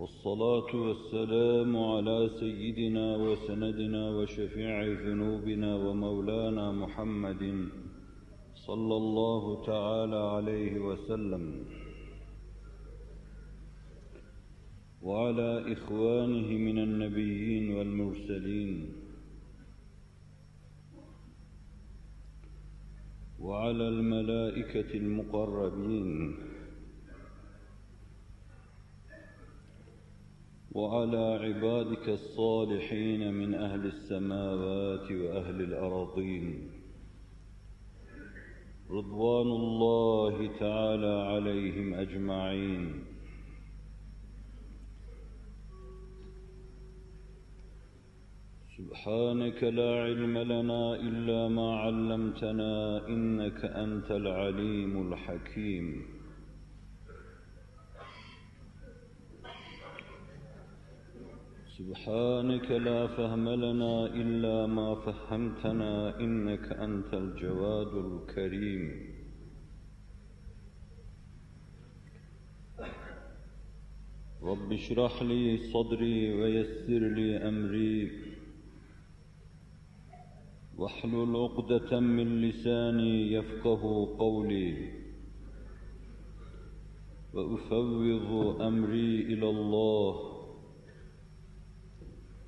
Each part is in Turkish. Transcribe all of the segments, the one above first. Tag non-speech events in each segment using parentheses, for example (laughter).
والصلاة والسلام على سيدنا وسندنا وشفيع ذنوبنا ومولانا محمد صلى الله تعالى عليه وسلم. وعلى إخوانه من النبيين والمرسلين. وعلى الملائكة المقربين. وعلى عبادك الصالحين من أهل السماوات وأهل الأراضين رضوان الله تعالى عليهم أجمعين. سبحانك لا علم لنا إلا ما علمتنا إنك أنت العليم الحكيم. سبحانك لا فهم لنا إلا ما فهمتنا إنك أنت الجواد الكريم. رب اشرح لي صدري ويسر لي أمري. واحلل عقدة من لساني يفقه قولي. وأفوض أمري إلى الله.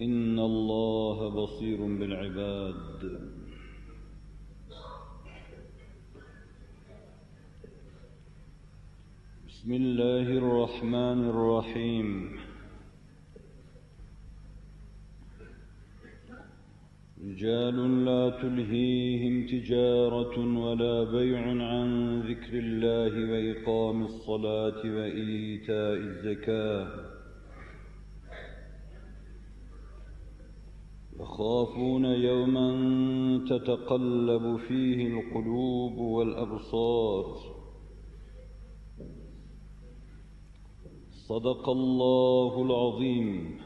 إن الله بصير بالعباد. بسم الله الرحمن الرحيم. رجال لا تلهيهم تجارة ولا بيع عن ذكر الله وإقام الصلاة وإيتاء الزكاة. يخافون يوما تتقلب فيه القلوب والأبصار. صدق الله العظيم.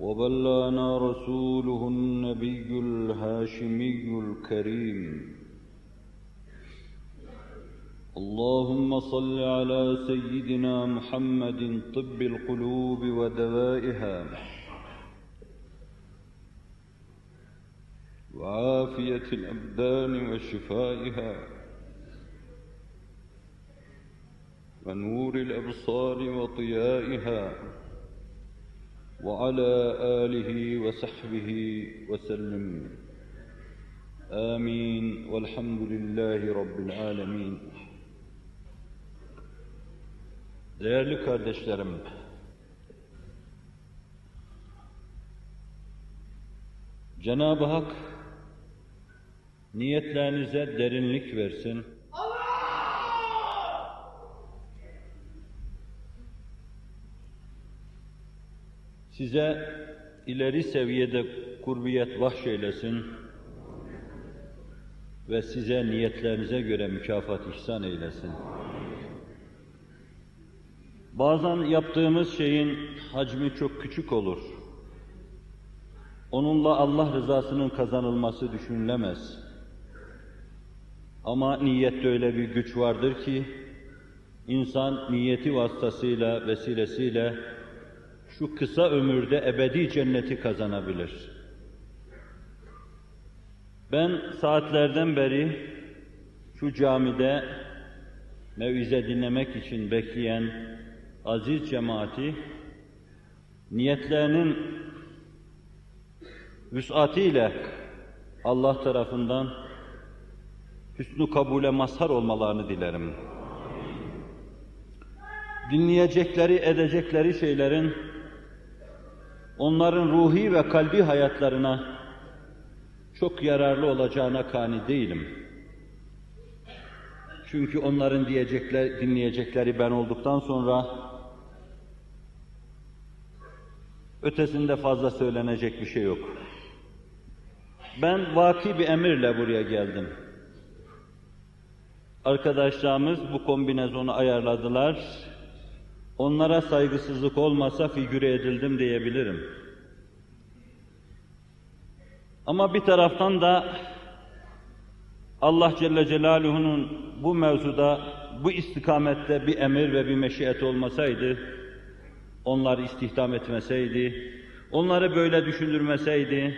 وبلغنا رسوله النبي الهاشمي الكريم. اللهم صل على سيدنا محمد طب القلوب ودوائها. وعافية الأبدان وشفائها ونور الأبصار وضيائها وعلى آله وصحبه وسلم. آمين. والحمد لله رب العالمين. Değerli kardeşlerim, Cenab-ı Hak niyetlerinize derinlik versin. Size ileri seviyede kurbiyet bahşeylesin ve size niyetlerinize göre mükafat ihsan eylesin. Bazen yaptığımız şeyin hacmi çok küçük olur. Onunla Allah rızasının kazanılması düşünülemez. Ama niyette öyle bir güç vardır ki, insan niyeti vasıtasıyla, vesilesiyle şu kısa ömürde ebedi cenneti kazanabilir. Ben saatlerden beri şu camide mevize dinlemek için bekleyen aziz cemaati, niyetlerinin vüsatiyle Allah tarafından hüsnü kabule mazhar olmalarını dilerim. Dinleyecekleri, edecekleri şeylerin onların ruhi ve kalbi hayatlarına çok yararlı olacağına kani değilim. Çünkü onların diyecekler, dinleyecekleri ben olduktan sonra Ötesinde fazla söylenecek bir şey yok. Ben vaki bir emirle buraya geldim. Arkadaşlarımız bu kombinezonu ayarladılar. Onlara saygısızlık olmasa figüre edildim diyebilirim. Ama bir taraftan da Allah Celle Celaluhu'nun bu mevzuda, bu istikamette bir emir ve bir meşiyet olmasaydı, onları istihdam etmeseydi, onları böyle düşündürmeseydi,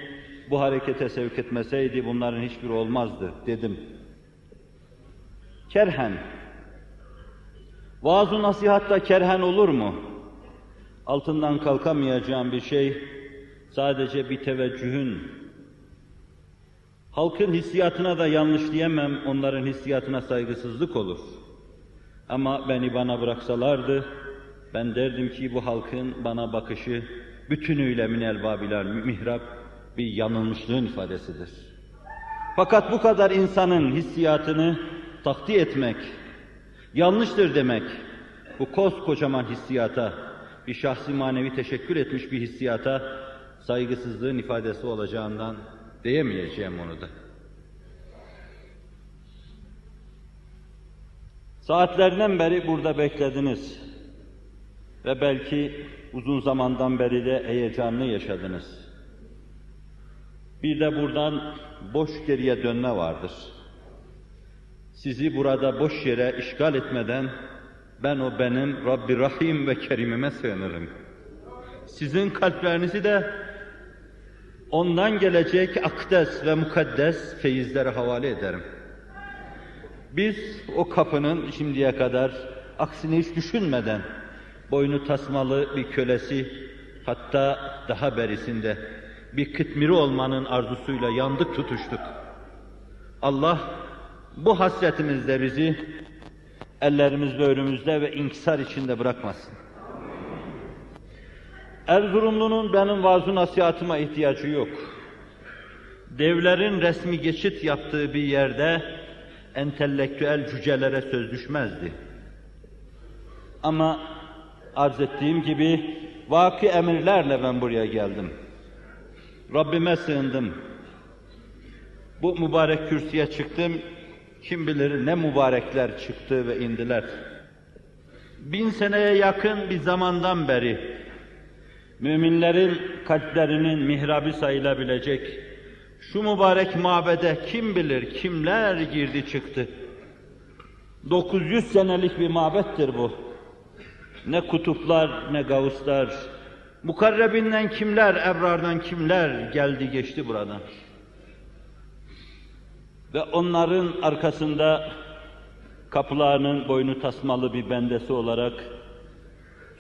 bu harekete sevk etmeseydi bunların hiçbiri olmazdı dedim. Kerhen. Vaaz-ı nasihatta kerhen olur mu? Altından kalkamayacağım bir şey, sadece bir teveccühün, Halkın hissiyatına da yanlış diyemem, onların hissiyatına saygısızlık olur. Ama beni bana bıraksalardı, ben derdim ki bu halkın bana bakışı bütünüyle minel babiler mihrab bir yanılmışlığın ifadesidir. Fakat bu kadar insanın hissiyatını takdir etmek, yanlıştır demek, bu koskocaman hissiyata, bir şahsi manevi teşekkür etmiş bir hissiyata saygısızlığın ifadesi olacağından diyemeyeceğim onu da. Saatlerden beri burada beklediniz ve belki uzun zamandan beri de heyecanlı yaşadınız. Bir de buradan boş geriye dönme vardır. Sizi burada boş yere işgal etmeden ben o benim Rabbi Rahim ve Kerim'ime sığınırım. Sizin kalplerinizi de ondan gelecek akdes ve mukaddes feyizlere havale ederim. Biz o kapının şimdiye kadar aksini hiç düşünmeden boynu tasmalı bir kölesi hatta daha berisinde bir kıtmiri olmanın arzusuyla yandık tutuştuk. Allah bu hasretimizde bizi ellerimizde önümüzde ve inkisar içinde bırakmasın. Erzurumlu'nun benim vaaz nasihatıma ihtiyacı yok. Devlerin resmi geçit yaptığı bir yerde entelektüel cücelere söz düşmezdi. Ama arz ettiğim gibi vaki emirlerle ben buraya geldim. Rabbime sığındım. Bu mübarek kürsüye çıktım. Kim bilir ne mübarekler çıktı ve indiler. Bin seneye yakın bir zamandan beri müminlerin kalplerinin mihrabı sayılabilecek şu mübarek mabede kim bilir kimler girdi çıktı. 900 senelik bir mabettir bu. Ne kutuplar ne gavuslar, mukarrebinden kimler, ebrardan kimler geldi geçti buradan. Ve onların arkasında kapılarının boynu tasmalı bir bendesi olarak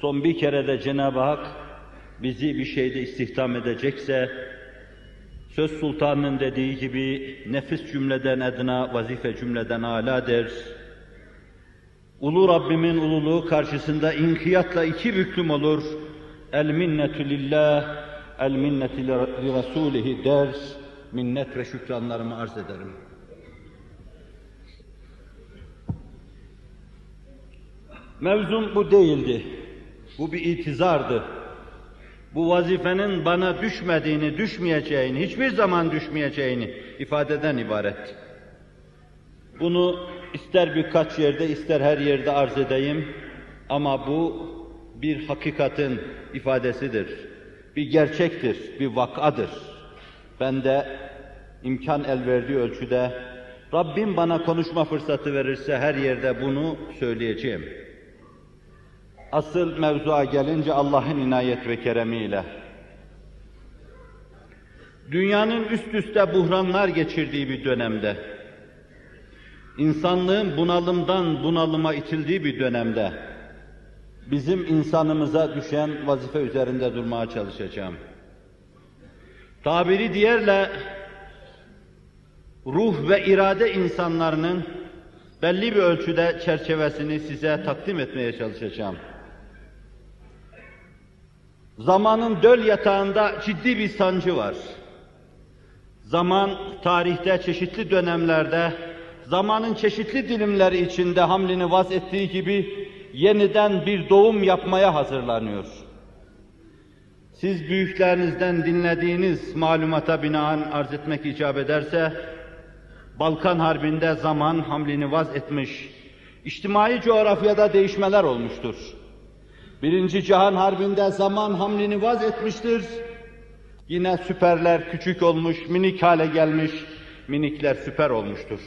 son bir kere de Cenab-ı Hak bizi bir şeyde istihdam edecekse, söz sultanının dediği gibi nefis cümleden edna, vazife cümleden ala der. Ulu Rabbimin ululuğu karşısında inkiyatla iki büklüm olur. El minnetü lillah, el minnetü li der. Minnet ve şükranlarımı arz ederim. Mevzum bu değildi. Bu bir itizardı bu vazifenin bana düşmediğini, düşmeyeceğini, hiçbir zaman düşmeyeceğini ifadeden ibaret. Bunu ister birkaç yerde, ister her yerde arz edeyim ama bu bir hakikatin ifadesidir. Bir gerçektir, bir vakadır. Ben de imkan el verdiği ölçüde Rabbim bana konuşma fırsatı verirse her yerde bunu söyleyeceğim. Asıl mevzuya gelince Allah'ın inayet ve keremiyle. Dünyanın üst üste buhranlar geçirdiği bir dönemde, insanlığın bunalımdan bunalıma itildiği bir dönemde, bizim insanımıza düşen vazife üzerinde durmaya çalışacağım. Tabiri diğerle, ruh ve irade insanlarının belli bir ölçüde çerçevesini size takdim etmeye çalışacağım. Zamanın döl yatağında ciddi bir sancı var. Zaman tarihte çeşitli dönemlerde zamanın çeşitli dilimleri içinde hamlini vaz ettiği gibi yeniden bir doğum yapmaya hazırlanıyor. siz büyüklerinizden dinlediğiniz malumata binaen arz etmek icap ederse, Balkan Harbi'nde zaman hamlini vaz etmiş, içtimai coğrafyada değişmeler olmuştur. Birinci Cihan Harbi'nde zaman hamlini vaz etmiştir. Yine süperler küçük olmuş, minik hale gelmiş, minikler süper olmuştur.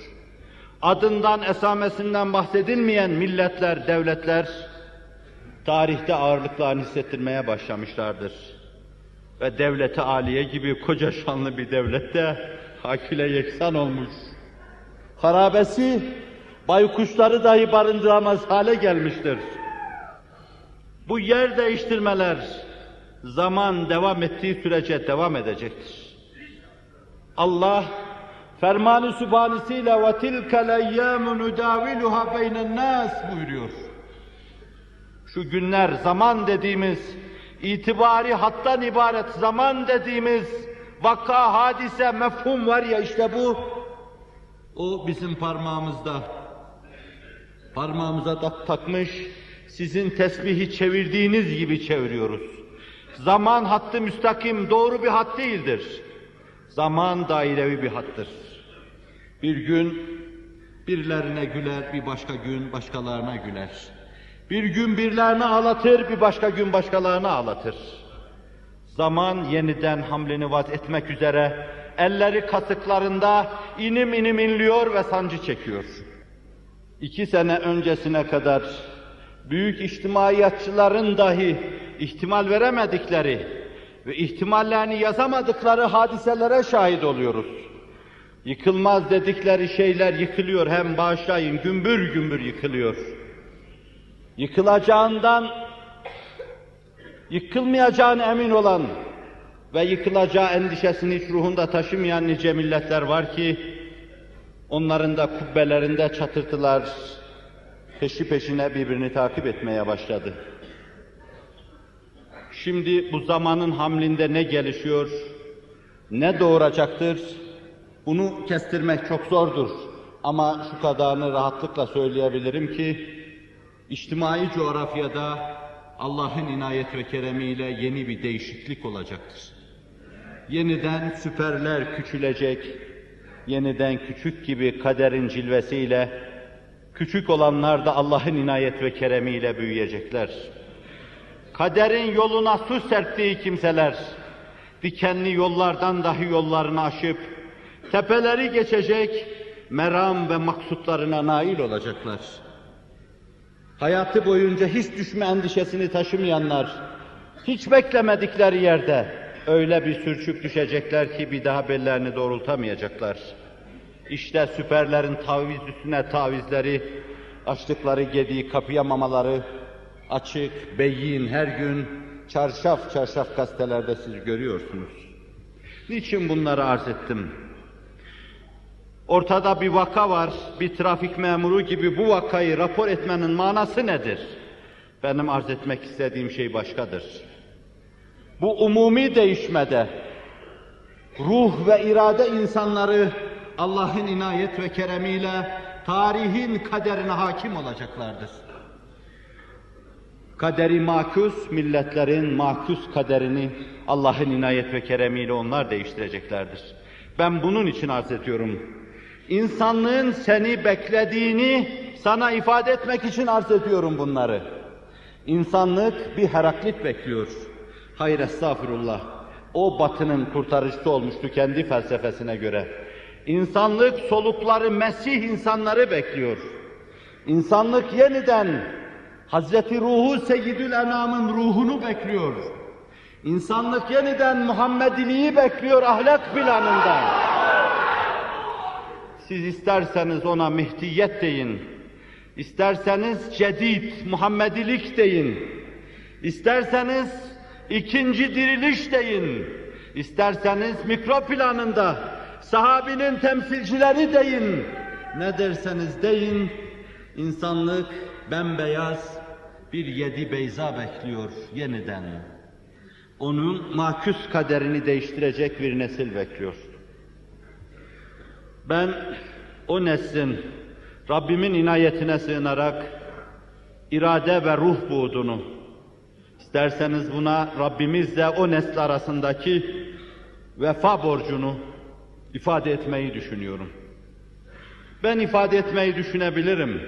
Adından, esamesinden bahsedilmeyen milletler, devletler, tarihte ağırlıklarını hissettirmeye başlamışlardır. Ve devleti aliye gibi koca şanlı bir devlette hakile yeksan olmuş. Harabesi baykuşları dahi barındıramaz hale gelmiştir. Bu yer değiştirmeler zaman devam ettiği sürece devam edecektir. Allah fermanı sübhanesiyle ve tilkel eyyâmu nudâviluha beynen nâs buyuruyor. Şu günler zaman dediğimiz, itibari hattan ibaret zaman dediğimiz vaka, hadise, mefhum var ya işte bu, o bizim parmağımızda. Parmağımıza da takmış, sizin tesbihi çevirdiğiniz gibi çeviriyoruz. Zaman hattı müstakim, doğru bir hat değildir. Zaman dairevi bir hattır. Bir gün birilerine güler, bir başka gün başkalarına güler. Bir gün birilerini ağlatır, bir başka gün başkalarını ağlatır. Zaman yeniden hamleni vaz etmek üzere elleri kasıklarında inim inim inliyor ve sancı çekiyor. İki sene öncesine kadar büyük içtimaiyatçıların dahi ihtimal veremedikleri ve ihtimallerini yazamadıkları hadiselere şahit oluyoruz. Yıkılmaz dedikleri şeyler yıkılıyor hem bağışlayın gümbür gümbür yıkılıyor. Yıkılacağından yıkılmayacağına emin olan ve yıkılacağı endişesini hiç ruhunda taşımayan nice milletler var ki onların da kubbelerinde çatırtılar peşi peşine birbirini takip etmeye başladı. Şimdi bu zamanın hamlinde ne gelişiyor, ne doğuracaktır, bunu kestirmek çok zordur. Ama şu kadarını rahatlıkla söyleyebilirim ki, içtimai coğrafyada Allah'ın inayet ve keremiyle yeni bir değişiklik olacaktır. Yeniden süperler küçülecek, yeniden küçük gibi kaderin cilvesiyle, küçük olanlar da Allah'ın inayet ve keremiyle büyüyecekler. Kaderin yoluna su serptiği kimseler, dikenli yollardan dahi yollarını aşıp, tepeleri geçecek, meram ve maksutlarına nail olacaklar. Hayatı boyunca hiç düşme endişesini taşımayanlar, hiç beklemedikleri yerde öyle bir sürçüp düşecekler ki bir daha bellerini doğrultamayacaklar. İşte süperlerin taviz üstüne tavizleri, açtıkları gediği kapayamamaları, açık, beyin her gün çarşaf çarşaf gazetelerde siz görüyorsunuz. Niçin bunları arz ettim? Ortada bir vaka var, bir trafik memuru gibi bu vakayı rapor etmenin manası nedir? Benim arz etmek istediğim şey başkadır. Bu umumi değişmede ruh ve irade insanları Allah'ın inayet ve keremiyle tarihin kaderine hakim olacaklardır. Kaderi makus, milletlerin makus kaderini Allah'ın inayet ve keremiyle onlar değiştireceklerdir. Ben bunun için arz ediyorum. İnsanlığın seni beklediğini sana ifade etmek için arz ediyorum bunları. İnsanlık bir Heraklit bekliyor. Hayır estağfurullah. O batının kurtarıcısı olmuştu kendi felsefesine göre. İnsanlık solukları Mesih insanları bekliyor. İnsanlık yeniden Hazreti Ruhu Seyyidül Enam'ın ruhunu bekliyor. İnsanlık yeniden Muhammediliği bekliyor ahlak planında. Siz isterseniz ona Mehdiyet deyin. İsterseniz cedid, Muhammedilik deyin. İsterseniz ikinci diriliş deyin. İsterseniz mikro planında sahabinin temsilcileri deyin. Ne derseniz deyin, insanlık bembeyaz bir yedi beyza bekliyor yeniden. Onun makus kaderini değiştirecek bir nesil bekliyor. Ben o neslin Rabbimin inayetine sığınarak irade ve ruh buğdunu, İsterseniz buna Rabbimizle o nesl arasındaki vefa borcunu ifade etmeyi düşünüyorum. Ben ifade etmeyi düşünebilirim.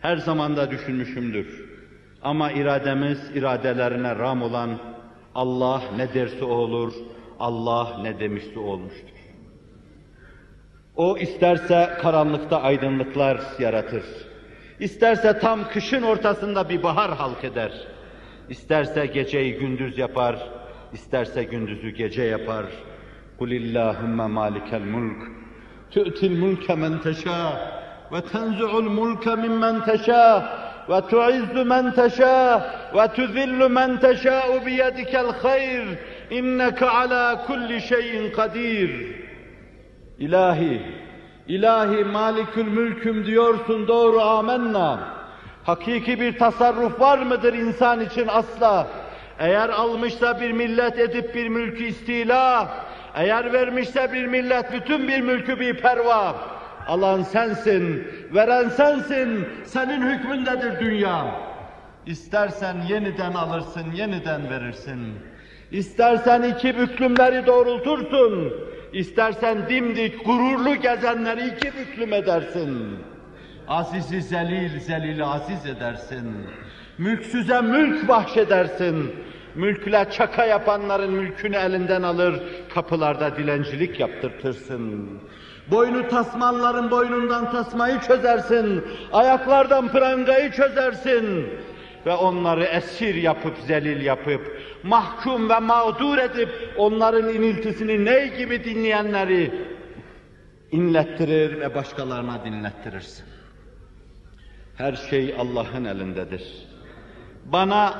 Her zaman da düşünmüşümdür. Ama irademiz iradelerine ram olan Allah ne derse olur, Allah ne demişse olmuştur. O isterse karanlıkta aydınlıklar yaratır. İsterse tam kışın ortasında bir bahar halk eder. İsterse geceyi gündüz yapar, isterse gündüzü gece yapar. قُلِ اللّٰهُمَّ مَالِكَ الْمُلْكِ تُؤْتِ الْمُلْكَ مَنْ تَشَاءُ وَتَنْزُعُ الْمُلْكَ مِمَّنْ تَشَاءُ وَتُعِزُّ مَنْ تَشَاءُ وَتُذِلُّ مَنْ تَشَاءُ بِيَدِكَ الْخَيْرُ إِنَّكَ عَلَى كُلِّ شَيْءٍ قَدِيرٌ İlahi, ilahi malikül mülküm diyorsun doğru amenna. Hakiki bir tasarruf var mıdır insan için asla? Eğer almışsa bir millet edip bir mülkü istila, eğer vermişse bir millet bütün bir mülkü bir perva. Alan sensin, veren sensin, senin hükmündedir dünya. İstersen yeniden alırsın, yeniden verirsin. İstersen iki büklümleri doğrultursun, istersen dimdik gururlu gezenleri iki büklüm edersin. Azizi zelil, zelili aziz edersin. Mülksüze mülk bahşedersin. Mülkle çaka yapanların mülkünü elinden alır, kapılarda dilencilik yaptırtırsın. Boynu tasmanların boynundan tasmayı çözersin, ayaklardan prangayı çözersin ve onları esir yapıp, zelil yapıp, mahkum ve mağdur edip, onların iniltisini ney gibi dinleyenleri inlettirir ve başkalarına dinlettirirsin. Her şey Allah'ın elindedir. Bana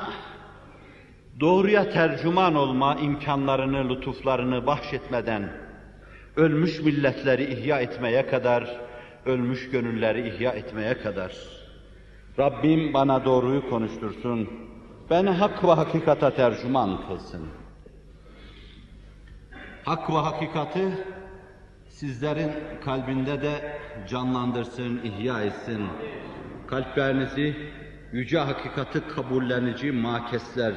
doğruya tercüman olma imkanlarını, lütuflarını bahşetmeden, ölmüş milletleri ihya etmeye kadar, ölmüş gönülleri ihya etmeye kadar, Rabbim bana doğruyu konuştursun, beni hak ve hakikata tercüman kılsın. Hak ve hakikati sizlerin kalbinde de canlandırsın, ihya etsin. Kalplerinizi yüce hakikati kabullenici makesler,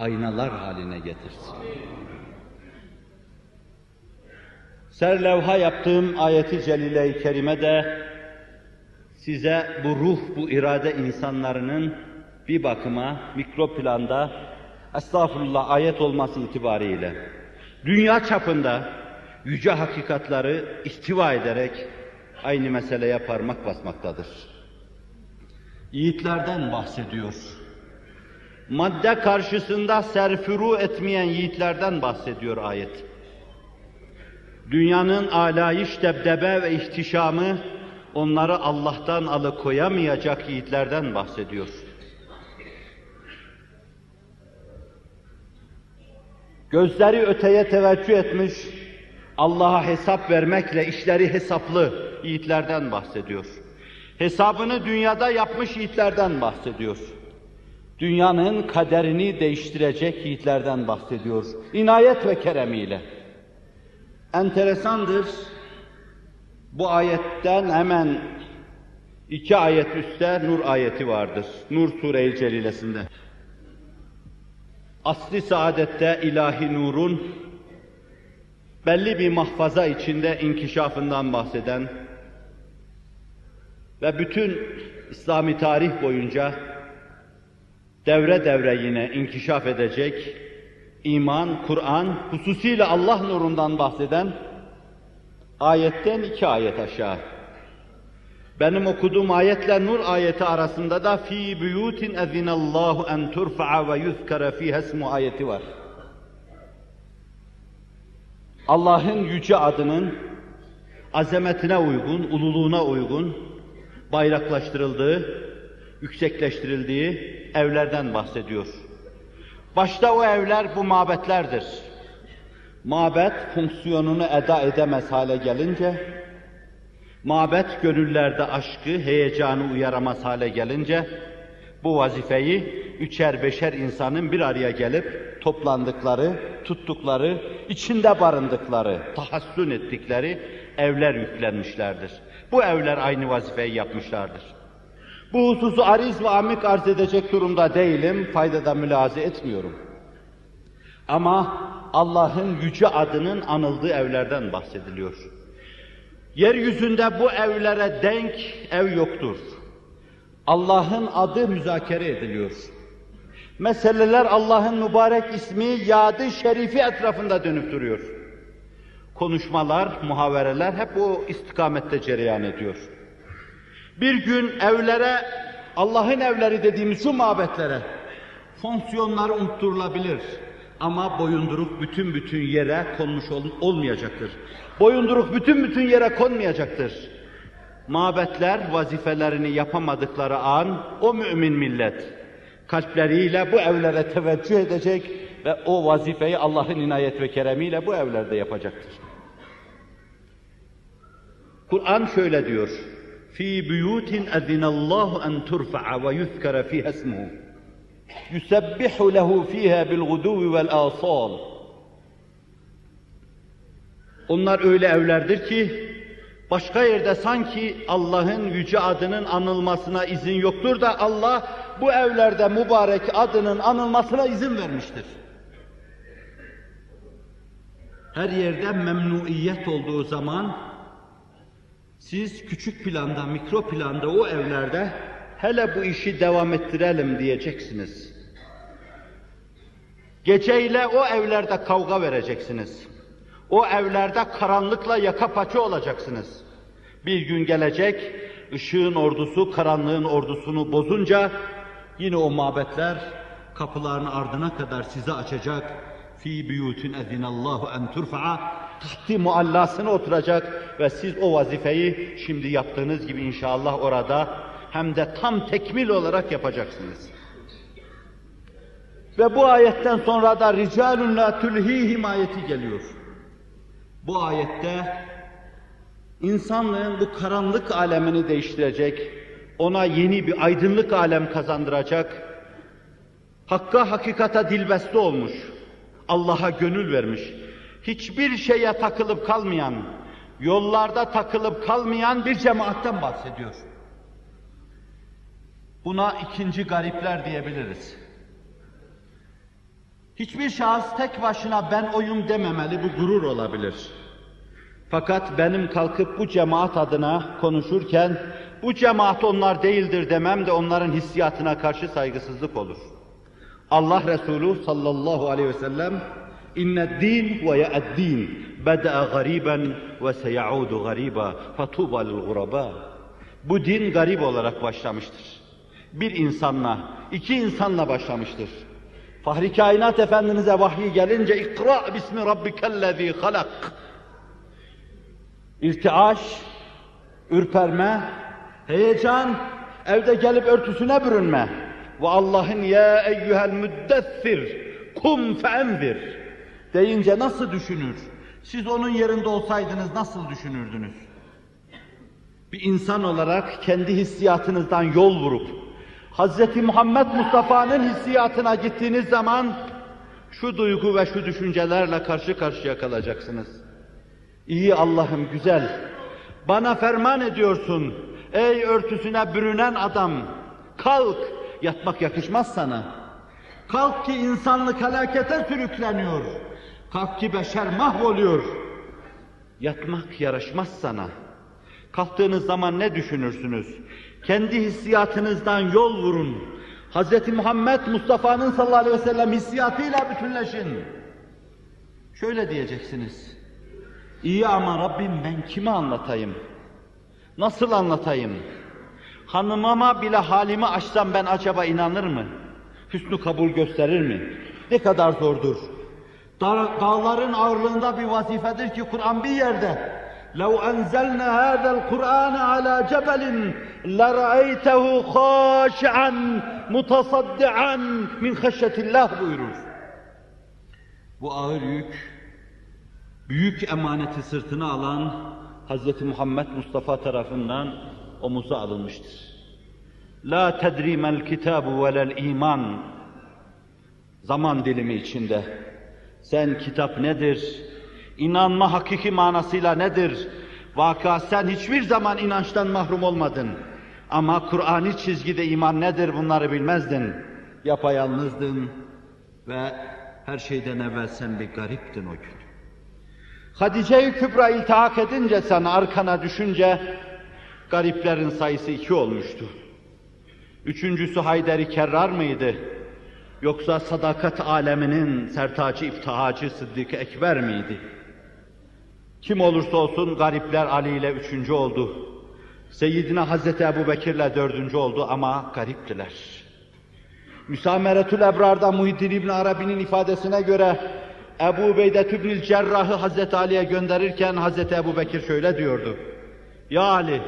aynalar haline getirsin. Serlevha yaptığım ayeti celile-i kerime de size bu ruh, bu irade insanlarının bir bakıma mikro planda estağfurullah ayet olması itibariyle dünya çapında yüce hakikatları istiva ederek aynı meseleye parmak basmaktadır. Yiğitlerden bahsediyor. Madde karşısında serfuru etmeyen yiğitlerden bahsediyor ayet. Dünyanın alayış, debdebe ve ihtişamı onları Allah'tan alıkoyamayacak yiğitlerden bahsediyor. Gözleri öteye teveccüh etmiş, Allah'a hesap vermekle işleri hesaplı yiğitlerden bahsediyor. Hesabını dünyada yapmış yiğitlerden bahsediyor. Dünyanın kaderini değiştirecek yiğitlerden bahsediyor. İnayet ve keremiyle. Enteresandır, bu ayetten hemen iki ayet üstte Nur ayeti vardır. Nur Sure-i Celilesinde. Asli saadette ilahi nurun belli bir mahfaza içinde inkişafından bahseden ve bütün İslami tarih boyunca devre devre yine inkişaf edecek iman, Kur'an, hususiyle Allah nurundan bahseden ayetten iki ayet aşağı. Benim okuduğum ayetle nur ayeti arasında da fi buyutin ezinallahu en turfa'a ve yuzkara fiha ismu ayeti var. Allah'ın yüce adının azametine uygun, ululuğuna uygun bayraklaştırıldığı, yüksekleştirildiği evlerden bahsediyor. Başta o evler bu mabetlerdir. Mabet fonksiyonunu eda edemez hale gelince, mabet gönüllerde aşkı, heyecanı uyaramaz hale gelince, bu vazifeyi üçer beşer insanın bir araya gelip toplandıkları, tuttukları, içinde barındıkları, tahassün ettikleri evler yüklenmişlerdir. Bu evler aynı vazifeyi yapmışlardır. Bu hususu ariz ve amik arz edecek durumda değilim, faydada mülaze etmiyorum. Ama Allah'ın yüce adının anıldığı evlerden bahsediliyor. Yeryüzünde bu evlere denk ev yoktur. Allah'ın adı müzakere ediliyor. Meseleler Allah'ın mübarek ismi, yadı şerifi etrafında dönüp duruyor. Konuşmalar, muhavereler hep o istikamette cereyan ediyor. Bir gün evlere, Allah'ın evleri dediğimiz şu mabetlere, fonksiyonları unutturulabilir. Ama boyunduruk bütün bütün yere konmuş ol, olmayacaktır. Boyunduruk bütün bütün yere konmayacaktır. Mabetler vazifelerini yapamadıkları an o mümin millet kalpleriyle bu evlere teveccüh edecek ve o vazifeyi Allah'ın inayet ve keremiyle bu evlerde yapacaktır. Kur'an şöyle diyor. Ezinallahu en turfa'a ve yuzkara fiha ismuhu. Yusebbihu lehu fiha bil guduvi vel asal. Onlar öyle evlerdir ki başka yerde sanki Allah'ın yüce adının anılmasına izin yoktur da Allah bu evlerde mübarek adının anılmasına izin vermiştir. Her yerde memnuiyet olduğu zaman siz küçük planda, mikro planda o evlerde hele bu işi devam ettirelim diyeceksiniz. Geceyle o evlerde kavga vereceksiniz. O evlerde karanlıkla yaka paça olacaksınız. Bir gün gelecek, ışığın ordusu karanlığın ordusunu bozunca yine o mabetler kapılarını ardına kadar size açacak. Fi buyutin ezinallahu en turfa'a tahti muallasına oturacak ve siz o vazifeyi şimdi yaptığınız gibi inşallah orada hem de tam tekmil olarak yapacaksınız. Ve bu ayetten sonra da ricalun la tulhihim ayeti geliyor. Bu ayette insanlığın bu karanlık alemini değiştirecek, ona yeni bir aydınlık alem kazandıracak, hakka hakikata dilbeste olmuş, Allah'a gönül vermiş, hiçbir şeye takılıp kalmayan, yollarda takılıp kalmayan bir cemaatten bahsediyor. Buna ikinci garipler diyebiliriz. Hiçbir şahıs tek başına ben oyum dememeli, bu gurur olabilir. Fakat benim kalkıp bu cemaat adına konuşurken, bu cemaat onlar değildir demem de onların hissiyatına karşı saygısızlık olur. Allah Resulü sallallahu aleyhi ve sellem, İnne din ve ye'ed-din beda'a gariben ve seyaudu gariba fatuba lil guraba. Bu din garip olarak başlamıştır. Bir insanla, iki insanla başlamıştır. Fahri Kainat Efendimiz'e vahiy gelince ikra bismi rabbikellezî halak. İrtiaş, ürperme, heyecan, evde gelip örtüsüne bürünme. Ve Allah'ın ya eyyuhel müddessir kum feenzir deyince nasıl düşünür? Siz onun yerinde olsaydınız nasıl düşünürdünüz? Bir insan olarak kendi hissiyatınızdan yol vurup Hz. Muhammed Mustafa'nın hissiyatına gittiğiniz zaman şu duygu ve şu düşüncelerle karşı karşıya kalacaksınız. İyi Allah'ım güzel, bana ferman ediyorsun, ey örtüsüne bürünen adam, kalk, yatmak yakışmaz sana. Kalk ki insanlık helakete sürükleniyor, kalk ki beşer mahvoluyor. Yatmak yaraşmaz sana. Kalktığınız zaman ne düşünürsünüz? Kendi hissiyatınızdan yol vurun. Hz. Muhammed Mustafa'nın sallallahu aleyhi ve sellem hissiyatıyla bütünleşin. Şöyle diyeceksiniz. İyi ama Rabbim ben kime anlatayım? Nasıl anlatayım? Hanımama bile halimi açsam ben acaba inanır mı? Hüsnü kabul gösterir mi? Ne kadar zordur. Dağların ağırlığında bir vazifedir ki Kur'an bir yerde لو أنزلنا هذا القرآن على جبل لرأيته خاشعا متصدعا min خشية buyurur. Bu ağır yük, büyük emaneti sırtına alan Hz. Muhammed Mustafa tarafından omuza alınmıştır. La tedrimel kitabu velel iman zaman dilimi içinde sen kitap nedir, İnanma hakiki manasıyla nedir? Vaka sen hiçbir zaman inançtan mahrum olmadın. Ama Kur'an'i çizgide iman nedir bunları bilmezdin. Yapayalnızdın ve her şeyden evvel sen bir gariptin o gün. Hadice-i Kübra iltihak edince sen arkana düşünce gariplerin sayısı iki olmuştu. Üçüncüsü Hayderi Kerrar mıydı? Yoksa sadakat aleminin sertacı iftihacı Sıddık Ekber miydi? Kim olursa olsun garipler Ali ile üçüncü oldu. Seyyidina Hazreti Ebu Bekir'le dördüncü oldu ama gariptiler. Müsameretül Ebrar'da Muhyiddin İbn Arabi'nin ifadesine göre Ebu Ubeyde İbnül Cerrah'ı Hazreti Ali'ye gönderirken Hazreti Ebu Bekir şöyle diyordu. Ya Ali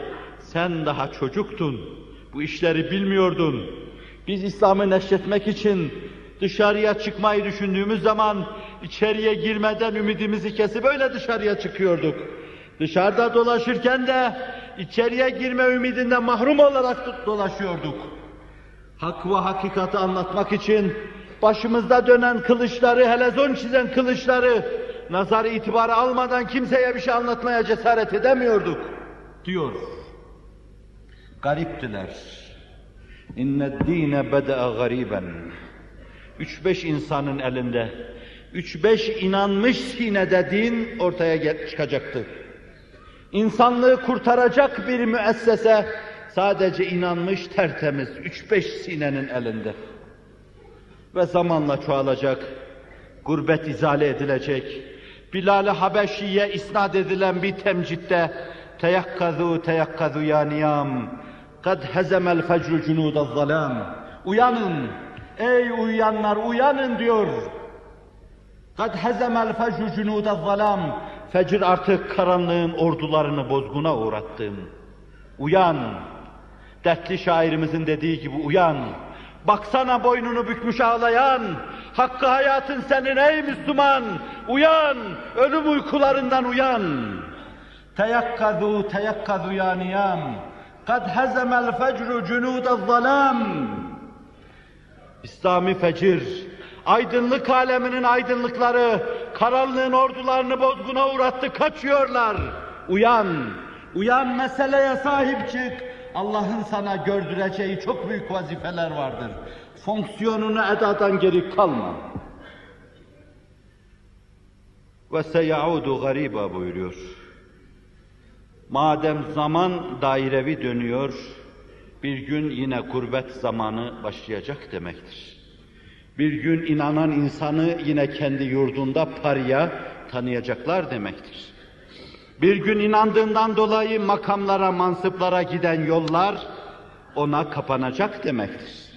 sen daha çocuktun, bu işleri bilmiyordun. Biz İslam'ı neşretmek için dışarıya çıkmayı düşündüğümüz zaman içeriye girmeden ümidimizi kesip böyle dışarıya çıkıyorduk. Dışarıda dolaşırken de içeriye girme ümidinden mahrum olarak dolaşıyorduk. Hak ve hakikati anlatmak için başımızda dönen kılıçları, helezon çizen kılıçları nazar itibarı almadan kimseye bir şey anlatmaya cesaret edemiyorduk diyor. Gariptiler. İnne dine bede'a gariben. Üç beş insanın elinde, üç beş inanmış sinede din ortaya çıkacaktı. İnsanlığı kurtaracak bir müessese sadece inanmış tertemiz üç beş sinenin elinde. Ve zamanla çoğalacak, gurbet izale edilecek, Bilal-i Habeşi'ye isnat edilen bir temcitte teyakkazu teyakkazu ya niyam kad hezemel fecru cunudaz zalam uyanın ey uyuyanlar uyanın diyor. Kad hezemel fecru cunudaz zalam fecir artık karanlığın ordularını bozguna uğrattım uyan. Dertli şairimizin dediği gibi uyan. Baksana boynunu bükmüş ağlayan, hakkı hayatın senin ey Müslüman, uyan, ölüm uykularından uyan. Teyakkadu teyakkadu ya niyam, kad hezemel fecru cunudaz zalam. İslami fecir, aydınlık aleminin aydınlıkları, karanlığın ordularını bozguna uğrattı, kaçıyorlar. Uyan, uyan meseleye sahip çık, Allah'ın sana gördüreceği çok büyük vazifeler vardır. Fonksiyonunu edadan geri kalma. Ve seyaudu gariba buyuruyor. Madem zaman dairevi dönüyor, bir gün yine gurbet zamanı başlayacak demektir. Bir gün inanan insanı yine kendi yurdunda parya tanıyacaklar demektir. Bir gün inandığından dolayı makamlara, mansıplara giden yollar ona kapanacak demektir.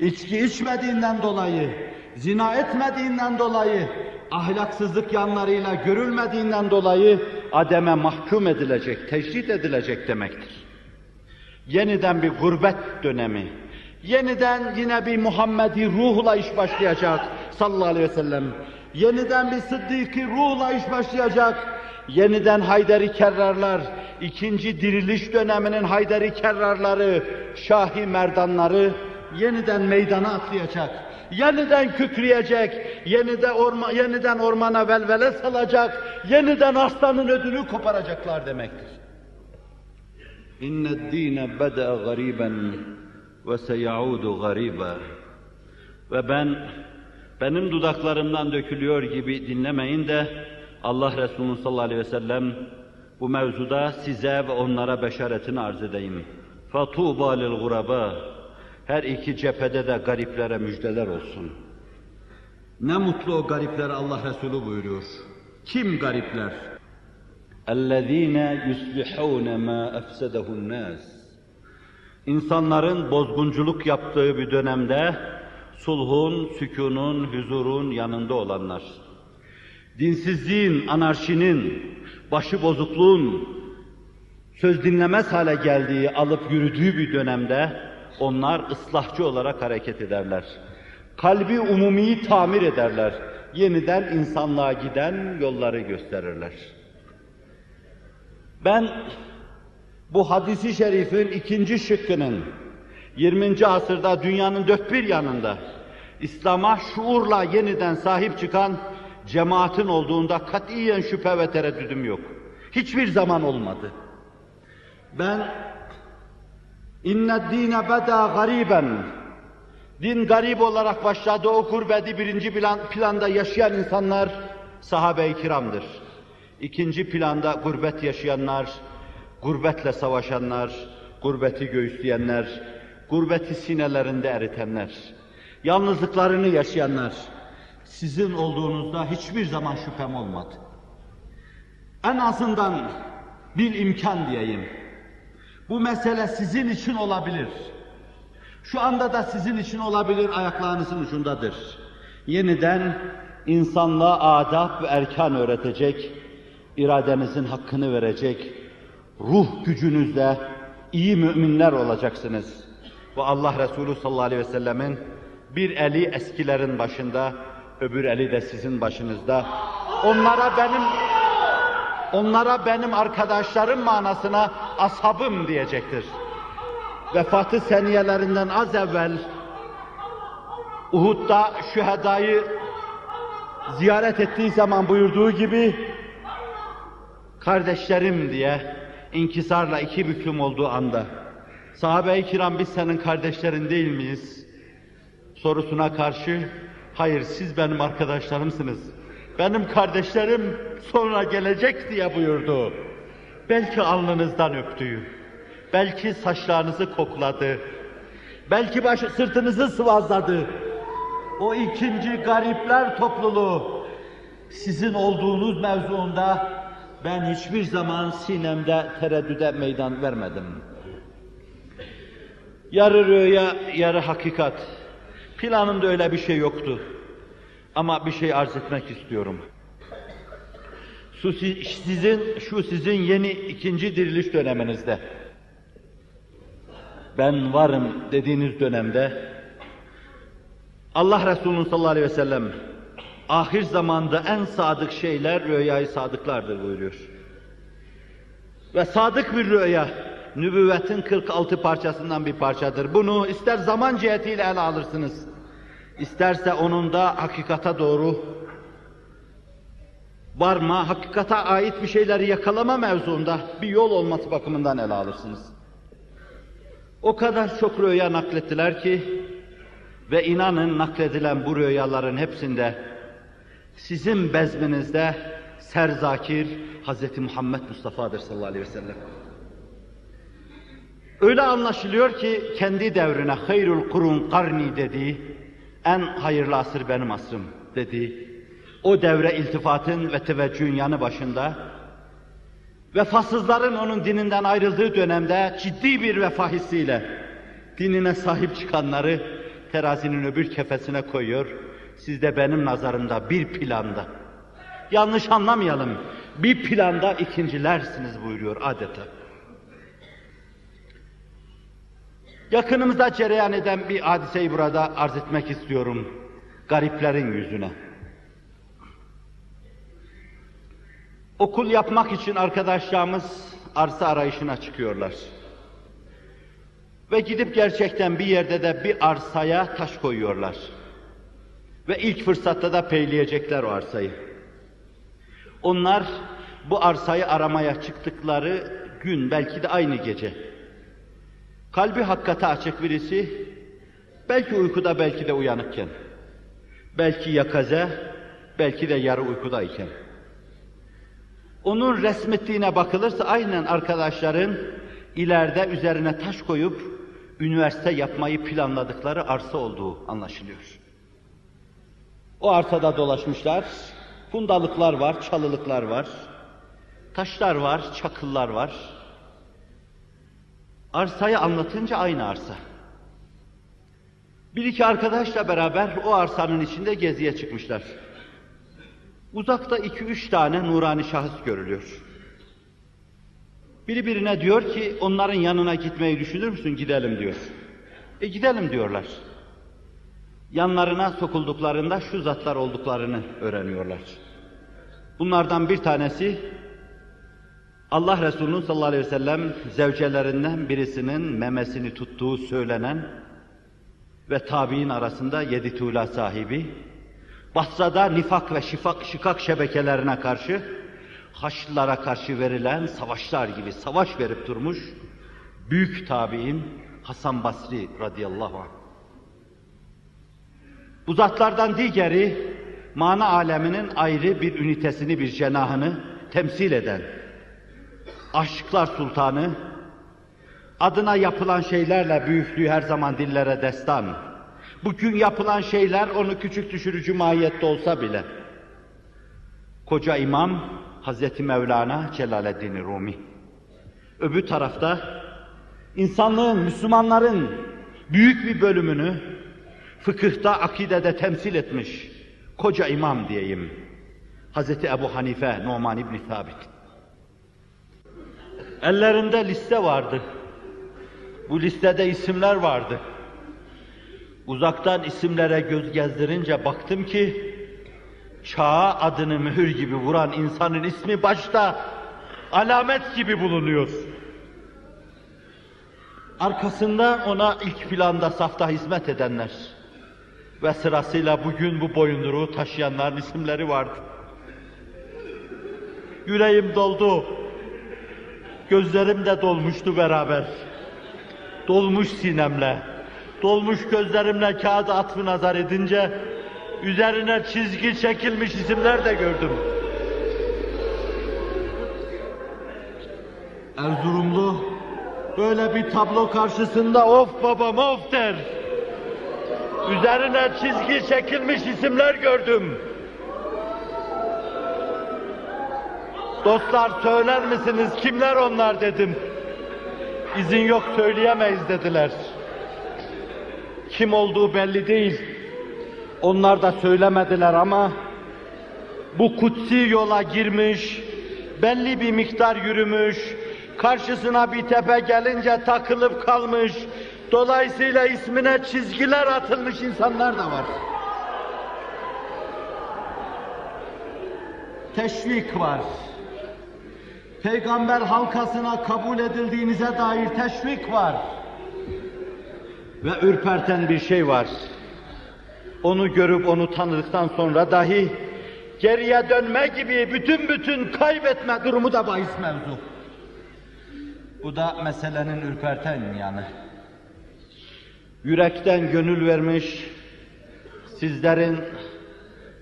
İçki içmediğinden dolayı, zina etmediğinden dolayı, ahlaksızlık yanlarıyla görülmediğinden dolayı ademe mahkum edilecek, tecrit edilecek demektir. Yeniden bir gurbet dönemi, yeniden yine bir Muhammedi ruhla iş başlayacak sallallahu aleyhi ve sellem. Yeniden bir Sıddık'ı ruhla iş başlayacak, yeniden Hayderi Kerrarlar, ikinci diriliş döneminin Hayderi Kerrarları, Şahi Merdanları yeniden meydana atlayacak. Yeniden kükreyecek, yeniden, orma, yeniden ormana velvele salacak, yeniden aslanın ödünü koparacaklar demektir. Dine beda gariben ve seyaudu gariba. Ve ben benim dudaklarımdan dökülüyor gibi dinlemeyin de Allah Resulü sallallahu aleyhi ve sellem bu mevzuda size ve onlara beşaretini arz edeyim. Lil guraba. Her iki cephede de gariplere müjdeler olsun. Ne mutlu o gariplere Allah Resulü buyuruyor. Kim garipler? اَلَّذ۪ينَ يُسْلِحُونَ مَا اَفْسَدَهُ النَّاسِ İnsanların bozgunculuk yaptığı bir dönemde sulhun, sükunun, huzurun yanında olanlar dinsizliğin, anarşinin, başı bozukluğun söz dinlemez hale geldiği, alıp yürüdüğü bir dönemde onlar ıslahçı olarak hareket ederler. Kalbi umumiyi tamir ederler. Yeniden insanlığa giden yolları gösterirler. Ben bu hadisi şerifin ikinci şıkkının 20. asırda dünyanın dört bir yanında İslam'a şuurla yeniden sahip çıkan cemaatin olduğunda katiyen şüphe ve tereddüdüm yok. Hiçbir zaman olmadı. Ben İnne dine beda gariben. Din garip olarak başladı. O gurbeti birinci plan, planda yaşayan insanlar sahabe-i kiramdır. İkinci planda gurbet yaşayanlar, gurbetle savaşanlar, gurbeti göğüsleyenler, gurbeti sinelerinde eritenler, yalnızlıklarını yaşayanlar, sizin olduğunuzda hiçbir zaman şüphem olmadı. En azından bir imkan diyeyim. Bu mesele sizin için olabilir. Şu anda da sizin için olabilir, ayaklarınızın ucundadır. Yeniden insanlığa adab ve erkan öğretecek, iradenizin hakkını verecek, ruh gücünüzle iyi müminler olacaksınız. Ve Allah Resulü sallallahu aleyhi ve sellemin bir eli eskilerin başında, öbür eli de sizin başınızda. Onlara benim onlara benim arkadaşlarım manasına ashabım diyecektir. Vefatı seniyelerinden az evvel Uhud'da şühedayı ziyaret ettiği zaman buyurduğu gibi kardeşlerim diye inkisarla iki büklüm olduğu anda sahabe-i kiram biz senin kardeşlerin değil miyiz? sorusuna karşı hayır siz benim arkadaşlarımsınız. Benim kardeşlerim sonra gelecek diye buyurdu. Belki alnınızdan öptü. Belki saçlarınızı kokladı. Belki baş, sırtınızı sıvazladı. O ikinci garipler topluluğu sizin olduğunuz mevzuunda ben hiçbir zaman sinemde tereddüde meydan vermedim. Yarı rüya, yarı hakikat. Planımda öyle bir şey yoktu. Ama bir şey arz etmek istiyorum. Şu sizin, şu sizin yeni ikinci diriliş döneminizde, ben varım dediğiniz dönemde, Allah Resulü sallallahu aleyhi ve sellem, ahir zamanda en sadık şeyler rüyayı sadıklardır buyuruyor. Ve sadık bir rüya, nübüvvetin 46 parçasından bir parçadır. Bunu ister zaman cihetiyle ele alırsınız, isterse onun da hakikata doğru varma, hakikate ait bir şeyleri yakalama mevzuunda bir yol olması bakımından ele alırsınız. O kadar çok rüya naklettiler ki ve inanın nakledilen bu rüyaların hepsinde sizin bezminizde serzakir Hz. Muhammed Mustafa'dır sallallahu aleyhi ve sellem. Öyle anlaşılıyor ki kendi devrine hayrul kurun karni dediği, en hayırlı asır benim asrım dediği, o devre iltifatın ve teveccühün yanı başında, vefasızların onun dininden ayrıldığı dönemde ciddi bir vefa hissiyle dinine sahip çıkanları terazinin öbür kefesine koyuyor. Siz de benim nazarımda bir planda, yanlış anlamayalım, bir planda ikincilersiniz buyuruyor adeta. Yakınımızda cereyan eden bir hadiseyi burada arz etmek istiyorum. Gariplerin yüzüne. Okul yapmak için arkadaşlarımız arsa arayışına çıkıyorlar. Ve gidip gerçekten bir yerde de bir arsaya taş koyuyorlar. Ve ilk fırsatta da peyleyecekler o arsayı. Onlar bu arsayı aramaya çıktıkları gün, belki de aynı gece, kalbi hakikate açık birisi, belki uykuda, belki de uyanıkken, belki yakaze, belki de yarı uykudayken, onun resmettiğine bakılırsa aynen arkadaşların ileride üzerine taş koyup üniversite yapmayı planladıkları arsa olduğu anlaşılıyor. O arsada dolaşmışlar, fundalıklar var, çalılıklar var, taşlar var, çakıllar var. Arsayı anlatınca aynı arsa. Bir iki arkadaşla beraber o arsanın içinde geziye çıkmışlar. Uzakta iki üç tane nurani şahıs görülüyor. Biri birine diyor ki onların yanına gitmeyi düşünür müsün? Gidelim diyor. E gidelim diyorlar. Yanlarına sokulduklarında şu zatlar olduklarını öğreniyorlar. Bunlardan bir tanesi Allah Resulü'nün sallallahu aleyhi ve sellem zevcelerinden birisinin memesini tuttuğu söylenen ve tabi'in arasında yedi tuğla sahibi, Basra'da nifak ve şifak, şikak şebekelerine karşı, Haçlılara karşı verilen savaşlar gibi savaş verip durmuş, büyük tabi'in, Hasan Basri radıyallahu anh. Bu zatlardan diğeri mana aleminin ayrı bir ünitesini, bir cenahını temsil eden aşıklar sultanı, adına yapılan şeylerle büyüklüğü her zaman dillere destan. Bugün yapılan şeyler onu küçük düşürücü mahiyette olsa bile. Koca imam Hazreti Mevlana Celaleddin Rumi. Öbür tarafta insanlığın, Müslümanların büyük bir bölümünü fıkıhta, akidede temsil etmiş koca imam diyeyim. Hazreti Ebu Hanife Numan İbni Sabit. Ellerinde liste vardı. Bu listede isimler vardı. Uzaktan isimlere göz gezdirince baktım ki çağa adını mühür gibi vuran insanın ismi başta alamet gibi bulunuyor. Arkasında ona ilk planda safta hizmet edenler ve sırasıyla bugün bu boyunduruğu taşıyanların isimleri vardı. Yüreğim doldu. Gözlerim de dolmuştu beraber. Dolmuş sinemle, dolmuş gözlerimle kağıda atfı nazar edince üzerine çizgi çekilmiş isimler de gördüm. Erzurumlu böyle bir tablo karşısında of babam of der. Üzerine çizgi çekilmiş isimler gördüm. Dostlar söyler misiniz kimler onlar dedim. İzin yok söyleyemeyiz dediler. Kim olduğu belli değil. Onlar da söylemediler ama bu kutsi yola girmiş, belli bir miktar yürümüş, karşısına bir tepe gelince takılıp kalmış, dolayısıyla ismine çizgiler atılmış insanlar da var. Teşvik var. Peygamber halkasına kabul edildiğinize dair teşvik var. Ve ürperten bir şey var. Onu görüp onu tanıdıktan sonra dahi geriye dönme gibi bütün bütün kaybetme durumu da bahis mevzu. Bu da meselenin ürperten yanı. Yürekten gönül vermiş sizlerin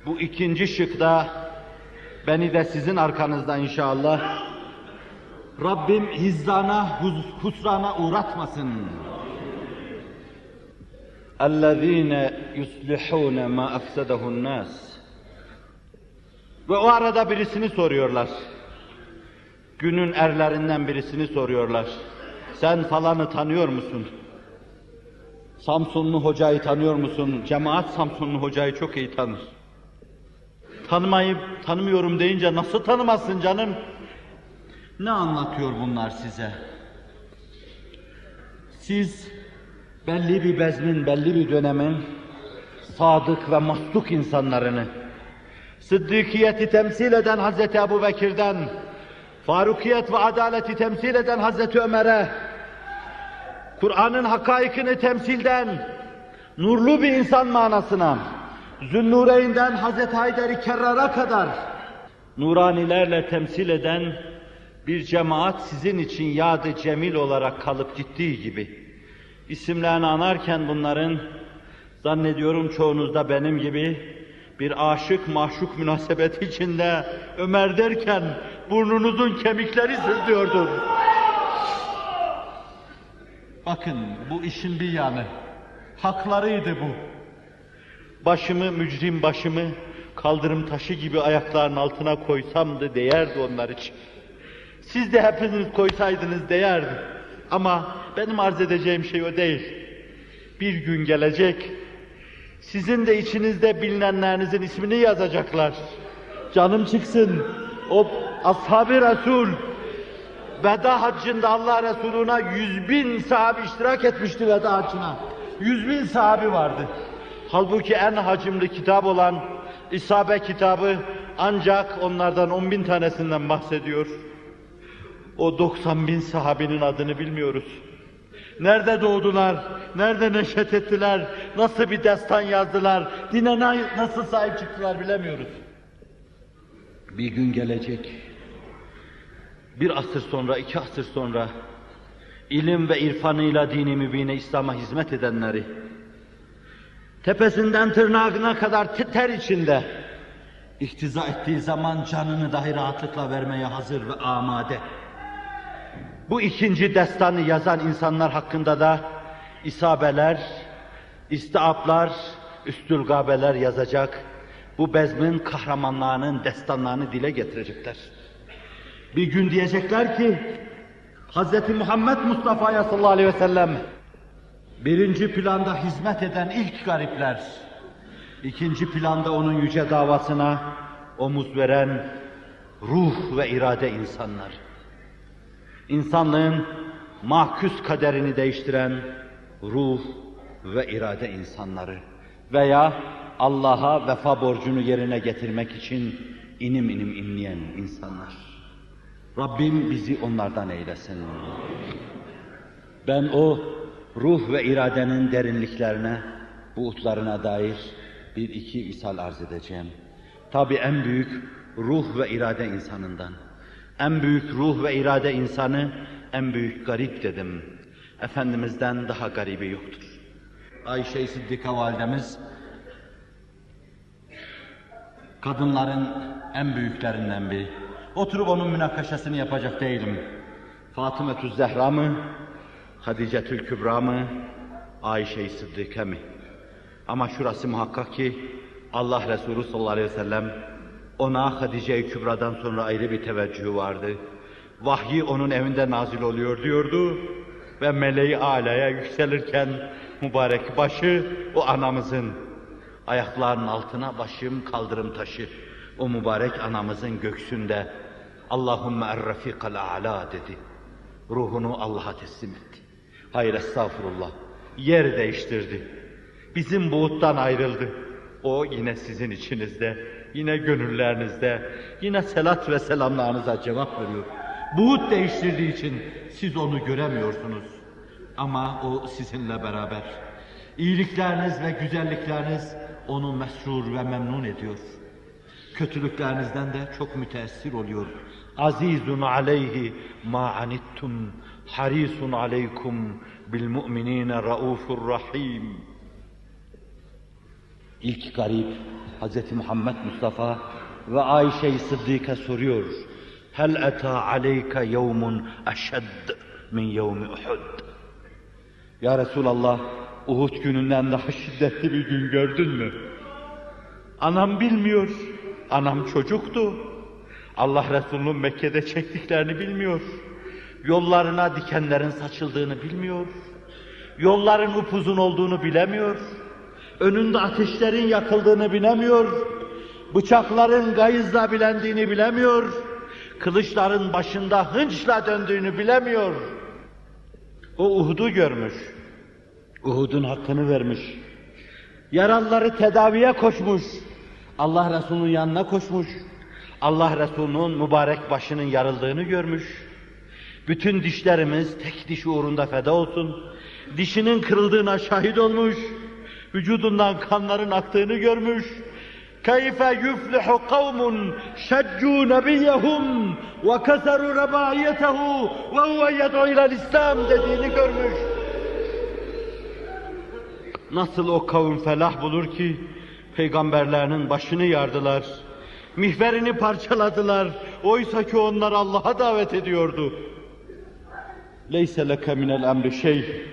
bu ikinci şıkta beni de sizin arkanızda inşallah Rabbim hizzana, hus- husrana uğratmasın. اَلَّذ۪ينَ يُصْلِحُونَ مَا اَفْسَدَهُ النَّاسِ Ve o arada birisini soruyorlar. Günün erlerinden birisini soruyorlar. Sen falanı tanıyor musun? Samsunlu hocayı tanıyor musun? Cemaat Samsunlu hocayı çok iyi tanır. Tanımayıp tanımıyorum deyince nasıl tanımazsın canım? Ne anlatıyor bunlar size? Siz belli bir bezmin, belli bir dönemin sadık ve masluk insanlarını, sıddıkiyeti temsil eden Hazreti Ebu Bekir'den, farukiyet ve adaleti temsil eden Hazreti Ömer'e, Kur'an'ın hakaikini temsilden, nurlu bir insan manasına, Zünnureynden Hazreti Haydar-ı Kerrar'a kadar, nuranilerle temsil eden bir cemaat sizin için yadı cemil olarak kalıp gittiği gibi, isimlerini anarken bunların, zannediyorum çoğunuzda benim gibi, bir aşık maşuk münasebeti içinde Ömer derken burnunuzun kemikleri sızlıyordur. Bakın bu işin bir yanı. Haklarıydı bu. Başımı, mücrim başımı kaldırım taşı gibi ayaklarının altına koysamdı değerdi onlar için. Siz de hepiniz koysaydınız değerdi. Ama benim arz edeceğim şey o değil. Bir gün gelecek, sizin de içinizde bilinenlerinizin ismini yazacaklar. Canım çıksın, o ashab-ı Resul, veda haccında Allah Resulü'ne yüz bin sahabi iştirak etmişti veda haccına. Yüz bin sahabi vardı. Halbuki en hacimli kitap olan İsabe kitabı ancak onlardan on bin tanesinden bahsediyor. O 90 bin sahabinin adını bilmiyoruz. Nerede doğdular, nerede neşet ettiler, nasıl bir destan yazdılar, dine na- nasıl sahip çıktılar bilemiyoruz. Bir gün gelecek, bir asır sonra, iki asır sonra, ilim ve irfanıyla dini mübine İslam'a hizmet edenleri, tepesinden tırnağına kadar ter içinde, iktiza ettiği zaman canını dahi rahatlıkla vermeye hazır ve amade. Bu ikinci destanı yazan insanlar hakkında da isabeler, istiaplar, üstülgabeler yazacak, bu bezmin kahramanlarının destanlarını dile getirecekler. Bir gün diyecekler ki, Hz. Muhammed Mustafa'ya sallallahu aleyhi ve sellem, birinci planda hizmet eden ilk garipler, ikinci planda onun yüce davasına omuz veren ruh ve irade insanlar. İnsanlığın mahkus kaderini değiştiren ruh ve irade insanları veya Allah'a vefa borcunu yerine getirmek için inim inim inleyen insanlar. Rabbim bizi onlardan eylesin. Ben o ruh ve iradenin derinliklerine, buğutlarına dair bir iki misal arz edeceğim. Tabi en büyük ruh ve irade insanından. En büyük ruh ve irade insanı, en büyük garip dedim. Efendimiz'den daha garibi yoktur. Ayşe-i Sıddika validemiz, kadınların en büyüklerinden biri. Oturup onun münakaşasını yapacak değilim. Fatıma Zehra mı, Hadicetül Kübra mı, Ayşe-i Sıddika mı? Ama şurası muhakkak ki Allah Resulü sallallahu aleyhi ve sellem ona Hadice-i Kübra'dan sonra ayrı bir teveccühü vardı. Vahyi onun evinde nazil oluyor diyordu ve meleği alaya yükselirken mübarek başı o anamızın ayaklarının altına başım kaldırım taşı o mübarek anamızın göksünde Allahümme er-rafikal a'la dedi. Ruhunu Allah'a teslim etti. Hayır estağfurullah. Yer değiştirdi. Bizim buğuttan ayrıldı. O yine sizin içinizde, yine gönüllerinizde, yine selat ve selamlarınıza cevap veriyor. Buğut değiştirdiği için siz onu göremiyorsunuz. Ama o sizinle beraber. İyilikleriniz ve güzellikleriniz onu mesrur ve memnun ediyor. Kötülüklerinizden de çok müteessir oluyor. Azizun aleyhi ma anittum harisun aleykum bil mu'minine raufur rahim. İlk garip Hz. Muhammed Mustafa ve Ayşe-i Sıddika soruyor. Hel eta aleyke yevmun eşedd min yevmi Uhud. Ya Resulallah, Uhud gününden daha şiddetli bir gün gördün mü? Anam bilmiyor. Anam çocuktu. Allah Resulü'nün Mekke'de çektiklerini bilmiyor. Yollarına dikenlerin saçıldığını bilmiyor. Yolların upuzun olduğunu bilemiyor. Önünde ateşlerin yakıldığını bilemiyor. Bıçakların gayızla bilendiğini bilemiyor. Kılıçların başında hınçla döndüğünü bilemiyor. O Uhud'u görmüş. Uhud'un hakkını vermiş. Yaralıları tedaviye koşmuş. Allah Resulü'nün yanına koşmuş. Allah Resulü'nün mübarek başının yarıldığını görmüş. Bütün dişlerimiz tek diş uğrunda feda olsun. Dişinin kırıldığına şahit olmuş. Vücudundan kanların aktığını görmüş. Kavmun şeccu nebiyehum ve keseru reba'iyetehu ve huve yed'u ilel İslam dediğini görmüş. Nasıl o kavim felah bulur ki peygamberlerinin başını yardılar, mihverini parçaladılar. Oysa ki onlar Allah'a davet ediyordu. Leyse leke minel emri şey.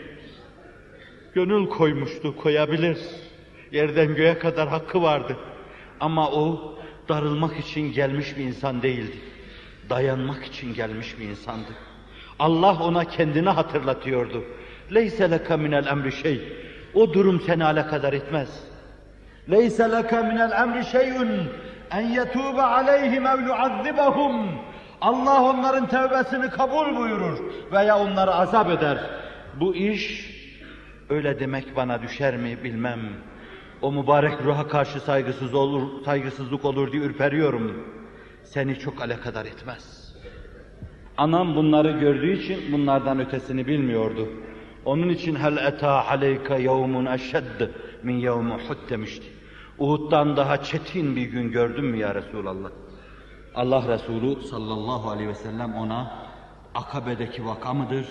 Gönül koymuştu, koyabilir. Yerden göğe kadar hakkı vardı. Ama o darılmak için gelmiş bir insan değildi. Dayanmak için gelmiş bir insandı. Allah ona kendini hatırlatıyordu. Leyse leke minel emri şey. O durum seni alakadar etmez. Leyse leke minel emri şey'un en yetûbe aleyhim ev yuazzibahum. Allah onların tevbesini kabul buyurur veya onları azap eder. Bu iş öyle demek bana düşer mi bilmem. O mübarek ruha karşı saygısız olur, saygısızlık olur diye ürperiyorum. Seni çok alakadar etmez. Anam bunları gördüğü için bunlardan ötesini bilmiyordu. Onun için hel eta aleyke yevmun eşedd min yevm Uhud demişti. Uhud'dan daha çetin bir gün gördün mü ya Resulallah? Allah Resulü sallallahu aleyhi ve sellem ona Akabe'deki vaka mıdır?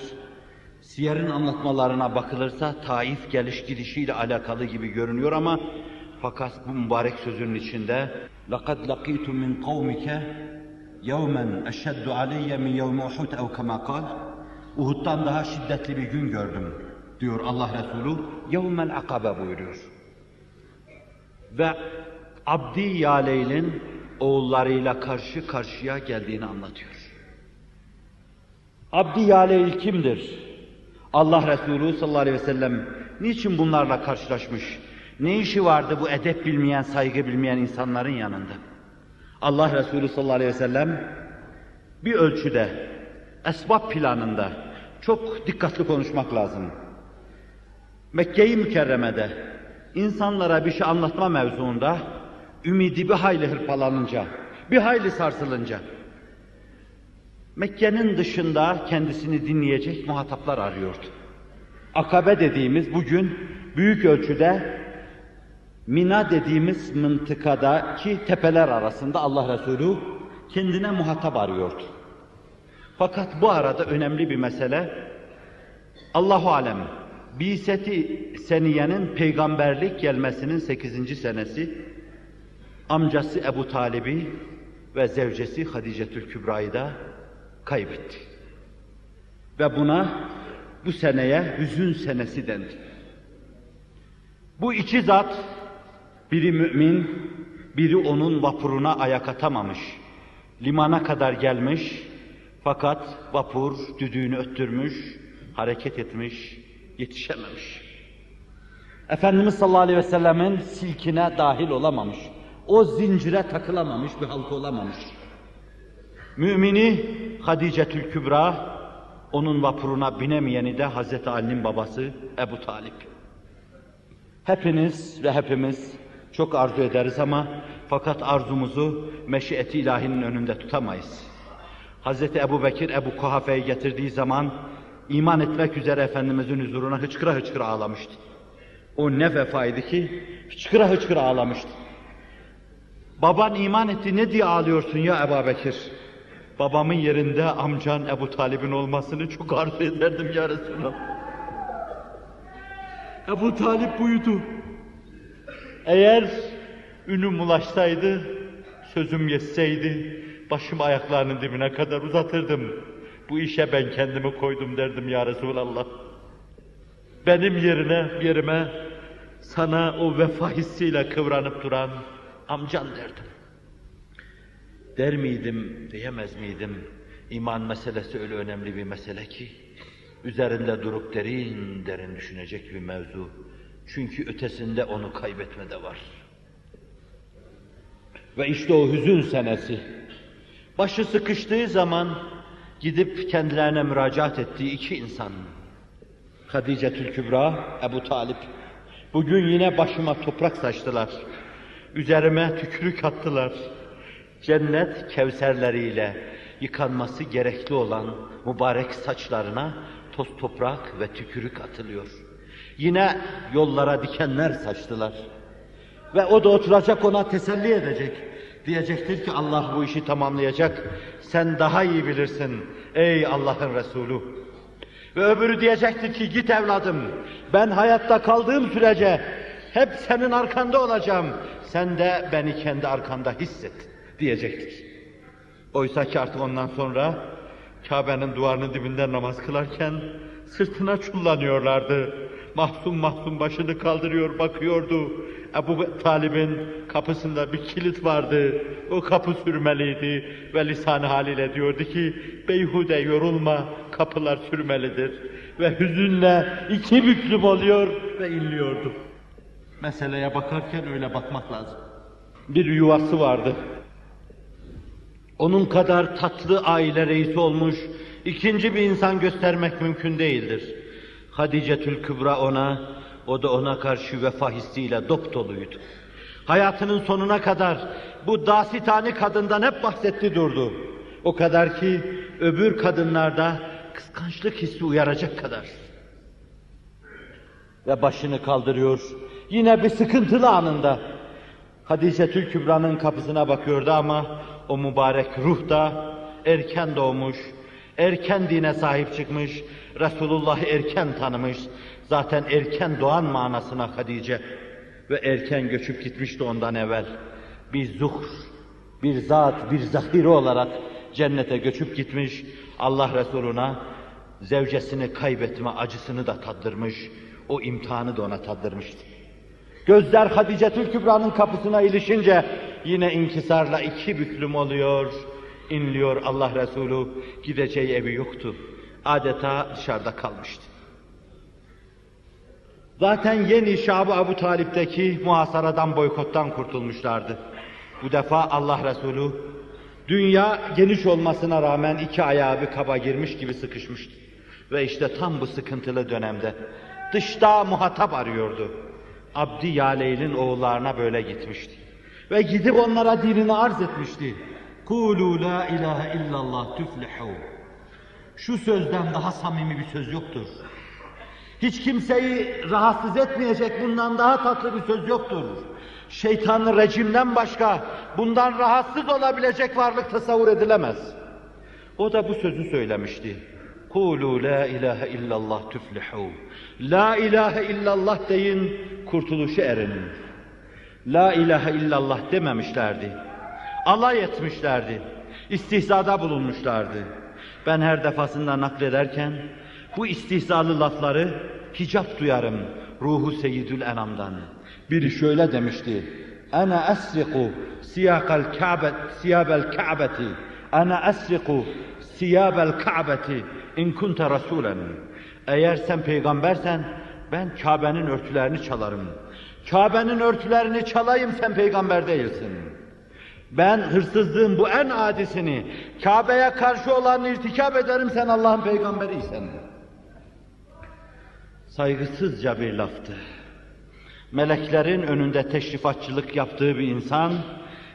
Siyer'in anlatmalarına bakılırsa Taif geliş gidişiyle alakalı gibi görünüyor ama fakat bu mübarek sözünün içinde لَقَدْ لَقِيتُ مِنْ قَوْمِكَ يَوْمًا اَشَّدُّ عَلَيَّ مِنْ يَوْمِ اُحُدْ اَوْ كَمَا قَالْ Uhud'dan daha şiddetli bir gün gördüm diyor Allah Resulü. يَوْمَ akabe buyuruyor. Ve Abdi Yaleyl'in oğullarıyla karşı karşıya geldiğini anlatıyor. Abdi Yaleyl kimdir? Allah Resulü sallallahu aleyhi ve sellem niçin bunlarla karşılaşmış? Ne işi vardı bu edep bilmeyen, saygı bilmeyen insanların yanında? Allah Resulü sallallahu aleyhi ve sellem bir ölçüde, esbab planında çok dikkatli konuşmak lazım. Mekke-i Mükerreme'de insanlara bir şey anlatma mevzuunda ümidi bir hayli hırpalanınca, bir hayli sarsılınca Mekke'nin dışında kendisini dinleyecek muhataplar arıyordu. Akabe dediğimiz bugün büyük ölçüde Mina dediğimiz mıntıkadaki tepeler arasında Allah Resulü kendine muhatap arıyordu. Fakat bu arada önemli bir mesele Allahu alem Biseti Seniye'nin peygamberlik gelmesinin 8. senesi amcası Ebu Talib'i ve zevcesi Hadicetül Kübra'yı da kaybetti. Ve buna bu seneye hüzün senesi dendi. Bu iki zat biri mümin, biri onun vapuruna ayak atamamış. Limana kadar gelmiş fakat vapur düdüğünü öttürmüş, hareket etmiş, yetişememiş. Efendimiz sallallahu aleyhi ve sellemin silkine dahil olamamış. O zincire takılamamış bir halka olamamış. Mümini Hadicetül Kübra, onun vapuruna binemeyeni de Hazreti Ali'nin babası Ebu Talip. Hepiniz ve hepimiz çok arzu ederiz ama fakat arzumuzu meşiyeti ilahinin önünde tutamayız. Hazreti Ebu Bekir Ebu Kuhafe'yi getirdiği zaman iman etmek üzere Efendimizin huzuruna hıçkıra hıçkıra ağlamıştı. O ne vefaydı ki hıçkıra hıçkıra ağlamıştı. Baban iman etti ne diye ağlıyorsun ya Ebu Bekir? Babamın yerinde amcan Ebu Talib'in olmasını çok arzu ederdim ya Resulallah. Ebu Talip buydu. Eğer ünüm ulaşsaydı, sözüm geçseydi, başımı ayaklarının dibine kadar uzatırdım. Bu işe ben kendimi koydum derdim ya Resulallah. Benim yerine, yerime sana o vefa hissiyle kıvranıp duran amcan derdim. Der miydim, diyemez miydim? İman meselesi öyle önemli bir mesele ki, üzerinde durup derin derin düşünecek bir mevzu. Çünkü ötesinde onu kaybetme de var. Ve işte o hüzün senesi. Başı sıkıştığı zaman gidip kendilerine müracaat ettiği iki insan. Hadicetül Kübra, Ebu Talip. Bugün yine başıma toprak saçtılar. Üzerime tükürük attılar. Cennet kevserleriyle yıkanması gerekli olan mübarek saçlarına toz toprak ve tükürük atılıyor. Yine yollara dikenler saçtılar. Ve o da oturacak ona teselli edecek. Diyecektir ki Allah bu işi tamamlayacak. Sen daha iyi bilirsin ey Allah'ın Resulü. Ve öbürü diyecektir ki git evladım ben hayatta kaldığım sürece hep senin arkanda olacağım. Sen de beni kendi arkanda hisset diyecektir. Oysa ki artık ondan sonra Kabe'nin duvarının dibinde namaz kılarken sırtına çullanıyorlardı. Mahzun mahzun başını kaldırıyor bakıyordu. Ebu Talib'in kapısında bir kilit vardı. O kapı sürmeliydi ve lisan haliyle diyordu ki beyhude yorulma kapılar sürmelidir. Ve hüzünle iki büklüm oluyor ve inliyordu. Meseleye bakarken öyle bakmak lazım. Bir yuvası vardı. Onun kadar tatlı aile reisi olmuş ikinci bir insan göstermek mümkün değildir. Hadicetül Kübra ona, o da ona karşı vefa hissiyle dop doluydu. Hayatının sonuna kadar bu dasitani kadından hep bahsetti durdu. O kadar ki öbür kadınlarda kıskançlık hissi uyaracak kadar. Ve başını kaldırıyor. Yine bir sıkıntılı anında. Hadice Kübra'nın kapısına bakıyordu ama o mübarek ruh da erken doğmuş, Erken dine sahip çıkmış, Resulullah'ı erken tanımış, zaten erken doğan manasına Hadice ve erken göçüp gitmişti ondan evvel. Bir zuhr, bir zat, bir zahiri olarak cennete göçüp gitmiş, Allah Resuluna zevcesini kaybetme acısını da tattırmış, o imtihanı da ona tattırmıştı. Gözler Hadicetül Kübra'nın kapısına ilişince yine inkisarla iki büklüm oluyor, inliyor Allah Resulü, gideceği evi yoktu. Adeta dışarıda kalmıştı. Zaten yeni Şab-ı Abu Talip'teki muhasaradan, boykottan kurtulmuşlardı. Bu defa Allah Resulü dünya geniş olmasına rağmen iki ayağı bir kaba girmiş gibi sıkışmıştı. Ve işte tam bu sıkıntılı dönemde dışta muhatap arıyordu. Abdi Yaleyl'in oğullarına böyle gitmişti. Ve gidip onlara dinini arz etmişti. Kulu la ilahe illallah tüflihu. Şu sözden daha samimi bir söz yoktur. Hiç kimseyi rahatsız etmeyecek bundan daha tatlı bir söz yoktur. Şeytanın rejimden başka bundan rahatsız olabilecek varlık tasavvur edilemez. O da bu sözü söylemişti. Kulu la ilahe illallah tüflihu. La ilahe illallah deyin, kurtuluşu erin. La ilahe illallah dememişlerdi. Alay etmişlerdi. İstihzada bulunmuşlardı. Ben her defasında naklederken bu istihzalı lafları hicap duyarım ruhu seyyidül enamdan. Biri şöyle demişti. Ana esriku siyakal ka'bet siyabel ka'beti. Ana esriku siyabel ka'beti in kunte rasulen. Eğer sen peygambersen ben Kabe'nin örtülerini çalarım. Kabe'nin örtülerini çalayım sen peygamber değilsin. Ben hırsızlığın bu en adisini Kabe'ye karşı olanı irtikap ederim sen Allah'ın peygamberiysen. Saygısızca bir laftı. Meleklerin önünde teşrifatçılık yaptığı bir insan,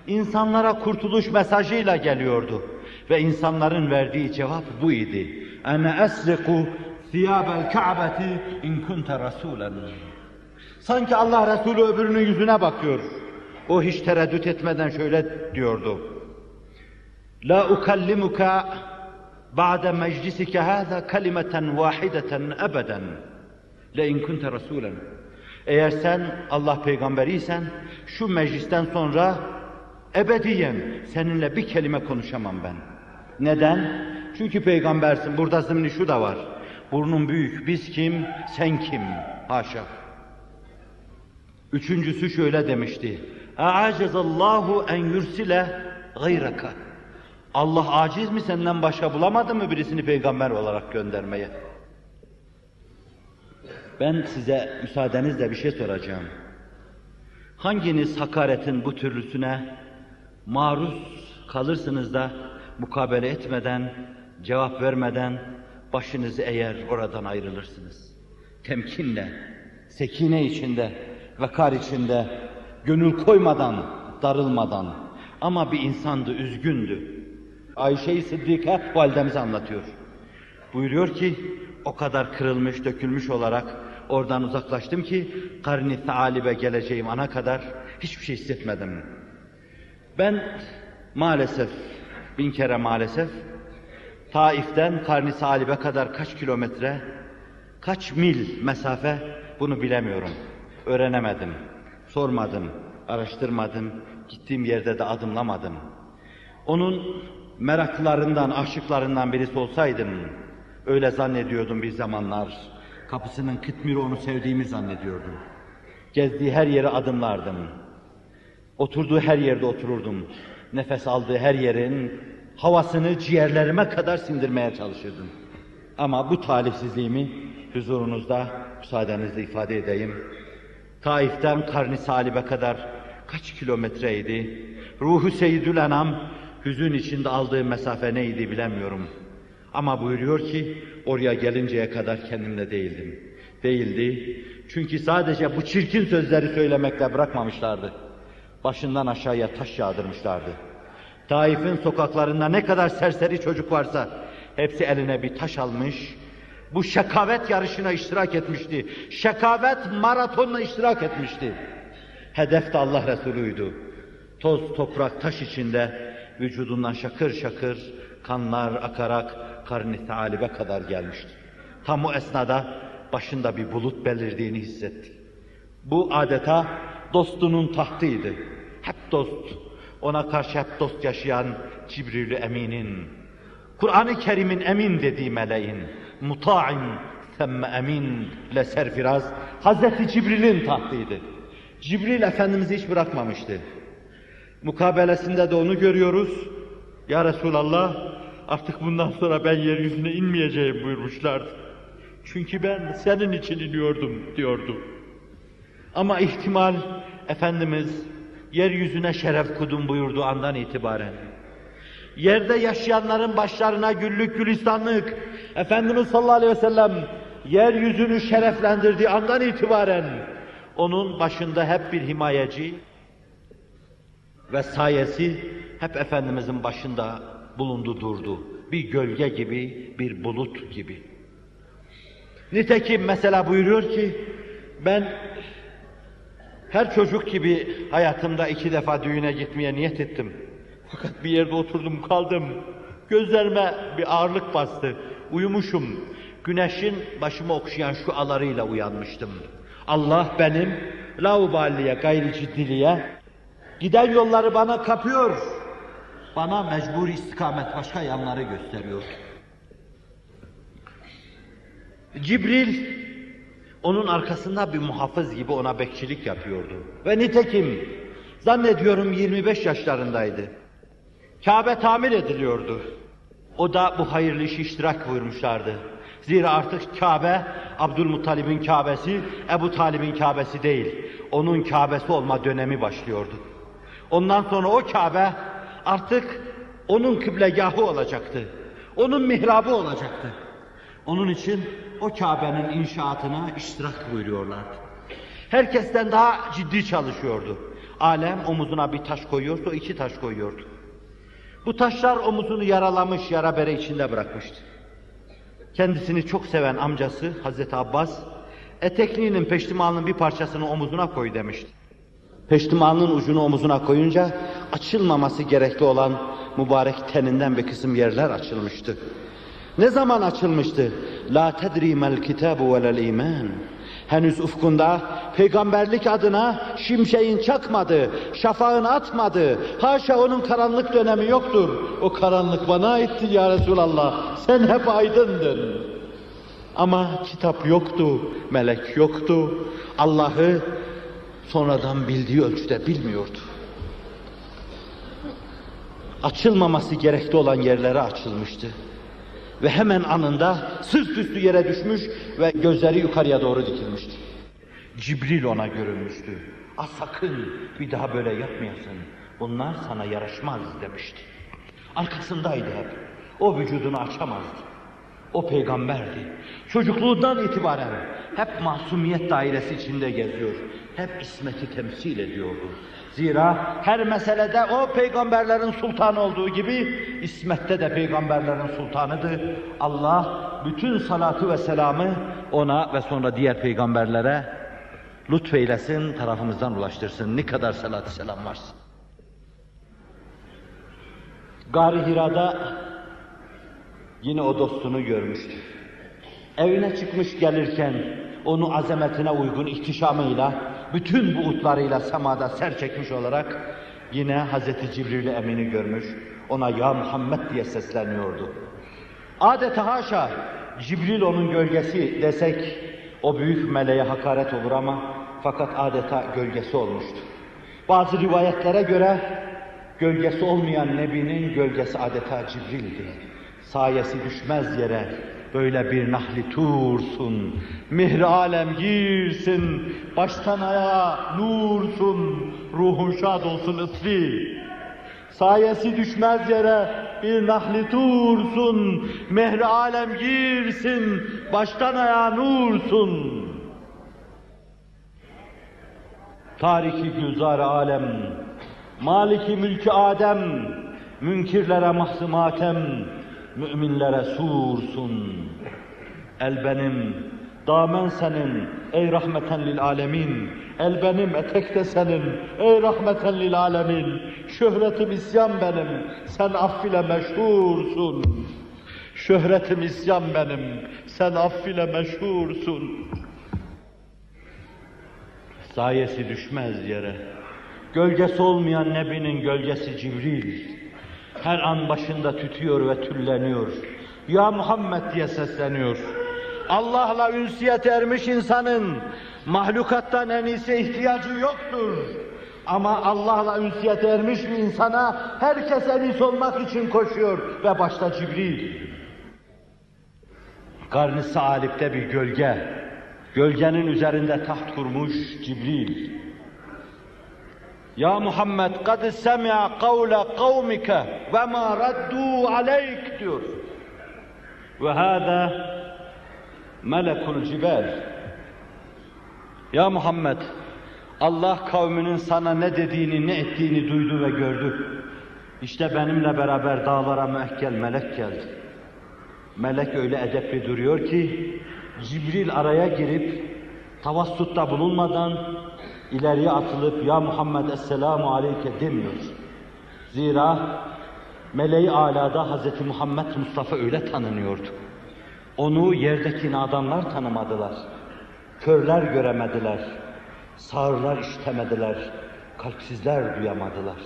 insanlara kurtuluş mesajıyla geliyordu. Ve insanların verdiği cevap bu idi. Ene esriku thiyabel ka'beti in kunte rasulen. Sanki Allah Resulü öbürünün yüzüne bakıyor. O hiç tereddüt etmeden şöyle diyordu. La ukallimuka ba'de meclisike hâzâ kalimeten vâhideten ebeden. Le in kunte rasulen. Eğer sen Allah peygamberiysen şu meclisten sonra ebediyen seninle bir kelime konuşamam ben. Neden? Çünkü peygambersin. Burada zımni şu da var. Burnun büyük. Biz kim? Sen kim? Haşa. Üçüncüsü şöyle demişti. Allahu en yursile gayraka. Allah aciz mi senden başka bulamadı mı birisini peygamber olarak göndermeye? Ben size müsaadenizle bir şey soracağım. Hanginiz hakaretin bu türlüsüne maruz kalırsınız da mukabele etmeden, cevap vermeden başınızı eğer oradan ayrılırsınız? Temkinle, sekine içinde, vakar içinde, gönül koymadan, darılmadan ama bir insandı, üzgündü. Ayşe-i Sıddika validemize anlatıyor. Buyuruyor ki o kadar kırılmış, dökülmüş olarak oradan uzaklaştım ki karni taalibe geleceğim ana kadar hiçbir şey hissetmedim. Ben maalesef, bin kere maalesef Taif'ten karni salibe kadar kaç kilometre, kaç mil mesafe bunu bilemiyorum. Öğrenemedim, sormadım, araştırmadım, gittiğim yerde de adımlamadım. Onun meraklarından, aşıklarından birisi olsaydım, öyle zannediyordum bir zamanlar. Kapısının kıtmiri onu sevdiğimi zannediyordum. Gezdiği her yere adımlardım. Oturduğu her yerde otururdum. Nefes aldığı her yerin havasını ciğerlerime kadar sindirmeye çalışırdım. Ama bu talihsizliğimi huzurunuzda müsaadenizle ifade edeyim. Taif'ten Karni Salib'e kadar kaç kilometreydi? Ruhu Seyyidül Enam hüzün içinde aldığı mesafe neydi bilemiyorum. Ama buyuruyor ki oraya gelinceye kadar kendimle değildim. Değildi. Çünkü sadece bu çirkin sözleri söylemekle bırakmamışlardı. Başından aşağıya taş yağdırmışlardı. Taif'in sokaklarında ne kadar serseri çocuk varsa hepsi eline bir taş almış. Bu şakavet yarışına iştirak etmişti. Şakavet maratonuna iştirak etmişti. Hedef de Allah Resulü'ydü. Toz, toprak, taş içinde vücudundan şakır şakır kanlar akarak karni taalibe kadar gelmişti. Tam o esnada başında bir bulut belirdiğini hissetti. Bu adeta dostunun tahtıydı. Hep dost. Ona karşı hep dost yaşayan Cibril Emin'in, Kur'an-ı Kerim'in emin dediği meleğin, muta'in semme emin le serfiraz, Hazreti Cibril'in tahtıydı. Cibril Efendimiz'i hiç bırakmamıştı. Mukabelesinde de onu görüyoruz. Ya Resulallah artık bundan sonra ben yeryüzüne inmeyeceğim buyurmuşlardı. Çünkü ben senin için iniyordum diyordu. Ama ihtimal Efendimiz yeryüzüne şeref kudum buyurduğu andan itibaren yerde yaşayanların başlarına güllük gülistanlık Efendimiz sallallahu aleyhi ve sellem yeryüzünü şereflendirdiği andan itibaren onun başında hep bir himayeci ve sayesi hep Efendimizin başında bulundu durdu. Bir gölge gibi, bir bulut gibi. Nitekim mesela buyuruyor ki ben her çocuk gibi hayatımda iki defa düğüne gitmeye niyet ettim. Fakat bir yerde oturdum kaldım. Gözlerime bir ağırlık bastı. Uyumuşum. Güneşin başımı okşayan şu alarıyla uyanmıştım. Allah benim laubaliye, gayri ciddiliğe giden yolları bana kapıyor. Bana mecbur istikamet başka yanları gösteriyor. Cibril onun arkasında bir muhafız gibi ona bekçilik yapıyordu. Ve nitekim zannediyorum 25 yaşlarındaydı. Kabe tamir ediliyordu. O da bu hayırlı işi iştirak buyurmuşlardı. Zira artık Kabe, Abdülmuttalib'in Kabe'si, Ebu Talib'in Kabe'si değil. Onun Kabe'si olma dönemi başlıyordu. Ondan sonra o Kabe artık onun kıblegahı olacaktı. Onun mihrabı olacaktı. Onun için o Kabe'nin inşaatına iştirak buyuruyorlardı. Herkesten daha ciddi çalışıyordu. Alem omuzuna bir taş koyuyorsa iki taş koyuyordu. Bu taşlar omuzunu yaralamış, yara bere içinde bırakmıştı. Kendisini çok seven amcası Hazreti Abbas, etekliğinin peştimalının bir parçasını omuzuna koy demişti. Peştimalının ucunu omuzuna koyunca açılmaması gerekli olan mübarek teninden bir kısım yerler açılmıştı. Ne zaman açılmıştı? La tedri mel kitabu velel iman. Henüz ufkunda peygamberlik adına şimşeğin çakmadı, şafağın atmadı. Haşa onun karanlık dönemi yoktur. O karanlık bana aitti ya Resulallah. Sen hep aydındın. Ama kitap yoktu, melek yoktu. Allah'ı sonradan bildiği ölçüde bilmiyordu. Açılmaması gerekli olan yerlere açılmıştı. Ve hemen anında sırt üstü yere düşmüş ve gözleri yukarıya doğru dikilmişti. Cibril ona görünmüştü. Ah sakın bir daha böyle yapmayasın. Bunlar sana yaraşmaz demişti. Arkasındaydı hep. O vücudunu açamazdı. O peygamberdi. Çocukluğundan itibaren hep masumiyet dairesi içinde geziyor. Hep ismeti temsil ediyordu. Zira her meselede o peygamberlerin sultanı olduğu gibi İsmet'te de peygamberlerin sultanıdır. Allah bütün salatı ve selamı ona ve sonra diğer peygamberlere lütfeylesin, tarafımızdan ulaştırsın. Ne kadar salatı selam varsa. Gari Hira'da yine o dostunu görmüştü. Evine çıkmış gelirken onu azametine uygun ihtişamıyla, bütün buğutlarıyla semada ser çekmiş olarak yine Hazreti Cibril Emin'i görmüş, ona ya Muhammed diye sesleniyordu. Adeta haşa Cibril onun gölgesi desek o büyük meleğe hakaret olur ama fakat adeta gölgesi olmuştu. Bazı rivayetlere göre gölgesi olmayan Nebi'nin gölgesi adeta Cibril'di. Sayesi düşmez yere böyle bir nahli tursun, mihr alem girsin, baştan ayağa nursun, ruhun şad olsun ıtri. Sayesi düşmez yere bir nahli tursun, mehri alem girsin, baştan ayağa nursun. Tariki gülzar alem, maliki mülkü adem, münkirlere mahzımatem, müminlere sursun. El benim, damen senin, ey rahmeten lil alemin. El benim, etek de senin, ey rahmeten lil alemin. Şöhretim isyan benim, sen affile meşhursun. Şöhretim isyan benim, sen affile meşhursun. Sayesi düşmez yere. Gölgesi olmayan Nebi'nin gölgesi Cibril. Her an başında tütüyor ve tülleniyor. Ya Muhammed diye sesleniyor. Allah'la ünsiyet ermiş insanın mahlukattan en iyisi ihtiyacı yoktur. Ama Allah'la ünsiyet ermiş bir insana herkes en iyisi olmak için koşuyor ve başta Cibril. Karnı salipte bir gölge, gölgenin üzerinde taht kurmuş Cibril. Ya Muhammed kad semi'a kavle kavmike ve ma raddu aleyk diyor. Ve hâzâ melekul cibel. Ya Muhammed Allah kavminin sana ne dediğini ne ettiğini duydu ve gördü. İşte benimle beraber dağlara müekkel melek geldi. Melek öyle edepli duruyor ki Cibril araya girip tavassutta bulunmadan ileriye atılıp ya Muhammed Esselamu Aleyke demiyor. Zira meleği alada Hz. Muhammed Mustafa öyle tanınıyordu. Onu yerdeki adamlar tanımadılar. Körler göremediler. Sağırlar işitemediler. Kalpsizler duyamadılar.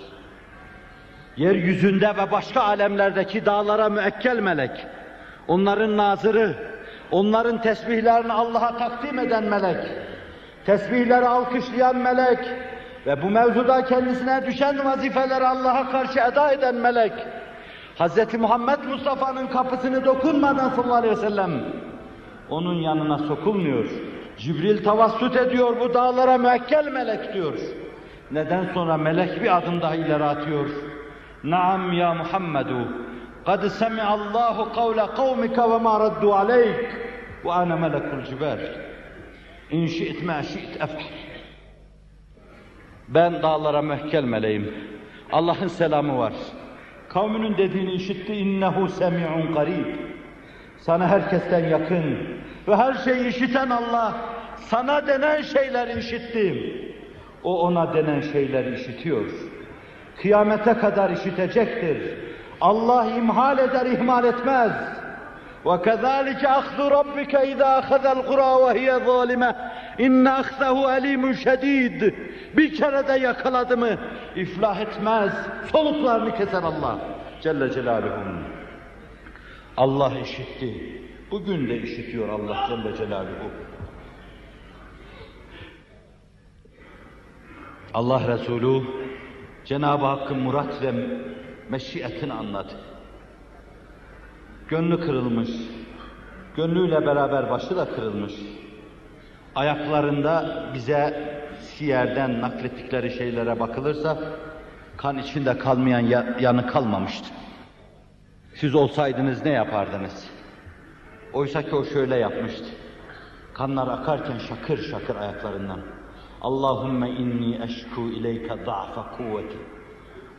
Yeryüzünde ve başka alemlerdeki dağlara müekkel melek, onların nazırı, onların tesbihlerini Allah'a takdim eden melek, tesbihleri alkışlayan melek ve bu mevzuda kendisine düşen vazifeleri Allah'a karşı eda eden melek, Hz. Muhammed Mustafa'nın kapısını dokunmadan sallallahu aleyhi ve sellem onun yanına sokulmuyor. Cibril tavassut ediyor bu dağlara müekkel melek diyor. Neden sonra melek bir adım daha ileri atıyor. Naam ya Muhammedu. Kad semi'allahu kavle kavmike ve ma raddu aleyk. Ve ana melekul. İn şi'it ma şi'it. Ben dağlara mühkel meleğim. Allah'ın selamı var. Kavminin dediğini işitti. İnnehu semi'un garib. Sana herkesten yakın ve her şeyi işiten Allah sana denen şeyleri işittim. O ona denen şeyleri işitiyor. Kıyamete kadar işitecektir. Allah imhal eder, ihmal etmez. وَكَذَٰلِكَ أَخْذُ رَبِّكَ اِذَا أَخَذَ الْقُرَى وَهِيَ ظَالِمَةٌ اِنَّ أَخْذَهُ أَلِيمٌ شَد۪يدٌ Bir kere de yakaladı mı iflah etmez. Soluklarını keser Allah Celle Celaluhu. Allah işitti. Bugün de işitiyor Allah Celle Celaluhu. Allah Resulü Cenab-ı Hakk'ın murat ve meşiyetini anladı. Gönlü kırılmış, gönlüyle beraber başı da kırılmış. Ayaklarında bize siyerden naklettikleri şeylere bakılırsa kan içinde kalmayan ya- yanı kalmamıştı. Siz olsaydınız ne yapardınız? Oysa ki o şöyle yapmıştı. Kanlar akarken şakır şakır ayaklarından. Allahümme inni eşku ileyke da'fa kuvveti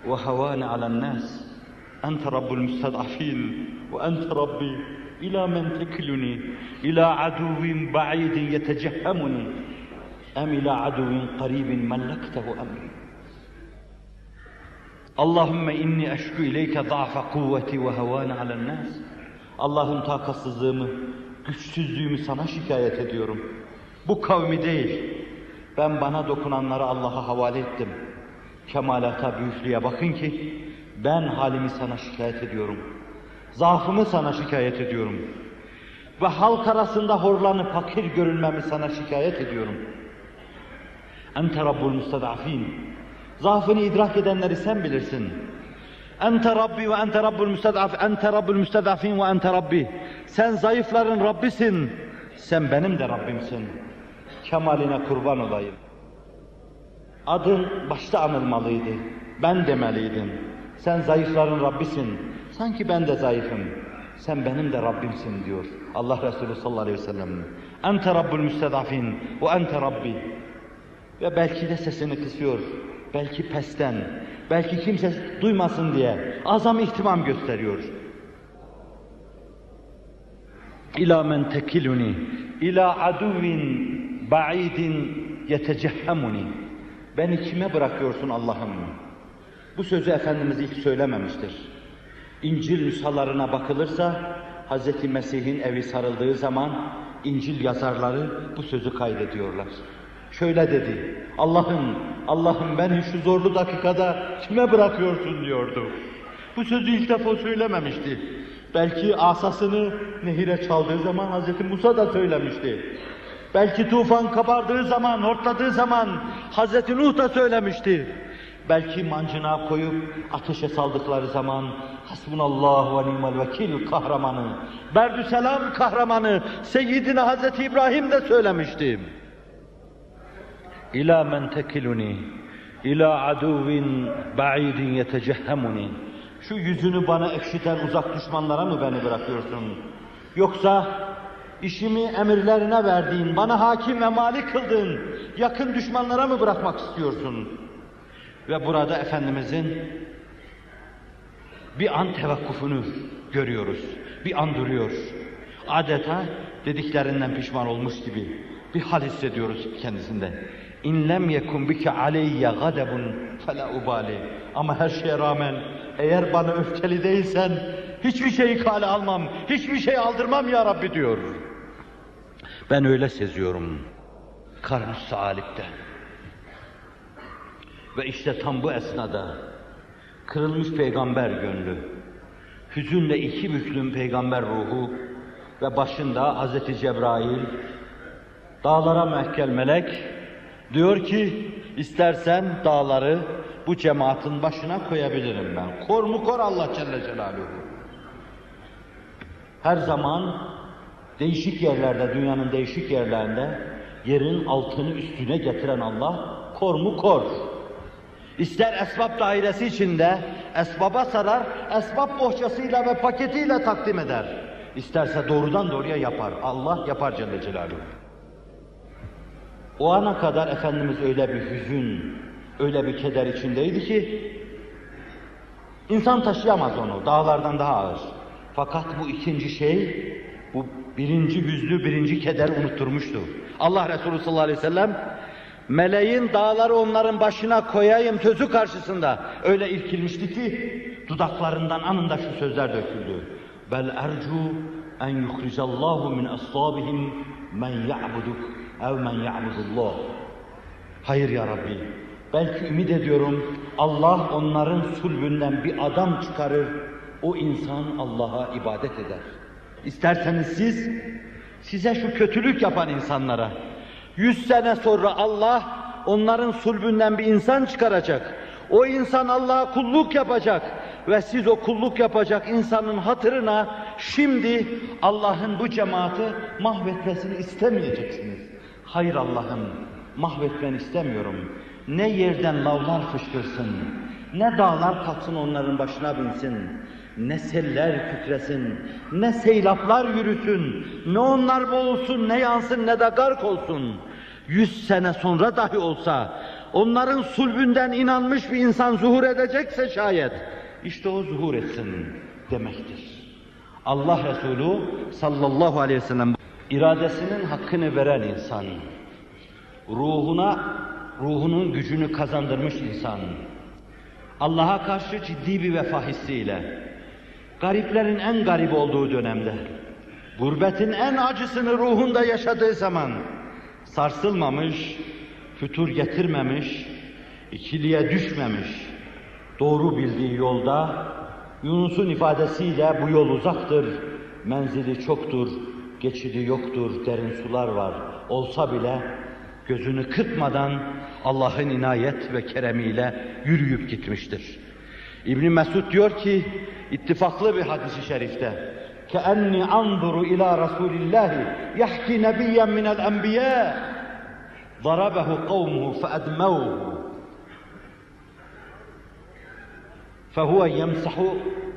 ve havane alen nas. Müstedafin ve ente rabbi ila men tekiluni ila aduvin ba'idin yetecehhemuni em ila aduvin qaribin mellektehu emri. Allahümme inni eşku ileyke da'fa kuvveti ve havane alen nas. Allah'ım takatsızlığımı, güçsüzlüğümü sana şikayet ediyorum. Bu kavmi değil. Ben bana dokunanları Allah'a havale ettim. Kemalata, büyüklüğe bakın ki ben halimi sana şikayet ediyorum. Zaafımı sana şikayet ediyorum. Ve halk arasında horlanıp fakir görünmemi sana şikayet ediyorum. Ente Rabbul Müstedafin. Zaafını idrak edenleri sen bilirsin. Ente Rabbi ve ente Rabbul Müstedaf, ente Rabbul Müstedafin ve ente Rabbi. Sen zayıfların Rabbisin. Sen benim de Rabbimsin. Kemaline kurban olayım. Adın başta anılmalıydı. Ben demeliydin. Sen zayıfların Rabbisin. Sanki ben de zayıfım. Sen benim de Rabbimsin diyor Allah Resulü sallallahu aleyhi ve sellem. Ente Rabbul Müstedafin ve ente Rabbi. Ve belki de sesini kısıyor. Belki pesten, belki kimse duymasın diye azam ihtimam gösteriyor. İlâ men tekiluni, ilâ aduvin ba'idin yetecehhemuni. Beni kime bırakıyorsun Allah'ım? Bu sözü Efendimiz ilk söylememiştir. İncil nüshalarına bakılırsa Hz. Mesih'in evi sarıldığı zaman İncil yazarları bu sözü kaydediyorlar. Şöyle dedi, Allah'ım, Allah'ım beni şu zorlu dakikada kime bırakıyorsun diyordu. Bu sözü ilk defa söylememişti. Belki asasını nehire çaldığı zaman Hz. Musa da söylemişti. Belki tufan kabardığı zaman, hortladığı zaman Hz. Nuh da söylemişti. Belki mancına koyup ateşe saldıkları zaman Hasbunallah ve ni'mel vekil kahramanı, Berdüselam kahramanı Seyyidina Hazreti İbrahim de söylemişti. İlâ men tekiluni, ilâ aduvin ba'idin yetecehhemuni. Şu yüzünü bana ekşiten uzak düşmanlara mı beni bırakıyorsun? Yoksa işimi emirlerine verdiğin, bana hakim ve malik kıldığın yakın düşmanlara mı bırakmak istiyorsun? Ve burada Efendimizin bir an tevakkufunu görüyoruz. Bir an duruyor. Adeta dediklerinden pişman olmuş gibi bir hal hissediyoruz kendisinde. İn lem yekun bike aleyye gadebun fela ubali. Ama her şeye rağmen eğer bana öfkeli değilsen hiçbir şeyi kale almam, hiçbir şey aldırmam ya Rabbi diyor. Ben öyle seziyorum. Karnı saalikte. Ve işte tam bu esnada kırılmış peygamber gönlü, hüzünle iki büklüm peygamber ruhu ve başında Hazreti Cebrail, dağlara mehkel melek diyor ki istersen dağları bu cemaatin başına koyabilirim ben. Kor mu kor Allah Celle Celaluhu. Her zaman değişik yerlerde, dünyanın değişik yerlerinde yerin altını üstüne getiren Allah kor mu kor. İster esbab dairesi içinde esbaba sarar, esbab bohçasıyla ve paketiyle takdim eder. İsterse doğrudan doğruya yapar. Allah yapar Celle Celaluhu. O ana kadar Efendimiz öyle bir hüzün, öyle bir keder içindeydi ki insan taşıyamaz onu, dağlardan daha ağır. Fakat bu ikinci şey, bu birinci hüznü, birinci keder unutturmuştu. Allah Resulü sallallahu aleyhi ve sellem Meleğin dağları onların başına koyayım sözü karşısında öyle irkilmişti ki dudaklarından anında şu sözler döküldü. Bel ercu en yuhricallahu min ashabihim men ya'buduk ev men ya'budullah. Hayır ya Rabbi. Belki ümit ediyorum Allah onların sulbünden bir adam çıkarır. O insan Allah'a ibadet eder. İsterseniz siz size şu kötülük yapan insanlara Yüz sene sonra Allah onların sulbünden bir insan çıkaracak. O insan Allah'a kulluk yapacak ve siz o kulluk yapacak insanın hatırına şimdi Allah'ın bu cemaati mahvetmesini istemeyeceksiniz. Hayır Allah'ım mahvetmeni istemiyorum. Ne yerden lavlar fışkırsın, ne dağlar kalksın onların başına binsin, ne seller kükresin, ne seylaplar yürüsün, ne onlar boğulsun, ne yansın, ne de gark olsun. Yüz sene sonra dahi olsa, onların sulbünden inanmış bir insan zuhur edecekse şayet, işte o zuhur etsin demektir. Allah Resulü sallallahu aleyhi ve sellem iradesinin hakkını veren insan, ruhuna, ruhunun gücünü kazandırmış insan, Allah'a karşı ciddi bir vefa hissiyle, gariplerin en garip olduğu dönemde, gurbetin en acısını ruhunda yaşadığı zaman, sarsılmamış, fütur getirmemiş, ikiliye düşmemiş, doğru bildiği yolda, Yunus'un ifadesiyle bu yol uzaktır, menzili çoktur, geçidi yoktur, derin sular var. Olsa bile gözünü kırpmadan Allah'ın inayet ve keremiyle yürüyüp gitmiştir. İbn Mesud diyor ki ittifaklı bir hadisi şerifte كأني أنظر إلى رسول الله يحكي نبيا من الأنبياء ضربه قومه فأدموه فهو يمسح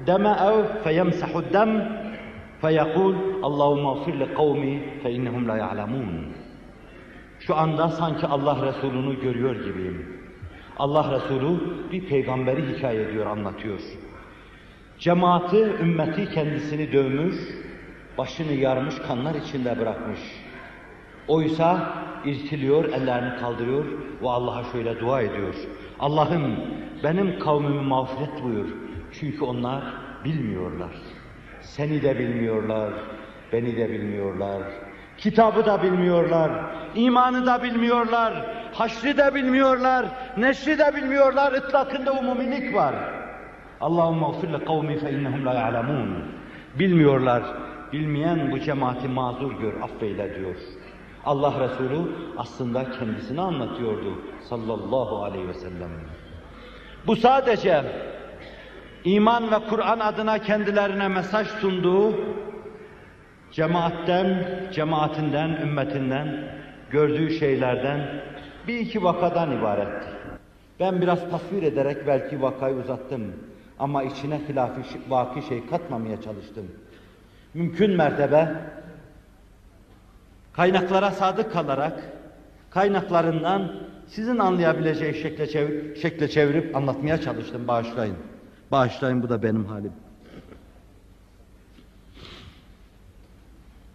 دم أو فيمسح الدم فيقول اللهم اغفر لقومي فإنهم لا يعلمون Şu anda sanki Allah Resulü'nü görüyor gibiyim. Allah Resulü bir peygamberi hikaye ediyor, anlatıyor. Cemaati, ümmeti kendisini dövmüş, başını yarmış, kanlar içinde bırakmış. Oysa irtiliyor, ellerini kaldırıyor ve Allah'a şöyle dua ediyor. Allah'ım benim kavmimi mağfiret buyur. Çünkü onlar bilmiyorlar. Seni de bilmiyorlar, beni de bilmiyorlar. Kitabı da bilmiyorlar, imanı da bilmiyorlar, haşrı da bilmiyorlar, neşri de bilmiyorlar, ıtlakında umumilik var. Allahümme gfir li kavmi fe innehum la ya'lemun. Bilmiyorlar, bilmeyen bu cemaati mazur gör, affeyle diyor. Allah Resulü aslında kendisini anlatıyordu sallallahu aleyhi ve sellem. Bu sadece iman ve Kur'an adına kendilerine mesaj sunduğu cemaatten, cemaatinden, ümmetinden gördüğü şeylerden bir iki vakadan ibaretti. Ben biraz tasvir ederek belki vakayı uzattım ama içine hilafi vaki şey katmamaya çalıştım. Mümkün mertebe kaynaklara sadık kalarak kaynaklarından sizin anlayabileceği şekle, çevir, şekle çevirip anlatmaya çalıştım. Bağışlayın. Bağışlayın bu da benim halim.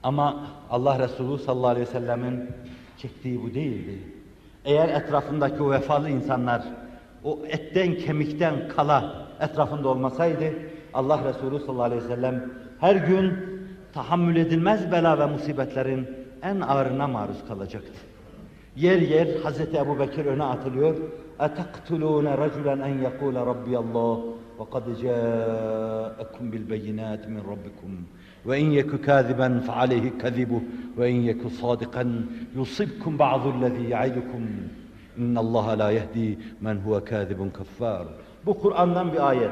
Ama Allah Resulü sallallahu aleyhi ve sellemin çektiği bu değildi. Eğer etrafındaki o vefalı insanlar o etten kemikten kala etrafında olmasaydı Allah Resulü sallallahu aleyhi ve sellem her gün tahammül edilmez bela ve musibetlerin en ağırına maruz kalacaktı. Yer yer Hazreti Ebu Bekir öne atılıyor. اَتَقْتُلُونَ رَجُلًا اَنْ يَقُولَ رَبِّيَ اللّٰهِ وَقَدْ جَاءَكُمْ بِالْبَيِّنَاتِ مِنْ رَبِّكُمْ ve in yeku kâziben fe aleyhi kazibuh ve in yeku sadikan yusibkum ba'dullezî ya'idukum. İnnallâhe la yehdi men huve kâzibun kaffâr. Bu Kur'an'dan bir ayet.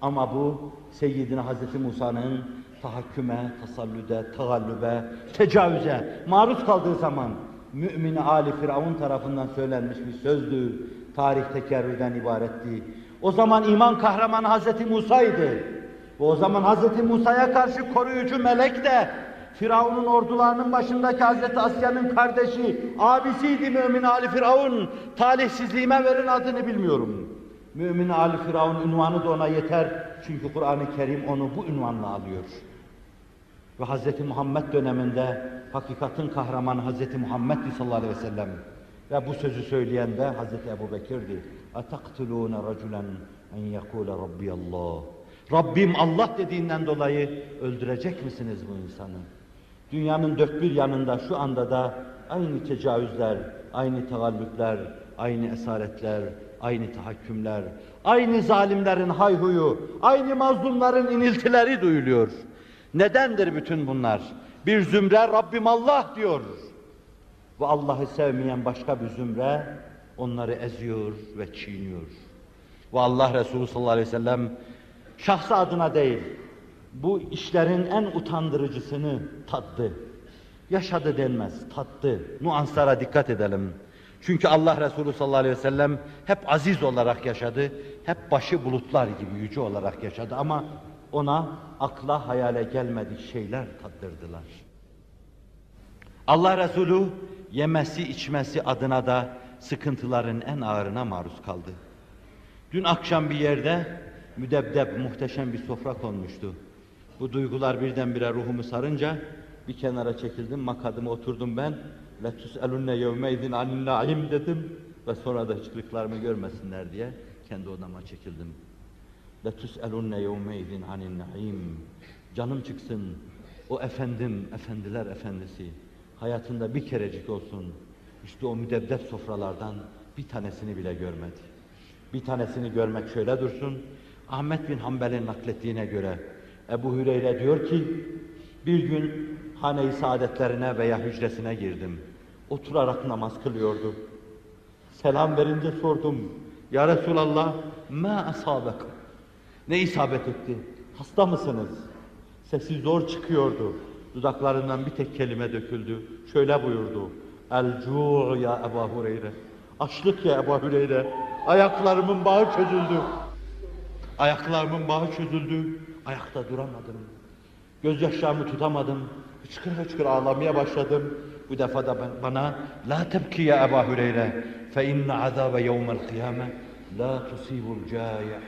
Ama bu Seyyidina Hazreti Musa'nın tahakküme, tasallüde, tagallübe, tecavüze maruz kaldığı zaman mümin Ali Firavun tarafından söylenmiş bir sözdü. Tarih tekerrürden ibaretti. O zaman iman kahramanı Hazreti Musa'ydı. Ve o zaman Hazreti Musa'ya karşı koruyucu melek de Firavun'un ordularının başındaki Hazreti Asya'nın kardeşi, abisiydi mümin Ali Firavun. Talihsizliğime verin adını bilmiyorum. Mümin Ali Firavun ünvanı da ona yeter. Çünkü Kur'an-ı Kerim onu bu ünvanla alıyor. Ve Hz. Muhammed döneminde hakikatin kahramanı Hz. Muhammed sallallahu aleyhi ve sellem ve bu sözü söyleyen de Hz. Ebu Bekir'di. اَتَقْتُلُونَ رَجُلًا اَنْ يَقُولَ رَبِّيَ اللّٰهِ Rabbim Allah dediğinden dolayı öldürecek misiniz bu insanı? Dünyanın dört bir yanında şu anda da aynı tecavüzler, aynı tagallüpler, aynı esaretler, aynı tahakkümler, aynı zalimlerin hayhuyu, aynı mazlumların iniltileri duyuluyor. Nedendir bütün bunlar? Bir zümre Rabbim Allah diyor. Ve Allah'ı sevmeyen başka bir zümre onları eziyor ve çiğniyor. Ve Allah Resulü sallallahu aleyhi ve sellem şahsı adına değil, bu işlerin en utandırıcısını tattı. Yaşadı denmez, tattı. Nuanslara dikkat edelim. Çünkü Allah Resulü sallallahu aleyhi ve sellem hep aziz olarak yaşadı, hep başı bulutlar gibi yüce olarak yaşadı ama ona akla hayale gelmedik şeyler tattırdılar. Allah Resulü yemesi içmesi adına da sıkıntıların en ağırına maruz kaldı. Dün akşam bir yerde müdebdeb muhteşem bir sofra konmuştu. Bu duygular birdenbire ruhumu sarınca bir kenara çekildim, makadıma oturdum ben. Letus elunne yevmeydin anin naim dedim ve sonra da hiçliklerimi görmesinler diye kendi odama çekildim. Letus elunne yevmeydin anin naim. Canım çıksın o efendim, efendiler efendisi hayatında bir kerecik olsun. İşte o müdebdeb sofralardan bir tanesini bile görmedi. Bir tanesini görmek şöyle dursun, Ahmet bin Hanbel'in naklettiğine göre Ebu Hüreyre diyor ki, bir gün hane-i saadetlerine veya hücresine girdim. Oturarak namaz kılıyordu. Selam verince sordum, Ya Resulallah, ma asabek? Ne isabet etti? Hasta mısınız? Sesi zor çıkıyordu. Dudaklarından bir tek kelime döküldü. Şöyle buyurdu. El cu' ya Ebu Hureyre. Açlık ya Ebu Hureyre. Ayaklarımın bağı çözüldü. Ayaklarımın bağı çözüldü. Ayakta duramadım. Gözyaşlarımı tutamadım. Hıçkır hıçkır ağlamaya başladım. Bu defa da ben- bana La tebki ya Ebu Hureyre fe inne azabe yevmel kıyame la tusibul cayih.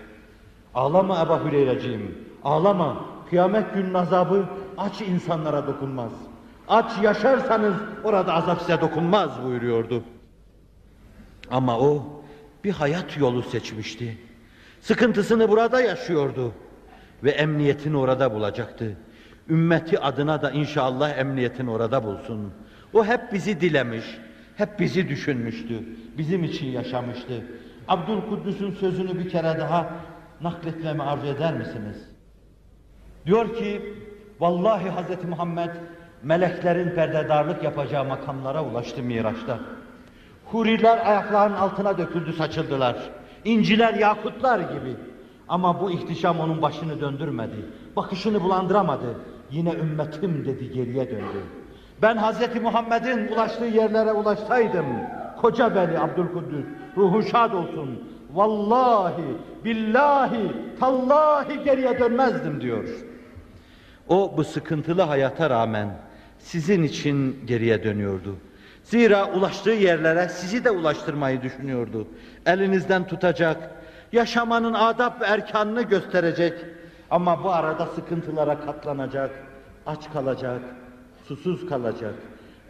Ağlama Ebu Hüreyreciğim, ağlama. Kıyamet günün azabı aç insanlara dokunmaz. Aç yaşarsanız orada azap size dokunmaz buyuruyordu. Ama o bir hayat yolu seçmişti. Sıkıntısını burada yaşıyordu. ve emniyetini orada bulacaktı. Ümmeti adına da inşallah emniyetini orada bulsun. O hep bizi dilemiş, hep bizi düşünmüştü, bizim için yaşamıştı. Abdülkuddüs'ün sözünü bir kere daha nakletmemi arzu eder misiniz? Diyor ki, vallahi Hz. Muhammed meleklerin perdedarlık yapacağı makamlara ulaştı Miraç'ta. Huriler ayaklarının altına döküldü, saçıldılar. İnciler, yakutlar gibi. Ama bu ihtişam onun başını döndürmedi. Bakışını bulandıramadı. Yine ümmetim dedi geriye döndü. Ben Hz. Muhammed'in ulaştığı yerlere ulaşsaydım, koca beni Abdülkuddüs, ruhu şad olsun. Vallahi, billahi, tallahi geriye dönmezdim diyor. O bu sıkıntılı hayata rağmen sizin için geriye dönüyordu. Zira ulaştığı yerlere sizi de ulaştırmayı düşünüyordu. Elinizden tutacak, yaşamanın adab ve erkanını gösterecek. Ama bu arada sıkıntılara katlanacak, aç kalacak, susuz kalacak.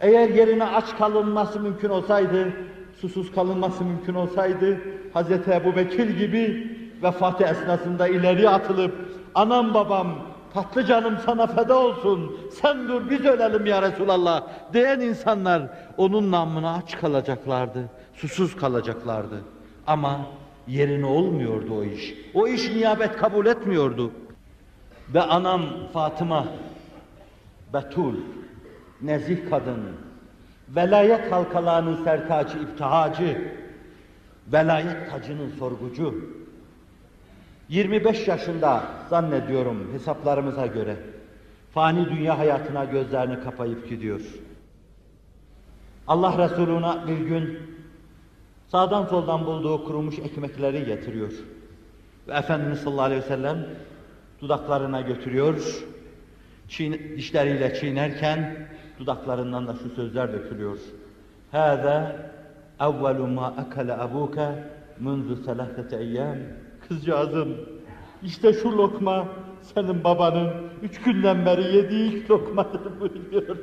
Eğer yerine aç kalınması mümkün olsaydı, susuz kalınması mümkün olsaydı, Hz. Ebu Bekir gibi vefatı esnasında ileri atılıp, anam babam, tatlı canım sana feda olsun, sen dur biz ölelim ya Resulallah diyen insanlar onun namına aç kalacaklardı, susuz kalacaklardı. Ama yerine olmuyordu o iş. O iş niyabet kabul etmiyordu. Ve anam Fatıma, Betul, nezih kadın, velayet halkalarının sertacı, iptihacı, velayet tacının sorgucu, 25 yaşında zannediyorum hesaplarımıza göre fani dünya hayatına gözlerini kapayıp gidiyor. Allah Resuluna bir gün sağdan soldan bulduğu kurumuş ekmekleri getiriyor. Ve Efendimiz sallallahu aleyhi ve sellem dudaklarına götürüyor. Çiğ, dişleriyle çiğnerken dudaklarından da şu sözler dökülüyor. Hâzâ evvelu mâ akale abuke munzu selâfete eyyâm. Kızcağızım, işte şu lokma senin babanın. Üç günden beri yediği ilk lokmadır (laughs) buyuruyor.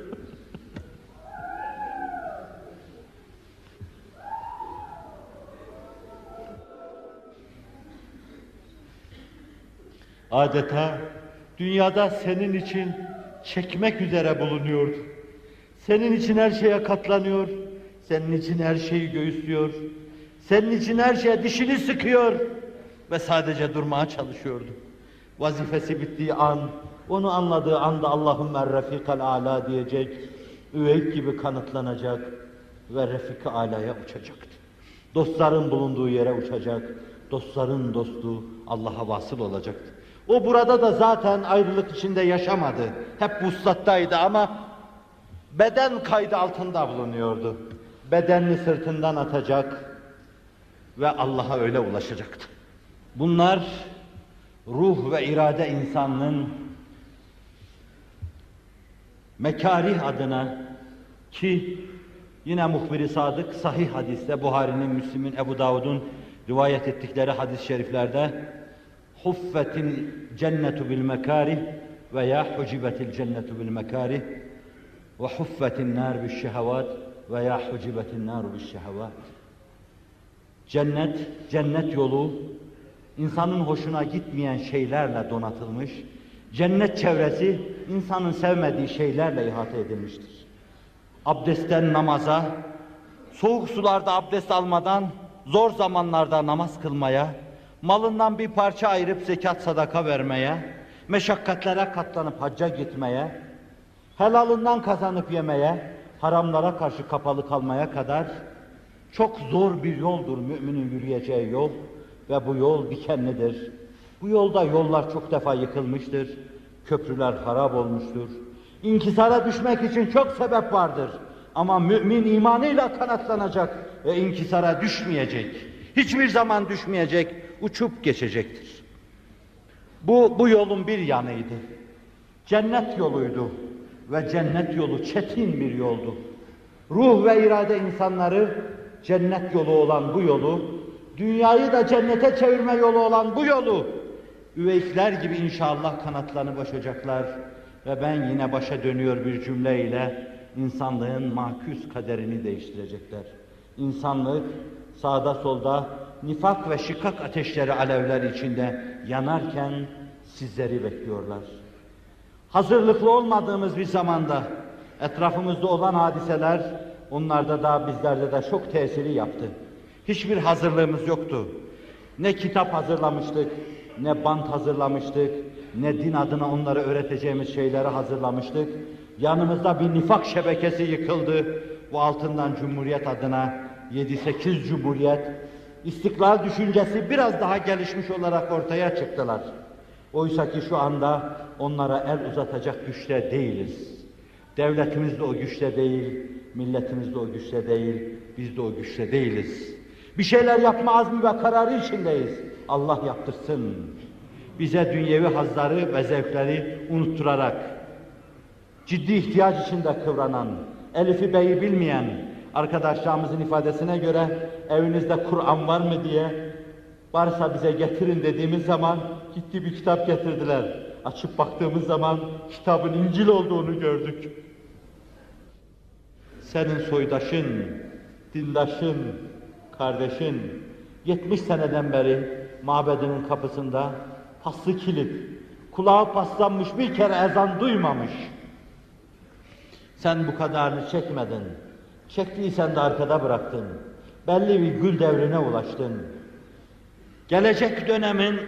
Adeta dünyada senin için çekmek üzere bulunuyordu. Senin için her şeye katlanıyor, senin için her şeyi göğüslüyor, senin için her şeye dişini sıkıyor ve sadece durmaya çalışıyordu. Vazifesi bittiği an, onu anladığı anda Allahümme refikal ala diyecek, üveyk gibi kanıtlanacak ve refik alaya uçacaktı. Dostların bulunduğu yere uçacak, dostların dostu Allah'a vasıl olacaktı. O burada da zaten ayrılık içinde yaşamadı. Hep vuslattaydı ama beden kaydı altında bulunuyordu. Bedenini sırtından atacak ve Allah'a öyle ulaşacaktı. Bunlar ruh ve irade insanının mekarih adına ki yine muhbiri sadık sahih hadiste Buhari'nin, Müslim'in, Ebu Davud'un rivayet ettikleri hadis-i şeriflerde huffetil cennetu bil mekarih veya hucibetil cennetu bil mekarih ve huffetin nar bil şehavat veya hucibetin nar bil şehavat Cennet, cennet yolu insanın hoşuna gitmeyen şeylerle donatılmış, cennet çevresi insanın sevmediği şeylerle ihate edilmiştir. Abdestten namaza, soğuk sularda abdest almadan zor zamanlarda namaz kılmaya, malından bir parça ayırıp zekat sadaka vermeye, meşakkatlere katlanıp hacca gitmeye, helalından kazanıp yemeye, haramlara karşı kapalı kalmaya kadar çok zor bir yoldur müminin yürüyeceği yol ve bu yol dikenlidir. Bu yolda yollar çok defa yıkılmıştır, köprüler harap olmuştur. İnkisara düşmek için çok sebep vardır. Ama mümin imanıyla kanatlanacak ve inkisara düşmeyecek. Hiçbir zaman düşmeyecek, uçup geçecektir. Bu, bu yolun bir yanıydı. Cennet yoluydu ve cennet yolu çetin bir yoldu. Ruh ve irade insanları cennet yolu olan bu yolu, dünyayı da cennete çevirme yolu olan bu yolu, üveykler gibi inşallah kanatlarını başacaklar ve ben yine başa dönüyor bir cümleyle insanlığın maküs kaderini değiştirecekler. İnsanlık sağda solda nifak ve şikak ateşleri alevler içinde yanarken sizleri bekliyorlar. Hazırlıklı olmadığımız bir zamanda etrafımızda olan hadiseler onlarda da bizlerde de çok tesiri yaptı. Hiçbir hazırlığımız yoktu. Ne kitap hazırlamıştık, ne bant hazırlamıştık, ne din adına onlara öğreteceğimiz şeyleri hazırlamıştık. Yanımızda bir nifak şebekesi yıkıldı. Bu altından Cumhuriyet adına 7-8 Cumhuriyet, istiklal düşüncesi biraz daha gelişmiş olarak ortaya çıktılar. Oysa ki şu anda onlara el uzatacak güçte değiliz. Devletimiz de o güçte değil, milletimiz de o güçte değil, biz de o güçte değiliz. Bir şeyler yapma azmi ve kararı içindeyiz. Allah yaptırsın. Bize dünyevi hazları ve zevkleri unutturarak, ciddi ihtiyaç içinde kıvranan, Elif'i Bey'i bilmeyen arkadaşlarımızın ifadesine göre evinizde Kur'an var mı diye varsa bize getirin dediğimiz zaman gitti bir kitap getirdiler. Açıp baktığımız zaman kitabın İncil olduğunu gördük. Senin soydaşın, dindaşın, kardeşin 70 seneden beri mabedinin kapısında paslı kilit, kulağı paslanmış bir kere ezan duymamış. Sen bu kadarını çekmedin. Çektiysen de arkada bıraktın. Belli bir gül devrine ulaştın. Gelecek dönemin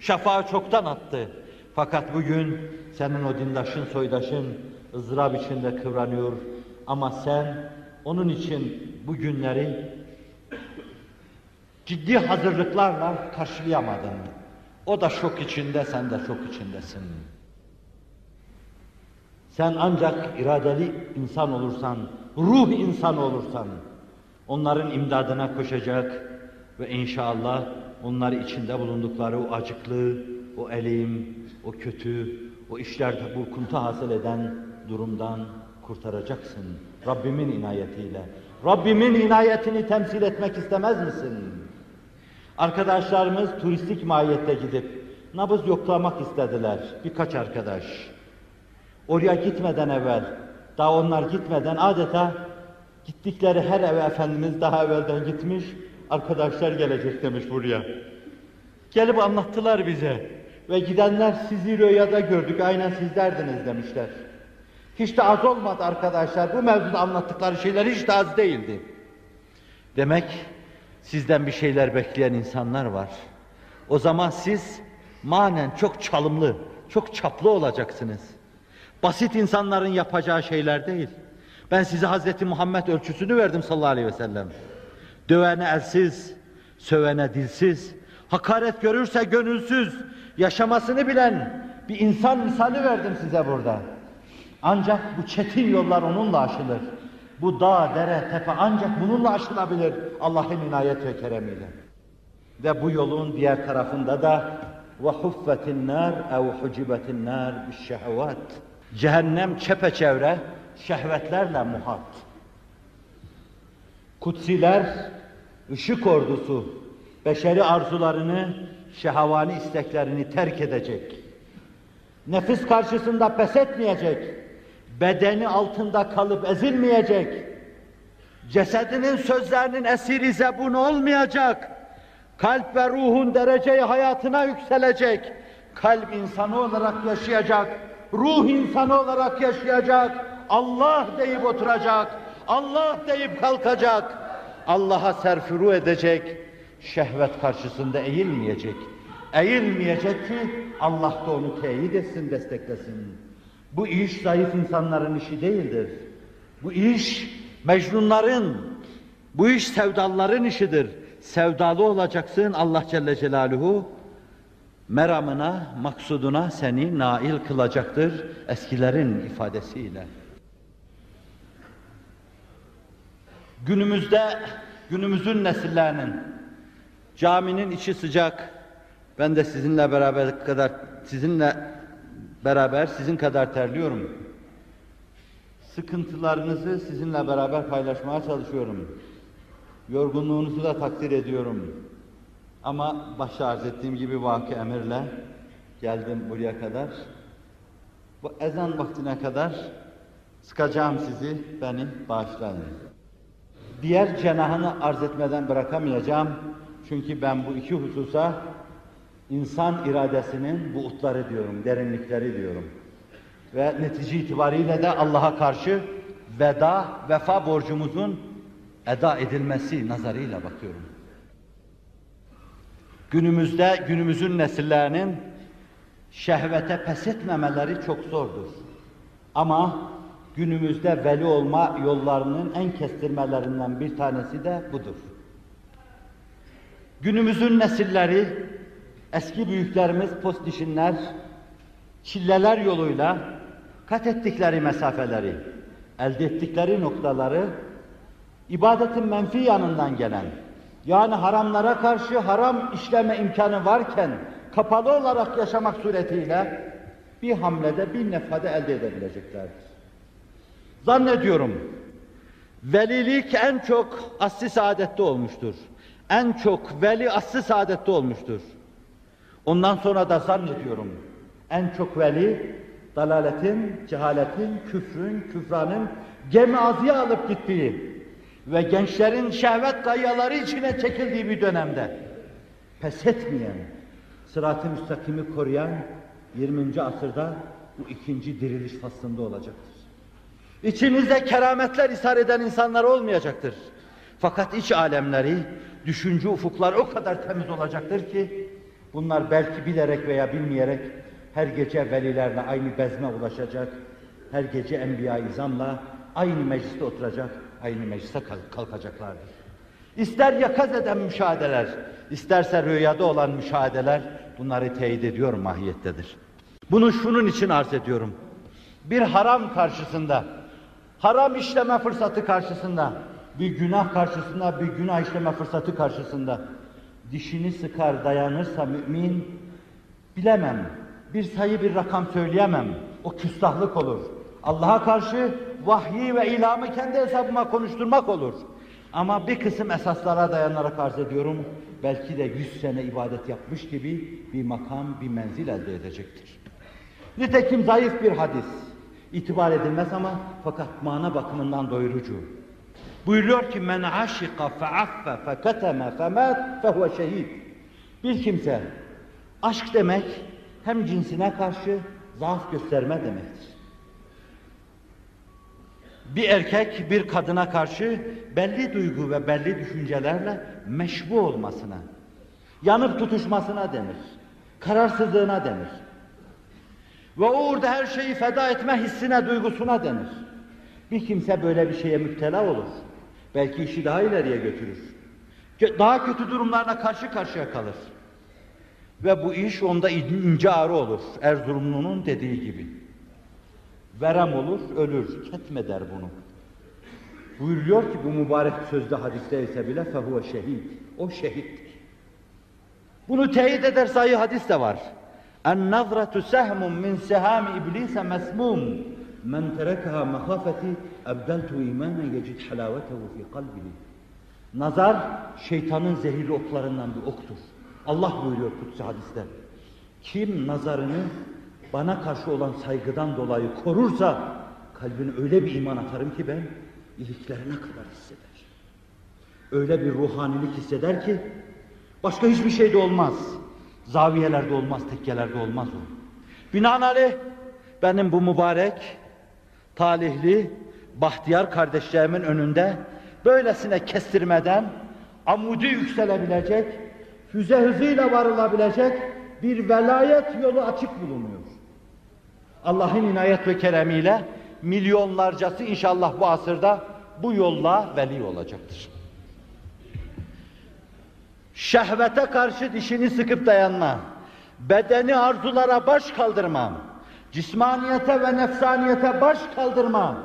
şafağı çoktan attı. Fakat bugün senin o dindaşın, soydaşın ızdırap içinde kıvranıyor. Ama sen onun için bu günleri ciddi hazırlıklarla karşılayamadın. O da şok içinde, sen de şok içindesin. Sen ancak iradeli insan olursan, ruh insan olursan, onların imdadına koşacak ve inşallah onları içinde bulundukları o acıklı, o elim, o kötü, o işlerde burkuntu hasıl eden durumdan kurtaracaksın. Rabbimin inayetiyle. Rabbimin inayetini temsil etmek istemez misin? Arkadaşlarımız turistik mahiyette gidip nabız yoklamak istediler. Birkaç arkadaş. Oraya gitmeden evvel, daha onlar gitmeden adeta gittikleri her eve Efendimiz daha evvelden gitmiş, arkadaşlar gelecek demiş buraya. Gelip anlattılar bize ve gidenler sizi rüyada gördük, aynen sizlerdiniz demişler. Hiç de az olmadı arkadaşlar, bu mevzuda anlattıkları şeyler hiç de az değildi. Demek sizden bir şeyler bekleyen insanlar var. O zaman siz manen çok çalımlı, çok çaplı olacaksınız. Basit insanların yapacağı şeyler değil. Ben size Hazreti Muhammed ölçüsünü verdim sallallahu aleyhi ve sellem. Dövene elsiz, sövene dilsiz, hakaret görürse gönülsüz, yaşamasını bilen bir insan misali verdim size burada. Ancak bu çetin yollar onunla aşılır. Bu dağ, dere, tepe ancak bununla aşılabilir Allah'ın inayet ve keremiyle. Ve bu yolun diğer tarafında da ve huffetin nar ev hucibetin nar şehvat. Cehennem çepeçevre şehvetlerle muhat. Kutsiler, ışık ordusu, beşeri arzularını, şehavani isteklerini terk edecek. Nefis karşısında pes etmeyecek Bedeni altında kalıp ezilmeyecek. Cesedinin sözlerinin esiri zebun olmayacak. Kalp ve ruhun dereceyi hayatına yükselecek. Kalp insanı olarak yaşayacak. Ruh insanı olarak yaşayacak. Allah deyip oturacak. Allah deyip kalkacak. Allah'a serfuru edecek. Şehvet karşısında eğilmeyecek. Eğilmeyecek ki Allah da onu teyit etsin, desteklesin. Bu iş zayıf insanların işi değildir. Bu iş mecnunların, bu iş sevdalıların işidir. Sevdalı olacaksın Allah Celle Celaluhu meramına, maksuduna seni nail kılacaktır eskilerin ifadesiyle. Günümüzde, günümüzün nesillerinin caminin içi sıcak, ben de sizinle beraber kadar sizinle beraber sizin kadar terliyorum. Sıkıntılarınızı sizinle beraber paylaşmaya çalışıyorum. Yorgunluğunuzu da takdir ediyorum. Ama başta arz ettiğim gibi vakı emirle geldim buraya kadar. Bu ezan vaktine kadar sıkacağım sizi, beni bağışlayın. Diğer cenahını arz etmeden bırakamayacağım. Çünkü ben bu iki hususa insan iradesinin buğutları diyorum, derinlikleri diyorum. Ve netice itibariyle de Allah'a karşı veda, vefa borcumuzun eda edilmesi nazarıyla bakıyorum. Günümüzde günümüzün nesillerinin şehvete pes etmemeleri çok zordur. Ama günümüzde veli olma yollarının en kestirmelerinden bir tanesi de budur. Günümüzün nesilleri, eski büyüklerimiz postişinler, çilleler yoluyla kat ettikleri mesafeleri, elde ettikleri noktaları, ibadetin menfi yanından gelen, yani haramlara karşı haram işleme imkanı varken, kapalı olarak yaşamak suretiyle bir hamlede bir nefade elde edebileceklerdir. Zannediyorum, velilik en çok asli saadette olmuştur. En çok veli asli saadette olmuştur. Ondan sonra da zannediyorum, en çok veli, dalaletin, cehaletin, küfrün, küfranın gemi azıya alıp gittiği ve gençlerin şehvet kayaları içine çekildiği bir dönemde pes etmeyen, sırat-ı müstakimi koruyan 20. asırda bu ikinci diriliş faslında olacaktır. İçinizde kerametler ishar eden insanlar olmayacaktır. Fakat iç alemleri, düşünce ufuklar o kadar temiz olacaktır ki bunlar belki bilerek veya bilmeyerek her gece velilerle aynı bezme ulaşacak, her gece enbiya izamla aynı mecliste oturacak, aynı meclise kalk- kalkacaklardır. İster yakaz eden müşahedeler, isterse rüyada olan müşahedeler bunları teyit ediyor mahiyettedir. Bunu şunun için arz ediyorum. Bir haram karşısında, haram işleme fırsatı karşısında, bir günah karşısında, bir günah işleme fırsatı karşısında dişini sıkar dayanırsa mümin bilemem. Bir sayı bir rakam söyleyemem. O küstahlık olur. Allah'a karşı vahyi ve ilamı kendi hesabıma konuşturmak olur. Ama bir kısım esaslara dayanarak arz ediyorum. Belki de yüz sene ibadet yapmış gibi bir makam, bir menzil elde edecektir. Nitekim zayıf bir hadis. İtibar edilmez ama fakat mana bakımından doyurucu. Buyuruyor ki men aşika feaffe feketeme femat fehuve şehid. Bir kimse aşk demek hem cinsine karşı zaaf gösterme demektir. Bir erkek bir kadına karşı belli duygu ve belli düşüncelerle meşbu olmasına, yanıp tutuşmasına denir. Kararsızlığına denir. Ve o orada her şeyi feda etme hissine, duygusuna denir. Bir kimse böyle bir şeye müptela olur. Belki işi daha ileriye götürür. Daha kötü durumlarla karşı karşıya kalır. Ve bu iş onda in- ince ağrı olur. Erzurumlu'nun dediği gibi. Verem olur, ölür. Ketme der bunu. Buyuruyor ki bu mübarek sözde hadiste ise bile fehuve şehit. O şehittir. Bunu teyit eder sayı hadis de var. En nazratu sehmun min sehami iblise mesmum. Men terekeha mehafeti ebdeltu imanen yecid halavetehu fi kalbihi. Nazar şeytanın zehirli oklarından bir oktur. Allah buyuruyor kutsi hadiste. Kim nazarını bana karşı olan saygıdan dolayı korursa kalbine öyle bir iman atarım ki ben iliklerine kadar hisseder. Öyle bir ruhanilik hisseder ki başka hiçbir şeyde olmaz. Zaviyelerde olmaz, tekkelerde olmaz o. Binaenaleyh benim bu mübarek, talihli, bahtiyar kardeşlerimin önünde böylesine kestirmeden amudi yükselebilecek, füze hızıyla varılabilecek bir velayet yolu açık bulunuyor. Allah'ın inayet ve keremiyle milyonlarcası inşallah bu asırda bu yolla veli olacaktır. Şehvete karşı dişini sıkıp dayanma, bedeni arzulara baş kaldırma, cismaniyete ve nefsaniyete baş kaldırma,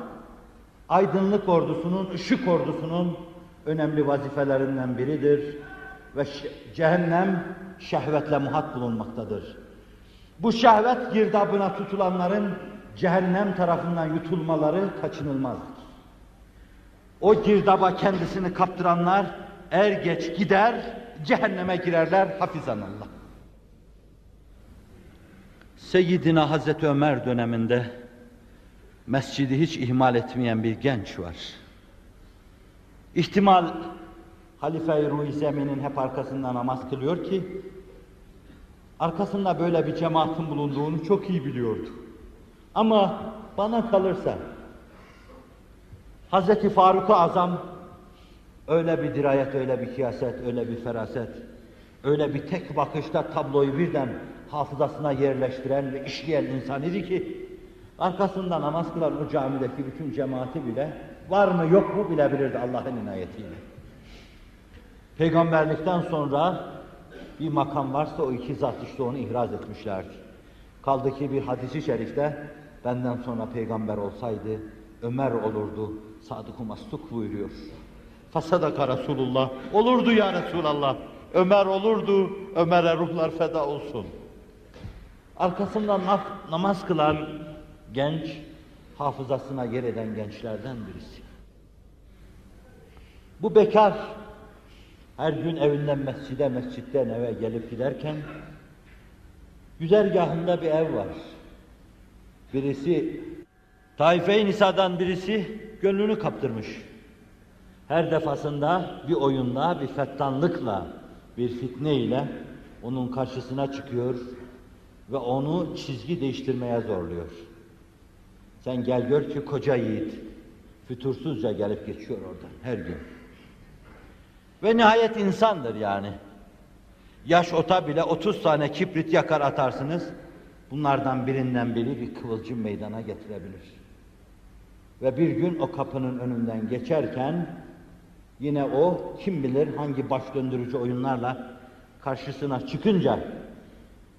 aydınlık ordusunun, ışık ordusunun önemli vazifelerinden biridir ve cehennem şehvetle muhat bulunmaktadır. Bu şehvet girdabına tutulanların cehennem tarafından yutulmaları kaçınılmazdır. O girdaba kendisini kaptıranlar er geç gider, cehenneme girerler hafizanallah. Seyyidina Hazreti Ömer döneminde mescidi hiç ihmal etmeyen bir genç var. İhtimal Halife-i Ruhi Zemin'in hep arkasında namaz kılıyor ki Arkasında böyle bir cemaatin bulunduğunu çok iyi biliyordu. Ama bana kalırsa Hazreti Faruk-u Azam öyle bir dirayet, öyle bir kiyaset, öyle bir feraset, öyle bir tek bakışta tabloyu birden hafızasına yerleştiren ve işleyen insan idi ki arkasında namaz kılan o camideki bütün cemaati bile var mı yok mu bilebilirdi Allah'ın inayetiyle. Peygamberlikten sonra bir makam varsa o iki zat işte onu ihraz etmişlerdi. Kaldı ki bir hadisi şerifte benden sonra peygamber olsaydı Ömer olurdu. Sadık-ı Mastuk buyuruyor. Fasadaka Resulullah. Olurdu ya Resulallah. Ömer olurdu. Ömer'e ruhlar feda olsun. Arkasından namaz kılan genç, hafızasına yer eden gençlerden birisi. Bu bekar, her gün evinden mescide, mescitten eve gelip giderken, güzergahında bir ev var. Birisi, Taife-i Nisa'dan birisi gönlünü kaptırmış. Her defasında bir oyunla, bir fettanlıkla, bir fitneyle onun karşısına çıkıyor ve onu çizgi değiştirmeye zorluyor. Sen gel gör ki koca yiğit fütursuzca gelip geçiyor oradan her gün. Ve nihayet insandır yani. Yaş ota bile 30 tane kibrit yakar atarsınız. Bunlardan birinden biri bir kıvılcım meydana getirebilir. Ve bir gün o kapının önünden geçerken yine o kim bilir hangi baş döndürücü oyunlarla karşısına çıkınca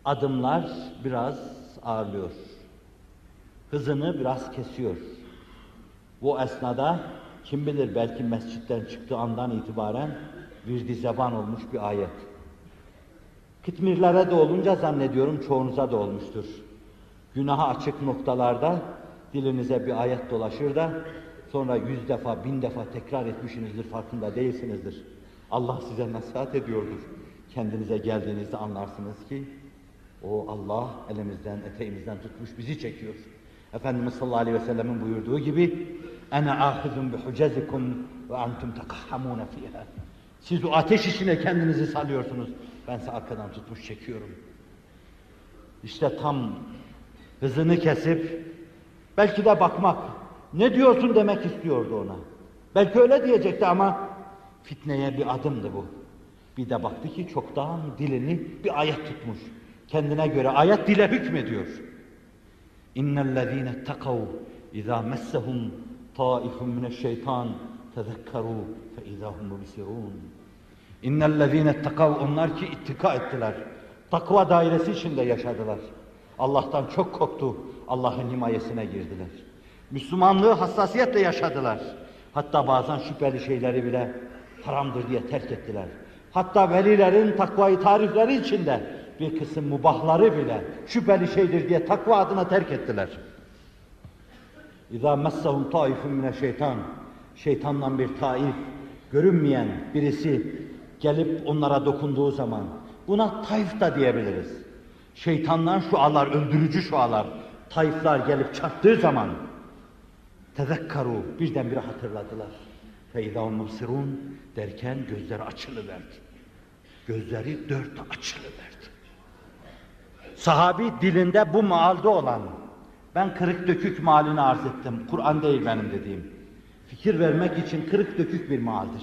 adımlar biraz ağırlıyor. Hızını biraz kesiyor. Bu esnada kim bilir belki mescitten çıktığı andan itibaren virdi zeban olmuş bir ayet. Kıtmirlere de olunca zannediyorum çoğunuza da olmuştur. Günaha açık noktalarda dilinize bir ayet dolaşır da sonra yüz defa, bin defa tekrar etmişsinizdir, farkında değilsinizdir. Allah size nasihat ediyordur. Kendinize geldiğinizde anlarsınız ki o Allah elimizden, eteğimizden tutmuş bizi çekiyor. Efendimiz sallallahu aleyhi ve sellemin buyurduğu gibi "Ene ahizun bi hucezikum ve entum tekahhamune fiha." Siz o ateş içine kendinizi salıyorsunuz. Ben size arkadan tutmuş çekiyorum. İşte tam hızını kesip belki de bakmak, ne diyorsun demek istiyordu ona. Belki öyle diyecekti ama fitneye bir adımdı bu. Bir de baktı ki çoktan dilini bir ayet tutmuş. Kendine göre ayet dile hükmediyor. İnnellezîne takav izâ messehum taifun mineşşeytan tezekkerû fe izâhum mubsirûn. İnnellezîne takav onlar ki ittika ettiler. Takva dairesi içinde yaşadılar. Allah'tan çok korktu. Allah'ın himayesine girdiler. Müslümanlığı hassasiyetle yaşadılar. Hatta bazen şüpheli şeyleri bile haramdır diye terk ettiler. Hatta velilerin takvayı tarifleri içinde bir kısım mubahları bile şüpheli şeydir diye takva adına terk ettiler. İza messahum taifun mine şeytan. Şeytandan bir taif, görünmeyen birisi gelip onlara dokunduğu zaman buna taif da diyebiliriz. Şeytandan şualar, öldürücü şualar, taifler gelip çattığı zaman tezekkaru birdenbire hatırladılar. Feydâun mubsirûn derken gözleri açılıverdi. Gözleri dört açılıverdi. Sahabi dilinde bu maalde olan, ben kırık dökük malini arz ettim. Kur'an değil benim dediğim. Fikir vermek için kırık dökük bir maldır.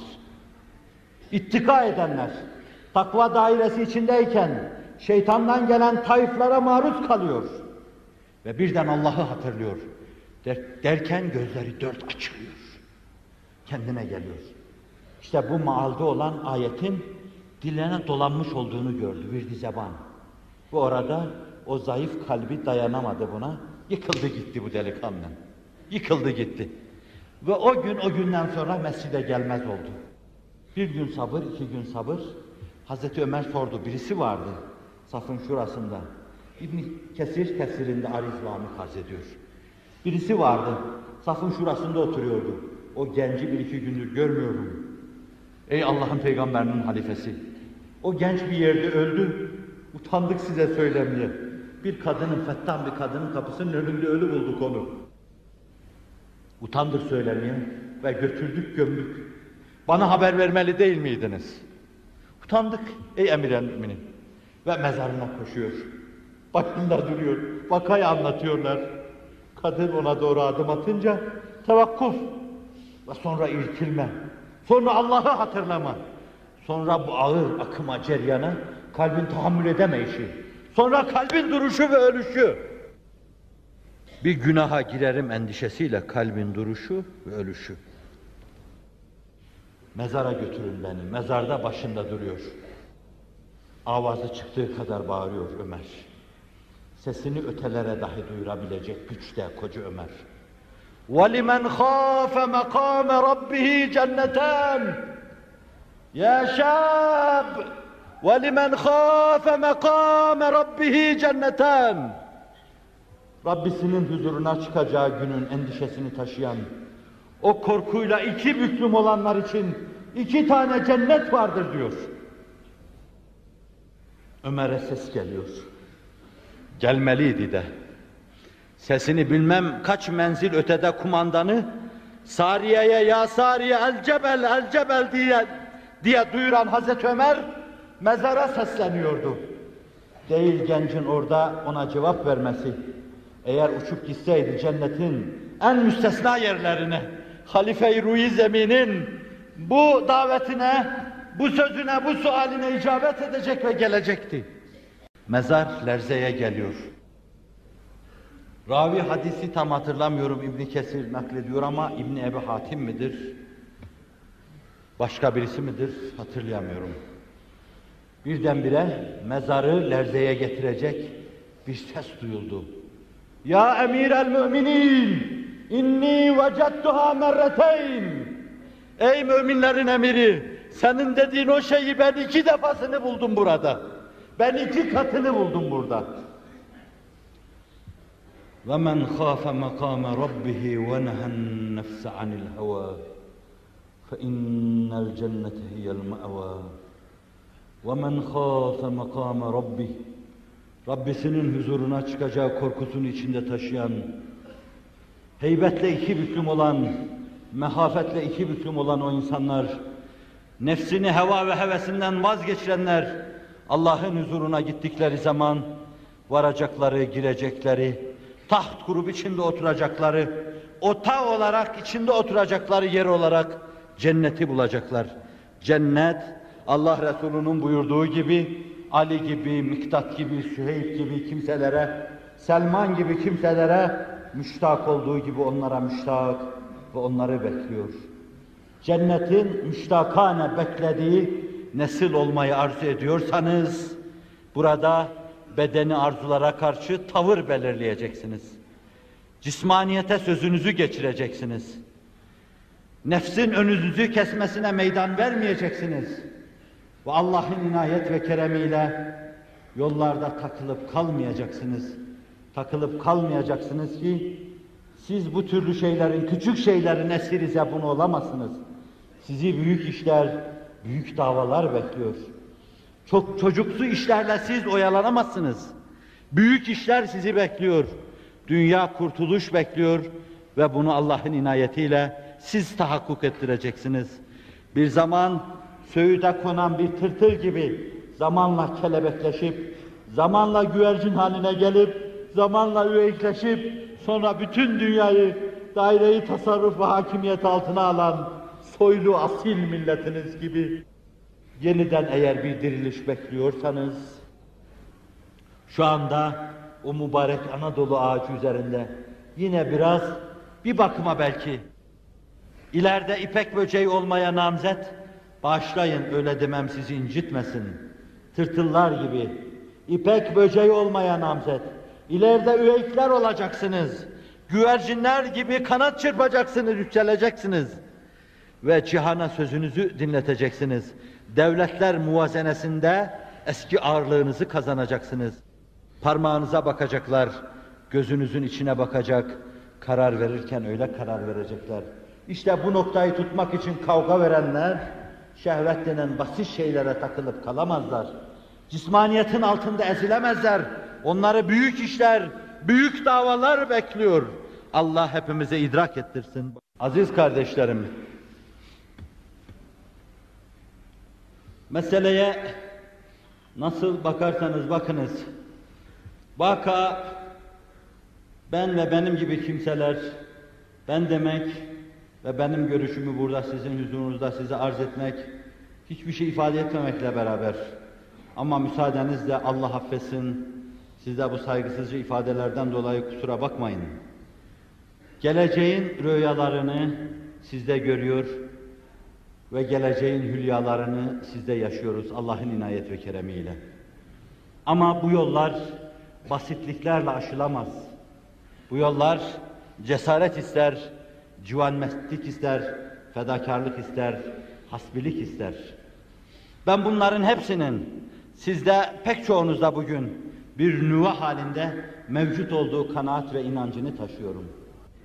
İttika edenler, takva dairesi içindeyken şeytandan gelen tayflara maruz kalıyor. Ve birden Allah'ı hatırlıyor. Der- derken gözleri dört açılıyor. Kendine geliyor. İşte bu maalde olan ayetin diline dolanmış olduğunu gördü bir zeban. Bu orada o zayıf kalbi dayanamadı buna. Yıkıldı gitti bu delikanlı. Yıkıldı gitti. Ve o gün o günden sonra mescide gelmez oldu. Bir gün sabır, iki gün sabır. Hazreti Ömer sordu, birisi vardı safın şurasında. İbn Kesir tefsirinde Ariz Vamik arz. Birisi vardı, safın şurasında oturuyordu. O genci bir iki gündür görmüyorum. Ey Allah'ın peygamberinin halifesi. O genç bir yerde öldü. Utandık size söylemeye. Bir kadının, fettan bir kadının kapısının önünde ölü bulduk onu. Utandık söylemeye ve götürdük gömdük. Bana haber vermeli değil miydiniz? Utandık ey emir müminin. ve mezarına koşuyor. Başında duruyor. Vakayı anlatıyorlar. Kadın ona doğru adım atınca tevakkuf ve sonra irkilme. Sonra Allah'ı hatırlama. Sonra bu ağır akıma ceryana kalbin tahammül edemeyişi. Sonra kalbin duruşu ve ölüşü. Bir günaha girerim endişesiyle kalbin duruşu ve ölüşü. Mezara götürün beni. Mezarda başında duruyor. Avazı çıktığı kadar bağırıyor Ömer. Sesini ötelere dahi duyurabilecek güçte koca Ömer. وَلِمَنْ خَافَ مَقَامَ رَبِّهِ جَنَّتَانِ يا شاب ولمن خاف مقام ربه جنتان Rabbisinin huzuruna çıkacağı günün endişesini taşıyan, o korkuyla iki büklüm olanlar için iki tane cennet vardır diyor. Ömer'e ses geliyor. Gelmeliydi de. Sesini bilmem kaç menzil ötede kumandanı Sariye'ye ya Sariye el cebel el cebel diye, diye duyuran Hazreti Ömer mezara sesleniyordu. Değil gencin orada ona cevap vermesi. Eğer uçup gitseydi cennetin en müstesna yerlerine, Halife-i Ruhi Zemin'in bu davetine, bu sözüne, bu sualine icabet edecek ve gelecekti. Mezar Lerze'ye geliyor. Ravi hadisi tam hatırlamıyorum İbn Kesir naklediyor ama İbn Ebi Hatim midir? Başka birisi midir? Hatırlayamıyorum. Birdenbire mezarı lerzeye getirecek bir ses duyuldu. Ya emir el müminin inni vecettuha merreteyn Ey müminlerin emiri senin dediğin o şeyi ben iki defasını buldum burada. Ben iki katını buldum burada. وَمَنْ خَافَ مَقَامَ رَبِّهِ وَنَهَى النَّفْسَ عَنِ الْهَوَى فَإِنَّ الْجَنَّةَ هِيَ الْمَأْوَى وَمَنْ خَافَ مَقَامَ رَبِّهِ Rabbisinin huzuruna çıkacağı korkusunu içinde taşıyan, heybetle iki büklüm olan, mehafetle iki büklüm olan o insanlar, nefsini heva ve hevesinden vazgeçirenler, Allah'ın huzuruna gittikleri zaman varacakları, girecekleri, taht kurup içinde oturacakları, ota olarak içinde oturacakları yer olarak cenneti bulacaklar. Cennet, Allah Resulü'nün buyurduğu gibi, Ali gibi, Miktat gibi, Süheyb gibi kimselere, Selman gibi kimselere müştak olduğu gibi onlara müştak ve onları bekliyor. Cennetin müştakane beklediği nesil olmayı arzu ediyorsanız, burada bedeni arzulara karşı tavır belirleyeceksiniz. Cismaniyete sözünüzü geçireceksiniz. Nefsin önünüzü kesmesine meydan vermeyeceksiniz. Ve Allah'ın inayet ve keremiyle yollarda takılıp kalmayacaksınız. Takılıp kalmayacaksınız ki siz bu türlü şeylerin, küçük şeylerin esiri zebunu olamazsınız. Sizi büyük işler, büyük davalar bekliyor. Çok çocuksu işlerle siz oyalanamazsınız. Büyük işler sizi bekliyor. Dünya kurtuluş bekliyor ve bunu Allah'ın inayetiyle siz tahakkuk ettireceksiniz. Bir zaman söğüde konan bir tırtıl gibi zamanla kelebekleşip, zamanla güvercin haline gelip, zamanla üveyikleşip, sonra bütün dünyayı daireyi tasarruf ve hakimiyet altına alan soylu asil milletiniz gibi yeniden eğer bir diriliş bekliyorsanız, şu anda o mübarek Anadolu ağacı üzerinde yine biraz bir bakıma belki ileride ipek böceği olmaya namzet bağışlayın öyle demem sizi incitmesin. Tırtıllar gibi ipek böceği olmaya namzet. İleride üveyikler olacaksınız. Güvercinler gibi kanat çırpacaksınız, yükseleceksiniz. Ve cihana sözünüzü dinleteceksiniz. Devletler muvazenesinde eski ağırlığınızı kazanacaksınız. Parmağınıza bakacaklar, gözünüzün içine bakacak, karar verirken öyle karar verecekler. İşte bu noktayı tutmak için kavga verenler, şehvet denen basit şeylere takılıp kalamazlar. Cismaniyetin altında ezilemezler. Onları büyük işler, büyük davalar bekliyor. Allah hepimize idrak ettirsin. Aziz kardeşlerim, meseleye Nasıl bakarsanız bakınız, vaka ben ve benim gibi kimseler, ben demek ve benim görüşümü burada sizin huzurunuzda size arz etmek, hiçbir şey ifade etmemekle beraber, ama müsaadenizle Allah affetsin, siz bu saygısızca ifadelerden dolayı kusura bakmayın. Geleceğin rüyalarını sizde görüyor ve geleceğin hülyalarını sizde yaşıyoruz Allah'ın inayet ve keremiyle. Ama bu yollar basitliklerle aşılamaz. Bu yollar cesaret ister, civanmetlik ister, fedakarlık ister, hasbilik ister. Ben bunların hepsinin sizde pek çoğunuzda bugün bir nüve halinde mevcut olduğu kanaat ve inancını taşıyorum.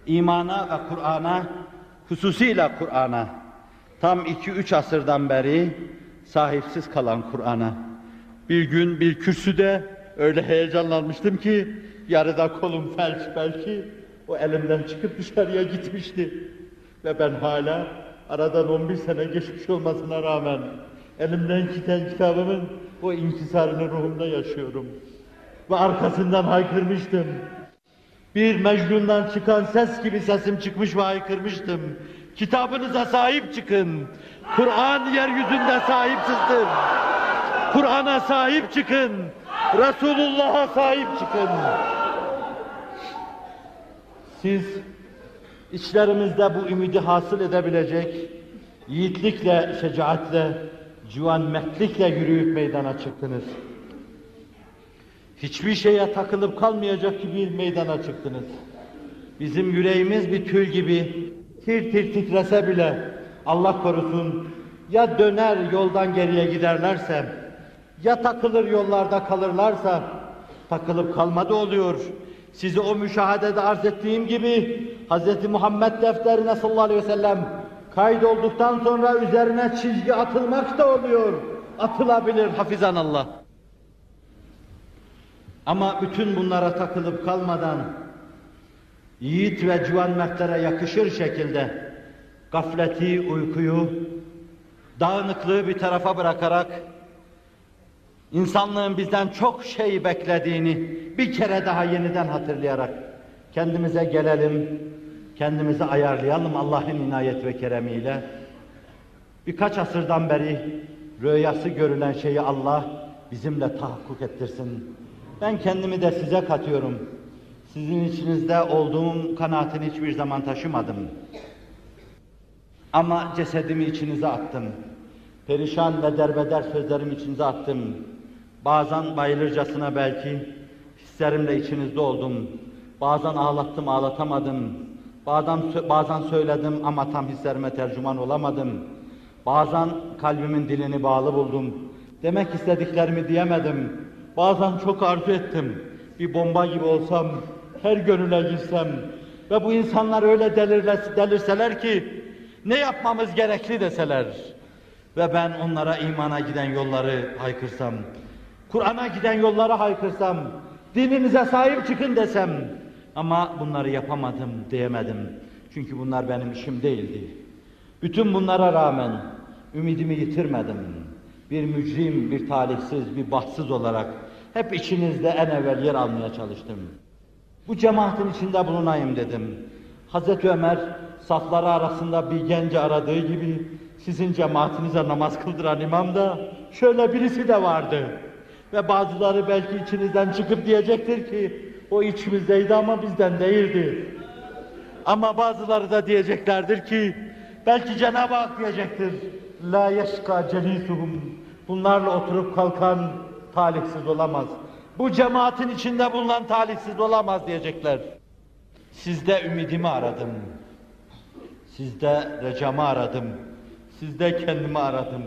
İmana ve Kur'an'a, hususiyle Kur'an'a, tam iki üç asırdan beri sahipsiz kalan Kur'an'a, bir gün bir kürsüde öyle heyecanlanmıştım ki, yarıda kolum felç belki, o elimden çıkıp dışarıya gitmişti. Ve ben hala aradan 11 sene geçmiş olmasına rağmen elimden giden kitabımın o inkisarını ruhumda yaşıyorum. Ve arkasından haykırmıştım. Bir Mecnun'dan çıkan ses gibi sesim çıkmış ve haykırmıştım. Kitabınıza sahip çıkın. Kur'an yeryüzünde sahipsizdir. Kur'an'a sahip çıkın. Resulullah'a sahip çıkın. Siz içlerimizde bu ümidi hasıl edebilecek yiğitlikle, şecaatle, civanmetlikle yürüyüp meydana çıktınız. Hiçbir şeye takılıp kalmayacak gibi meydana çıktınız. Bizim yüreğimiz bir tül gibi tir tir titrese bile Allah korusun ya döner yoldan geriye giderlerse ya takılır yollarda kalırlarsa takılıp kalmadı oluyor. Sizi o müşahedede arz ettiğim gibi Hz. Muhammed defterine sallallahu aleyhi ve sellem kaydolduktan sonra üzerine çizgi atılmak da oluyor. Atılabilir hafizan Allah. Ama bütün bunlara takılıp kalmadan yiğit ve civanmetlere yakışır şekilde gafleti, uykuyu, dağınıklığı bir tarafa bırakarak insanlığın bizden çok şey beklediğini bir kere daha yeniden hatırlayarak kendimize gelelim, kendimizi ayarlayalım Allah'ın inayet ve keremiyle. Birkaç asırdan beri rüyası görülen şeyi Allah bizimle tahakkuk ettirsin. Ben kendimi de size katıyorum. Sizin içinizde olduğum kanaatini hiçbir zaman taşımadım. Ama cesedimi içinize attım. Perişan ve derbeder sözlerimi içinize attım. Bazen bayılırcasına belki hislerimle içinizde oldum. Bazen ağlattım, ağlatamadım. Bazen, bazen söyledim ama tam hislerime tercüman olamadım. Bazen kalbimin dilini bağlı buldum. Demek istediklerimi diyemedim. Bazen çok arzu ettim. Bir bomba gibi olsam, her gönüle girsem ve bu insanlar öyle delirle, delirseler ki ne yapmamız gerekli deseler ve ben onlara imana giden yolları haykırsam, Kur'an'a giden yolları haykırsam, dininize sahip çıkın desem ama bunları yapamadım diyemedim. Çünkü bunlar benim işim değildi. Bütün bunlara rağmen ümidimi yitirmedim. Bir mücrim, bir talihsiz, bir bahtsız olarak hep içinizde en evvel yer almaya çalıştım. Bu cemaatin içinde bulunayım dedim. Hazreti Ömer safları arasında bir genci aradığı gibi sizin cemaatinize namaz kıldıran imam da şöyle birisi de vardı. Ve bazıları belki içinizden çıkıp diyecektir ki o içimizdeydi ama bizden değildi. Ama bazıları da diyeceklerdir ki belki Cenab-ı Hak diyecektir. La yeşka celisuhum. Bunlarla oturup kalkan talihsiz olamaz. Bu cemaatin içinde bulunan talihsiz olamaz diyecekler. Sizde ümidimi aradım. Sizde recamı aradım. Sizde kendimi aradım.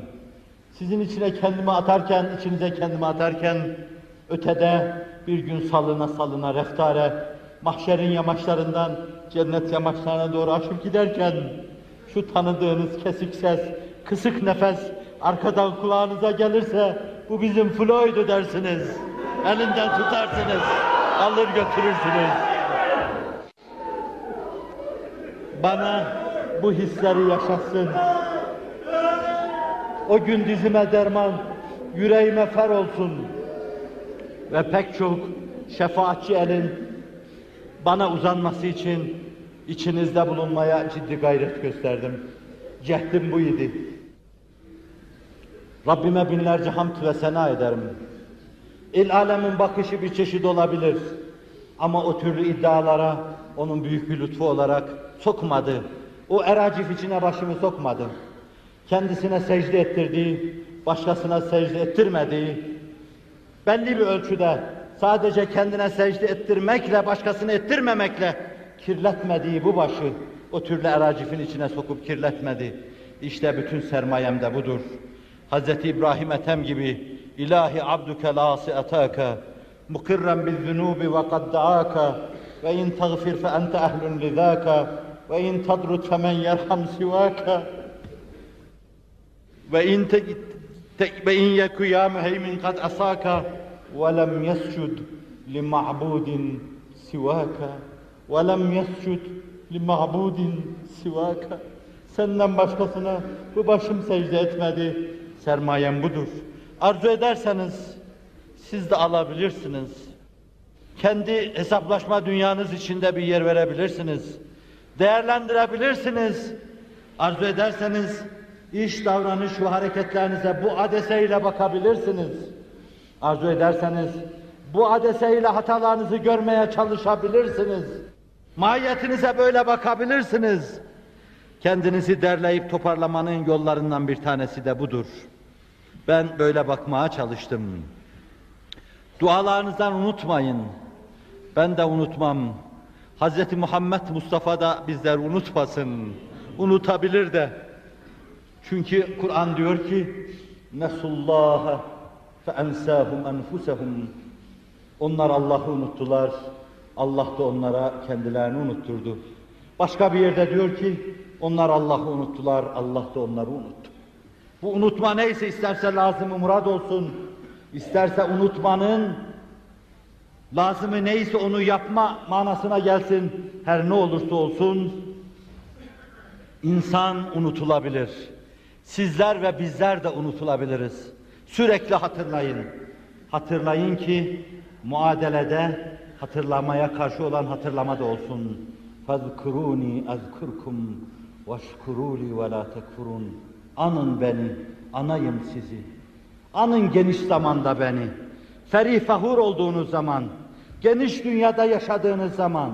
Sizin içine kendimi atarken, içinize kendimi atarken, ötede bir gün salına salına reftare, mahşerin yamaçlarından cennet yamaçlarına doğru aşıp giderken, şu tanıdığınız kesik ses, kısık nefes arkadan kulağınıza gelirse, bu bizim Floyd'u dersiniz. Elinden tutarsınız, alır götürürsünüz. Bana bu hisleri yaşatsın. O gün dizime derman, yüreğime fer olsun. Ve pek çok şefaatçi elin bana uzanması için içinizde bulunmaya ciddi gayret gösterdim. Cehdim bu idi. Rabbime binlerce hamd ve sena ederim. İl alemin bakışı bir çeşit olabilir. Ama o türlü iddialara onun büyük bir lütfu olarak sokmadı. O eracif içine başımı sokmadı. Kendisine secde ettirdiği, başkasına secde ettirmediği, belli bir ölçüde sadece kendine secde ettirmekle, başkasını ettirmemekle kirletmediği bu başı o türlü eracifin içine sokup kirletmedi. İşte bütün sermayem de budur. Hz. İbrahim Ethem gibi İlahi abduke lasi ataka mukirren bil zunubi ve kad ve in tagfir fe ente ehlun lidaka ve in tadrut femen yerham sivaka ve in ve in yeku ya müheymin kad asaka ve lem yescud li ma'budin sivaka. Ve lem yescud li ma'budin sivaka. Senden başkasına bu başım secde etmedi. Sermayem budur. Arzu ederseniz siz de alabilirsiniz. Kendi hesaplaşma dünyanız içinde bir yer verebilirsiniz. Değerlendirebilirsiniz. Arzu ederseniz iş, davranış ve hareketlerinize bu adeseyle bakabilirsiniz. Arzu ederseniz bu adeseyle hatalarınızı görmeye çalışabilirsiniz. Mahiyetinize böyle bakabilirsiniz. Kendinizi derleyip toparlamanın yollarından bir tanesi de budur. Ben böyle bakmaya çalıştım. Dualarınızdan unutmayın. Ben de unutmam. Hz. Muhammed Mustafa da bizleri unutmasın. Unutabilir de. Çünkü Kur'an diyor ki Nesullaha fe ensahum enfusehum Onlar Allah'ı unuttular. Allah da onlara kendilerini unutturdu. Başka bir yerde diyor ki onlar Allah'ı unuttular. Allah da onları unuttu. Bu unutma neyse isterse lazımı murad olsun. isterse unutmanın lazımı neyse onu yapma manasına gelsin. Her ne olursa olsun insan unutulabilir. Sizler ve bizler de unutulabiliriz. Sürekli hatırlayın. Hatırlayın ki muadelede hatırlamaya karşı olan hatırlama da olsun. Fazkuruni azkurkum veşkuruli ve la tekfurun. Anın beni, anayım sizi. Anın geniş zamanda beni. Ferih fahur olduğunuz zaman, geniş dünyada yaşadığınız zaman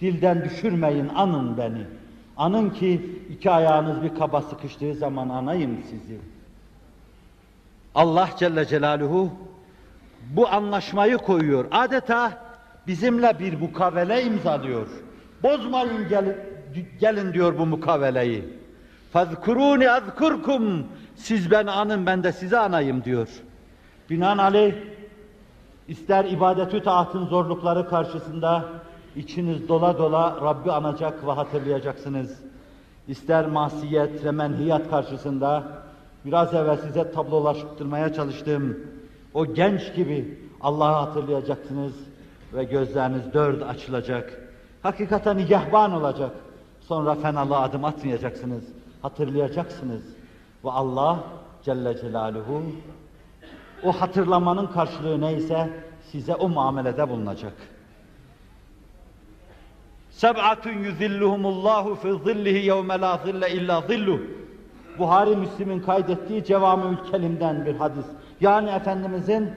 dilden düşürmeyin, anın beni.'' Anın ki iki ayağınız bir kaba sıkıştığı zaman anayım sizi. Allah Celle Celaluhu bu anlaşmayı koyuyor. Adeta bizimle bir mukavele imzalıyor. Bozmayın gelin, gelin diyor bu mukaveleyi. Fazkuruni azkurkum. Siz ben anın ben de sizi anayım diyor. Binaenaleyh ister ibadetü taatın zorlukları karşısında içiniz dola dola Rabbi anacak ve hatırlayacaksınız. İster masiyet ve menhiyat karşısında biraz evvel size tablolaştırmaya çalıştığım o genç gibi Allah'ı hatırlayacaksınız ve gözleriniz dört açılacak. Hakikaten nigahban olacak. Sonra fenalığa adım atmayacaksınız. Hatırlayacaksınız. Ve Allah Celle Celaluhu o hatırlamanın karşılığı neyse size o muamelede bulunacak. Seb'atun yuzilluhumullahu fi zillihi yevme la zille illa zilluh. Buhari Müslim'in kaydettiği Cevamül Kelim'den bir hadis. Yani Efendimizin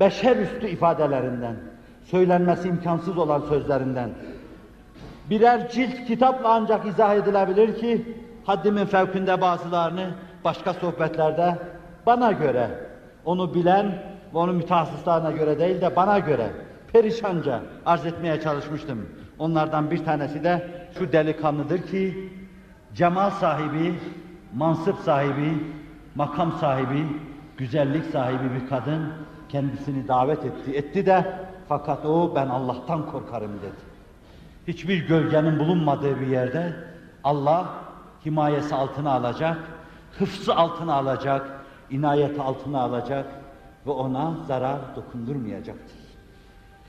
beşer üstü ifadelerinden, söylenmesi imkansız olan sözlerinden. Birer cilt kitapla ancak izah edilebilir ki, haddimin fevkinde bazılarını başka sohbetlerde bana göre, onu bilen ve onun mütehassıslarına göre değil de bana göre perişanca arz etmeye çalışmıştım. Onlardan bir tanesi de şu delikanlıdır ki, cemal sahibi, mansıp sahibi, makam sahibi, güzellik sahibi bir kadın kendisini davet etti. Etti de fakat o ben Allah'tan korkarım dedi. Hiçbir gölgenin bulunmadığı bir yerde Allah himayesi altına alacak, hıfzı altına alacak, inayeti altına alacak ve ona zarar dokundurmayacaktır.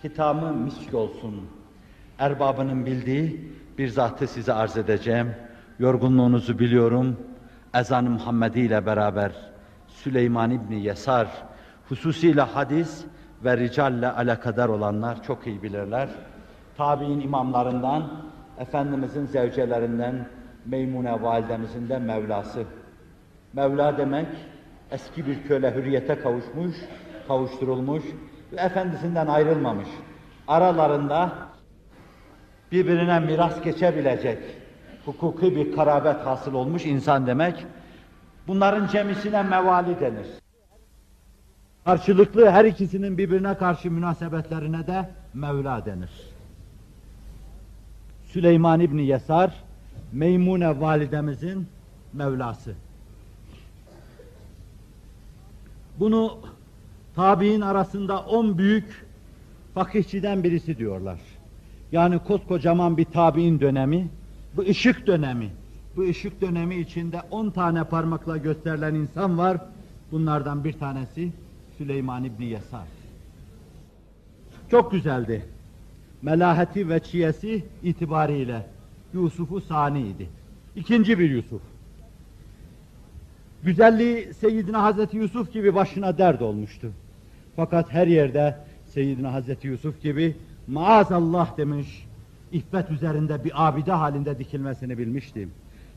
Hitamı misk olsun. Erbabının bildiği bir zatı size arz edeceğim. Yorgunluğunuzu biliyorum. Ezan-ı Muhammedi ile beraber Süleyman İbni Yesar, hususiyle hadis ve ricalle alakadar olanlar çok iyi bilirler. Tabi'in imamlarından, Efendimizin zevcelerinden, Meymune validemizin de Mevlası. Mevla demek eski bir köle hürriyete kavuşmuş, kavuşturulmuş ve efendisinden ayrılmamış. Aralarında birbirine miras geçebilecek hukuki bir karabet hasıl olmuş insan demek. Bunların cemisine mevali denir. Karşılıklı her ikisinin birbirine karşı münasebetlerine de Mevla denir. Süleyman İbni Yesar, Meymune validemizin Mevlası. Bunu tabi'in arasında on büyük fakihçiden birisi diyorlar. Yani koskocaman bir tabi'in dönemi, bu ışık dönemi, bu ışık dönemi içinde on tane parmakla gösterilen insan var. Bunlardan bir tanesi Süleyman İbni Yesar. Çok güzeldi. Melaheti ve çiyesi itibariyle Yusuf'u saniydi. İkinci bir Yusuf. Güzelliği Seyyidina Hazreti Yusuf gibi başına dert olmuştu. Fakat her yerde Seyyidina Hazreti Yusuf gibi maazallah demiş, iffet üzerinde bir abide halinde dikilmesini bilmiştim.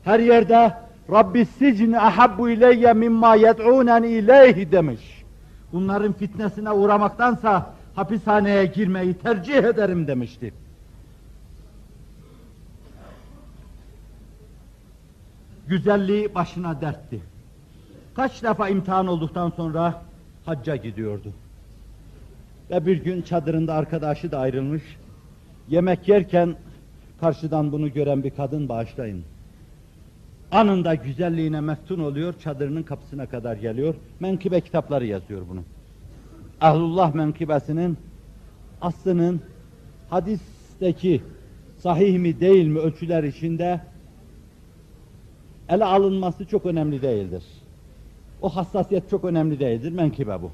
Her yerde Rabbi sicni ahabbu ileyye mimma yed'unen ileyhi demiş. Bunların fitnesine uğramaktansa hapishaneye girmeyi tercih ederim demişti. Güzelliği başına dertti. Kaç defa imtihan olduktan sonra hacca gidiyordu. Ve bir gün çadırında arkadaşı da ayrılmış. Yemek yerken karşıdan bunu gören bir kadın bağışlayın. Anında güzelliğine meftun oluyor, çadırının kapısına kadar geliyor. Menkıbe kitapları yazıyor bunu. Ahlullah menkıbesinin aslının hadisteki sahih mi değil mi ölçüler içinde ele alınması çok önemli değildir. O hassasiyet çok önemli değildir. Menkıbe bu.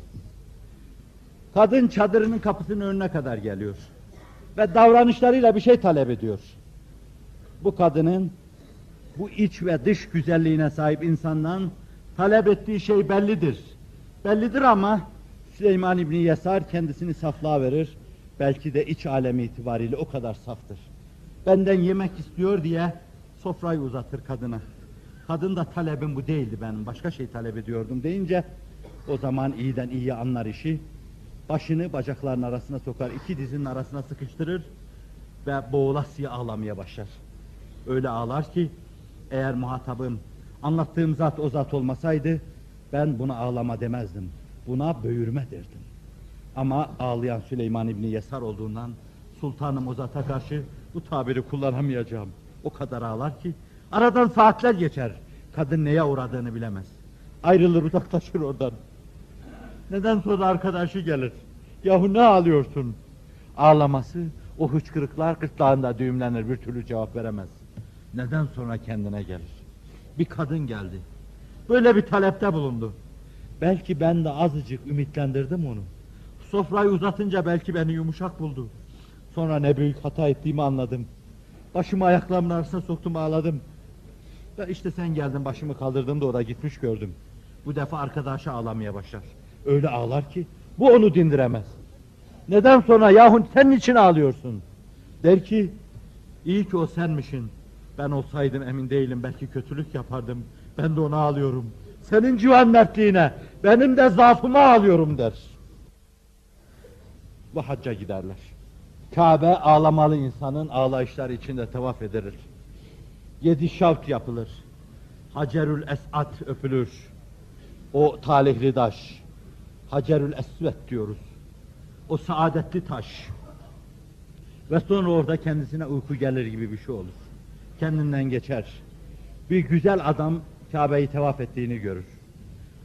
Kadın çadırının kapısının önüne kadar geliyor. Ve davranışlarıyla bir şey talep ediyor. Bu kadının bu iç ve dış güzelliğine sahip insandan talep ettiği şey bellidir. Bellidir ama Süleyman İbni Yesar kendisini saflığa verir. Belki de iç alemi itibariyle o kadar saftır. Benden yemek istiyor diye sofrayı uzatır kadına. Kadın da talebim bu değildi benim, başka şey talep ediyordum deyince o zaman iyiden iyiye anlar işi. Başını bacaklarının arasına sokar, iki dizinin arasına sıkıştırır ve boğulasıya ağlamaya başlar. Öyle ağlar ki eğer muhatabım anlattığım zat o zat olmasaydı ben buna ağlama demezdim. Buna böğürme derdim. Ama ağlayan Süleyman İbni Yesar olduğundan sultanım o zata karşı bu tabiri kullanamayacağım. O kadar ağlar ki aradan saatler geçer. Kadın neye uğradığını bilemez. Ayrılır uzaklaşır oradan. Neden sonra arkadaşı gelir. Yahu ne ağlıyorsun? Ağlaması, o hıçkırıklar gırtlağında düğümlenir bir türlü cevap veremez. Neden sonra kendine gelir. Bir kadın geldi. Böyle bir talepte bulundu. Belki ben de azıcık ümitlendirdim onu. Sofrayı uzatınca belki beni yumuşak buldu. Sonra ne büyük hata ettiğimi anladım. Başımı ayaklarımın arasına soktum ağladım. Ve işte sen geldin başımı kaldırdım da o da gitmiş gördüm. Bu defa arkadaşı ağlamaya başlar. Öyle ağlar ki bu onu dindiremez. Neden sonra yahu sen için ağlıyorsun? Der ki iyi ki o senmişin. Ben olsaydım emin değilim belki kötülük yapardım. Ben de ona ağlıyorum. Senin civan mertliğine, benim de zaafıma ağlıyorum der. Ve hacca giderler. Kabe ağlamalı insanın ağlayışları içinde tavaf edilir. Yedi şavt yapılır. Hacerül Esat öpülür. O talihli taş. Hacerül Esvet diyoruz. O saadetli taş. Ve sonra orada kendisine uyku gelir gibi bir şey olur. Kendinden geçer. Bir güzel adam Kabe'yi tevaf ettiğini görür.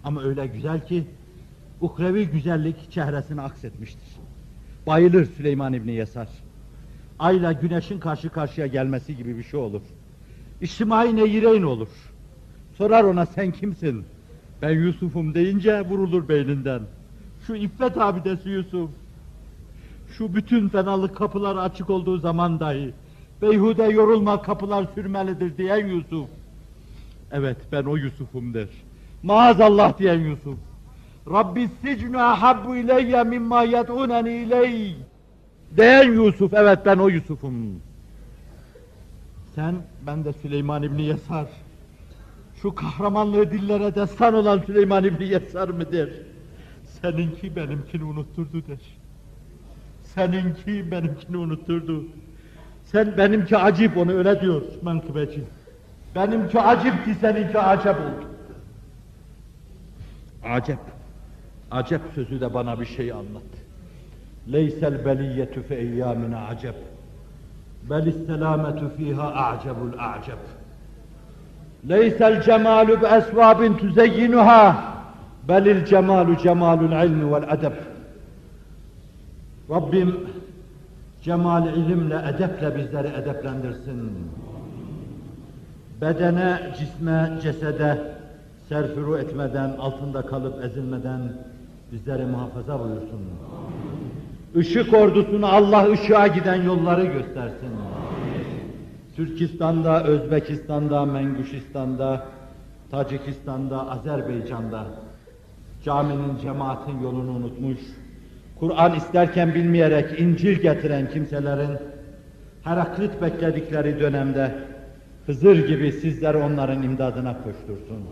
Ama öyle güzel ki ukrevi güzellik çehresine aksetmiştir. Bayılır Süleyman İbni Yesar. Ayla güneşin karşı karşıya gelmesi gibi bir şey olur. İçtimai neyireyn olur. Sorar ona sen kimsin? Ben Yusuf'um deyince vurulur beyninden. Şu iffet abidesi Yusuf. Şu bütün fenalık kapılar açık olduğu zaman dahi beyhude yorulma kapılar sürmelidir diyen Yusuf. Evet ben o Yusuf'um der. Maazallah diyen Yusuf. Rabbi sicnu ahabbu ileyye mimma yed'uneni ileyh. Diyen Yusuf, evet ben o Yusuf'um. Sen, ben de Süleyman İbni Yesar. Şu kahramanlığı dillere destan olan Süleyman İbni Yesar mıdır? Seninki benimkini unutturdu der. Seninki benimkini unutturdu. Sen benimki acip onu öyle diyor menkıbeci. Benimki acip ki seninki acep oldu. Acep. Acep sözü de bana bir şey anlat. Leysel beliyyetu fe eyyamine acep. Belis selametu fiha a'cebul a'ceb. Leysel cemalu bi esvabin tuzeyyinuha. Belil cemalu cemalul ilmi vel edeb. Rabbim cemal ilimle, edeple bizleri edeplendirsin. Bedene, cisme, cesede serfuru etmeden, altında kalıp ezilmeden bizleri muhafaza buyursun. Işık ordusuna Allah ışığa giden yolları göstersin. Türkistan'da, Özbekistan'da, Mengüşistan'da, Tacikistan'da, Azerbaycan'da caminin, cemaatin yolunu unutmuş, Kur'an isterken bilmeyerek İncil getiren kimselerin Heraklit bekledikleri dönemde Hızır gibi sizler onların imdadına koştursun.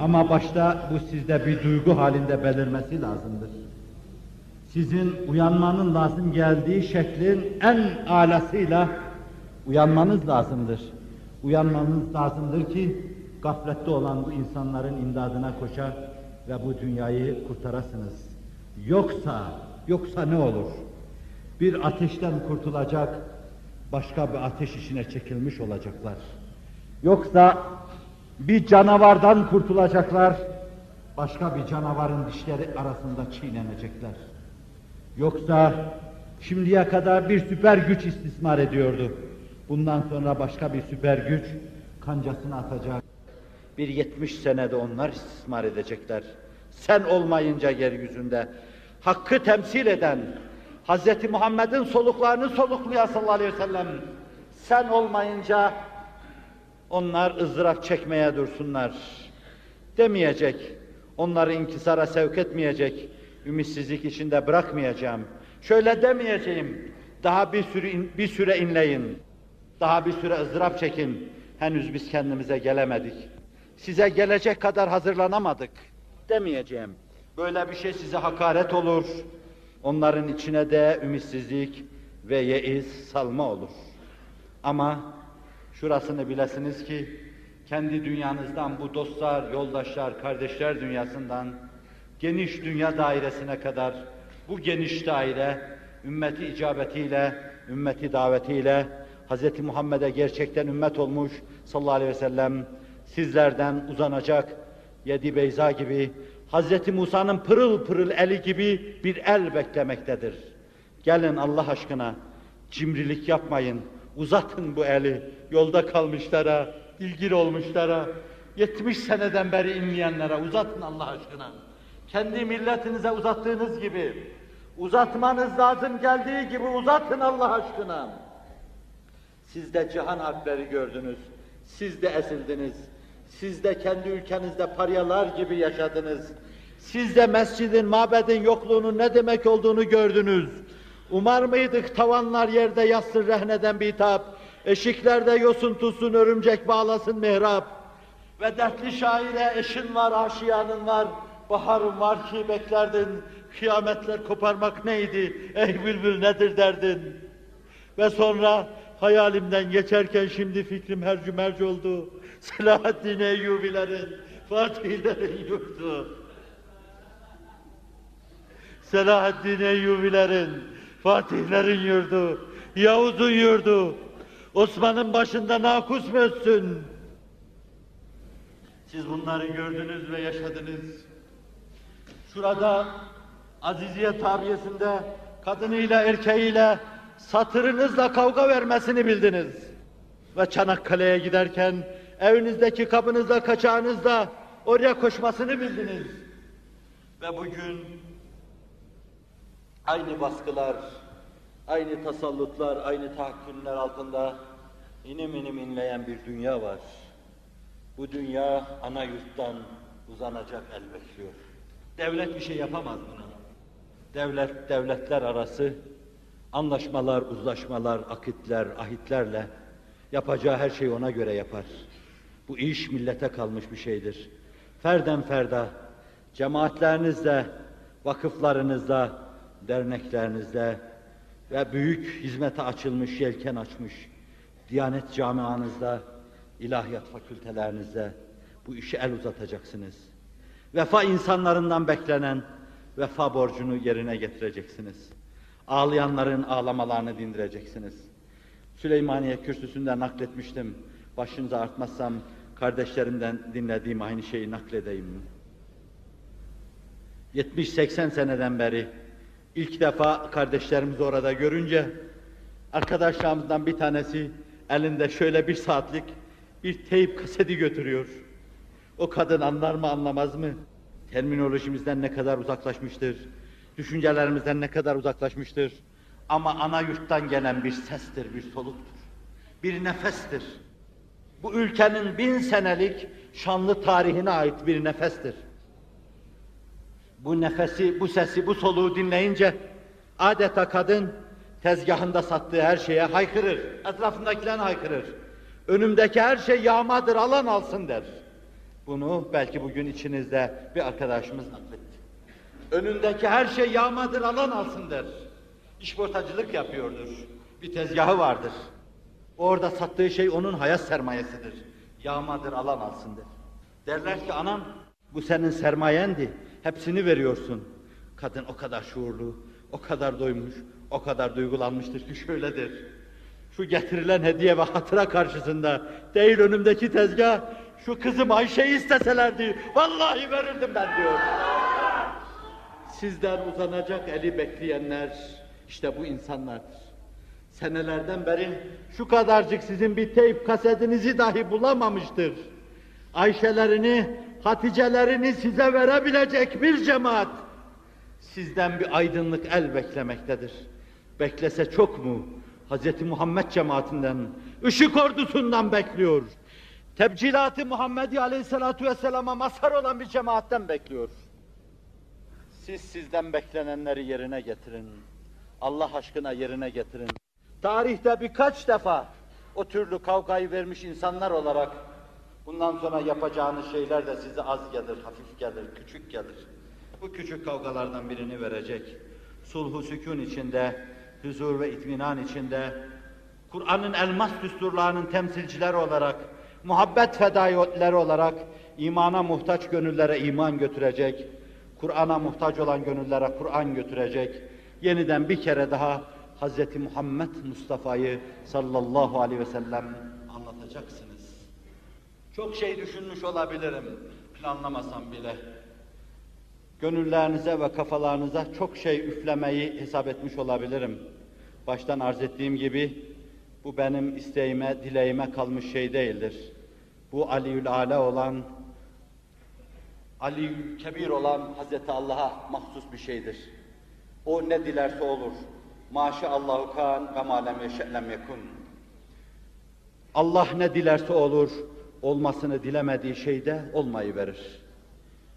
Ama başta bu sizde bir duygu halinde belirmesi lazımdır. Sizin uyanmanın lazım geldiği şeklin en alasıyla uyanmanız lazımdır. Uyanmanız lazımdır ki gaflette olan bu insanların imdadına koşar ve bu dünyayı kurtarasınız. Yoksa, yoksa ne olur? Bir ateşten kurtulacak, başka bir ateş işine çekilmiş olacaklar. Yoksa bir canavardan kurtulacaklar, başka bir canavarın dişleri arasında çiğnenecekler. Yoksa şimdiye kadar bir süper güç istismar ediyordu. Bundan sonra başka bir süper güç kancasını atacak. Bir yetmiş senede onlar istismar edecekler. Sen olmayınca yeryüzünde hakkı temsil eden, Hz. Muhammed'in soluklarını soluklayan sallallahu aleyhi ve sellem, sen olmayınca onlar ızdırap çekmeye dursunlar demeyecek. Onları inkisara sevk etmeyecek. Ümitsizlik içinde bırakmayacağım. Şöyle demeyeceğim. Daha bir sürü bir süre inleyin. Daha bir süre ızdırap çekin. Henüz biz kendimize gelemedik. Size gelecek kadar hazırlanamadık demeyeceğim. Böyle bir şey size hakaret olur. Onların içine de ümitsizlik ve yeiz salma olur. Ama şurasını bilesiniz ki kendi dünyanızdan bu dostlar, yoldaşlar, kardeşler dünyasından geniş dünya dairesine kadar bu geniş daire ümmeti icabetiyle, ümmeti davetiyle Hz. Muhammed'e gerçekten ümmet olmuş sallallahu aleyhi ve sellem sizlerden uzanacak Yedi Beyza gibi Hz. Musa'nın pırıl pırıl eli gibi bir el beklemektedir. Gelin Allah aşkına cimrilik yapmayın. Uzatın bu eli yolda kalmışlara, ilgili olmuşlara, 70 seneden beri inleyenlere uzatın Allah aşkına. Kendi milletinize uzattığınız gibi, uzatmanız lazım geldiği gibi uzatın Allah aşkına. Siz de cihan harpleri gördünüz, siz de esildiniz, siz de kendi ülkenizde paryalar gibi yaşadınız. Siz de mescidin, mabedin yokluğunun ne demek olduğunu gördünüz. Umar mıydık tavanlar yerde yatsın rehneden bitap, eşiklerde yosun tutsun örümcek bağlasın mihrap. Ve dertli şaire eşin var, aşiyanın var, baharın var ki beklerdin, kıyametler koparmak neydi, ey bülbül nedir derdin. Ve sonra hayalimden geçerken şimdi fikrim hercü merci oldu. (laughs) Selahaddin Eyyubilerin, Fatihlerin yurdu. Selahaddin Eyyubilerin, Fatihlerin yurdu, Yavuz'un yurdu. Osman'ın başında nakus mu ötsün? Siz bunları gördünüz ve yaşadınız. Şurada Aziziye tabiyesinde kadınıyla erkeğiyle satırınızla kavga vermesini bildiniz. Ve Çanakkale'ye giderken evinizdeki kapınızla kaçağınızla oraya koşmasını bildiniz. Ve bugün aynı baskılar, aynı tasallutlar, aynı tahakkümler altında inim inim inleyen bir dünya var. Bu dünya ana yurttan, uzanacak el bekliyor. Devlet bir şey yapamaz buna. Devlet, devletler arası anlaşmalar, uzlaşmalar, akitler, ahitlerle yapacağı her şeyi ona göre yapar. Bu iş millete kalmış bir şeydir. Ferden ferda, cemaatlerinizle, vakıflarınızla, derneklerinizle ve büyük hizmete açılmış, yelken açmış Diyanet camianızda, ilahiyat fakültelerinizde bu işi el uzatacaksınız. Vefa insanlarından beklenen vefa borcunu yerine getireceksiniz. Ağlayanların ağlamalarını dindireceksiniz. Süleymaniye kürsüsünde nakletmiştim. Başınıza artmazsam kardeşlerimden dinlediğim aynı şeyi nakledeyim. 70-80 seneden beri ilk defa kardeşlerimizi orada görünce arkadaşlarımızdan bir tanesi elinde şöyle bir saatlik bir teyp kaseti götürüyor. O kadın anlar mı anlamaz mı? Terminolojimizden ne kadar uzaklaşmıştır, düşüncelerimizden ne kadar uzaklaşmıştır. Ama ana yurttan gelen bir sestir, bir soluktur, bir nefestir. Bu ülkenin bin senelik şanlı tarihine ait bir nefestir. Bu nefesi, bu sesi, bu soluğu dinleyince adeta kadın tezgahında sattığı her şeye haykırır. Etrafındakilerine haykırır. Önümdeki her şey yağmadır, alan alsın der. Bunu belki bugün içinizde bir arkadaşımız nakletti. Önündeki her şey yağmadır, alan alsın der. İşportacılık yapıyordur. Bir tezgahı vardır. Orada sattığı şey onun hayat sermayesidir. Yağmadır, alan alsın der. Derler ki anam bu senin sermayendi. Hepsini veriyorsun. Kadın o kadar şuurlu, o kadar doymuş, o kadar duygulanmıştır ki şöyledir. Şu getirilen hediye ve hatıra karşısında değil önümdeki tezgah, şu kızım Ayşe'yi isteselerdi vallahi verirdim ben diyor. Sizden uzanacak eli bekleyenler işte bu insanlardır. Senelerden beri şu kadarcık sizin bir teyp kasetinizi dahi bulamamıştır. Ayşelerini, Haticelerini size verebilecek bir cemaat sizden bir aydınlık el beklemektedir. Beklese çok mu? Hz. Muhammed cemaatinden, ışık ordusundan bekliyor. Tebcilat-ı Muhammedi Aleyhisselatu Vesselam'a mazhar olan bir cemaatten bekliyor. Siz sizden beklenenleri yerine getirin. Allah aşkına yerine getirin. Tarihte birkaç defa o türlü kavgayı vermiş insanlar olarak bundan sonra yapacağınız şeyler de size az gelir, hafif gelir, küçük gelir. Bu küçük kavgalardan birini verecek. Sulhu sükun içinde, huzur ve itminan içinde, Kur'an'ın elmas düsturlarının temsilcileri olarak, muhabbet fedaileri olarak imana muhtaç gönüllere iman götürecek, Kur'an'a muhtaç olan gönüllere Kur'an götürecek, yeniden bir kere daha Hz. Muhammed Mustafa'yı sallallahu aleyhi ve sellem anlatacaksınız. Çok şey düşünmüş olabilirim, planlamasam bile. Gönüllerinize ve kafalarınıza çok şey üflemeyi hesap etmiş olabilirim. Baştan arz ettiğim gibi, bu benim isteğime, dileğime kalmış şey değildir. Bu Aliül Ala olan, Ali Kebir olan Hazreti Allah'a mahsus bir şeydir. O ne dilerse olur. Maşallahu kan ve malem yeşe'lem yekun. Allah ne dilerse olur, olmasını dilemediği şeyde olmayı verir.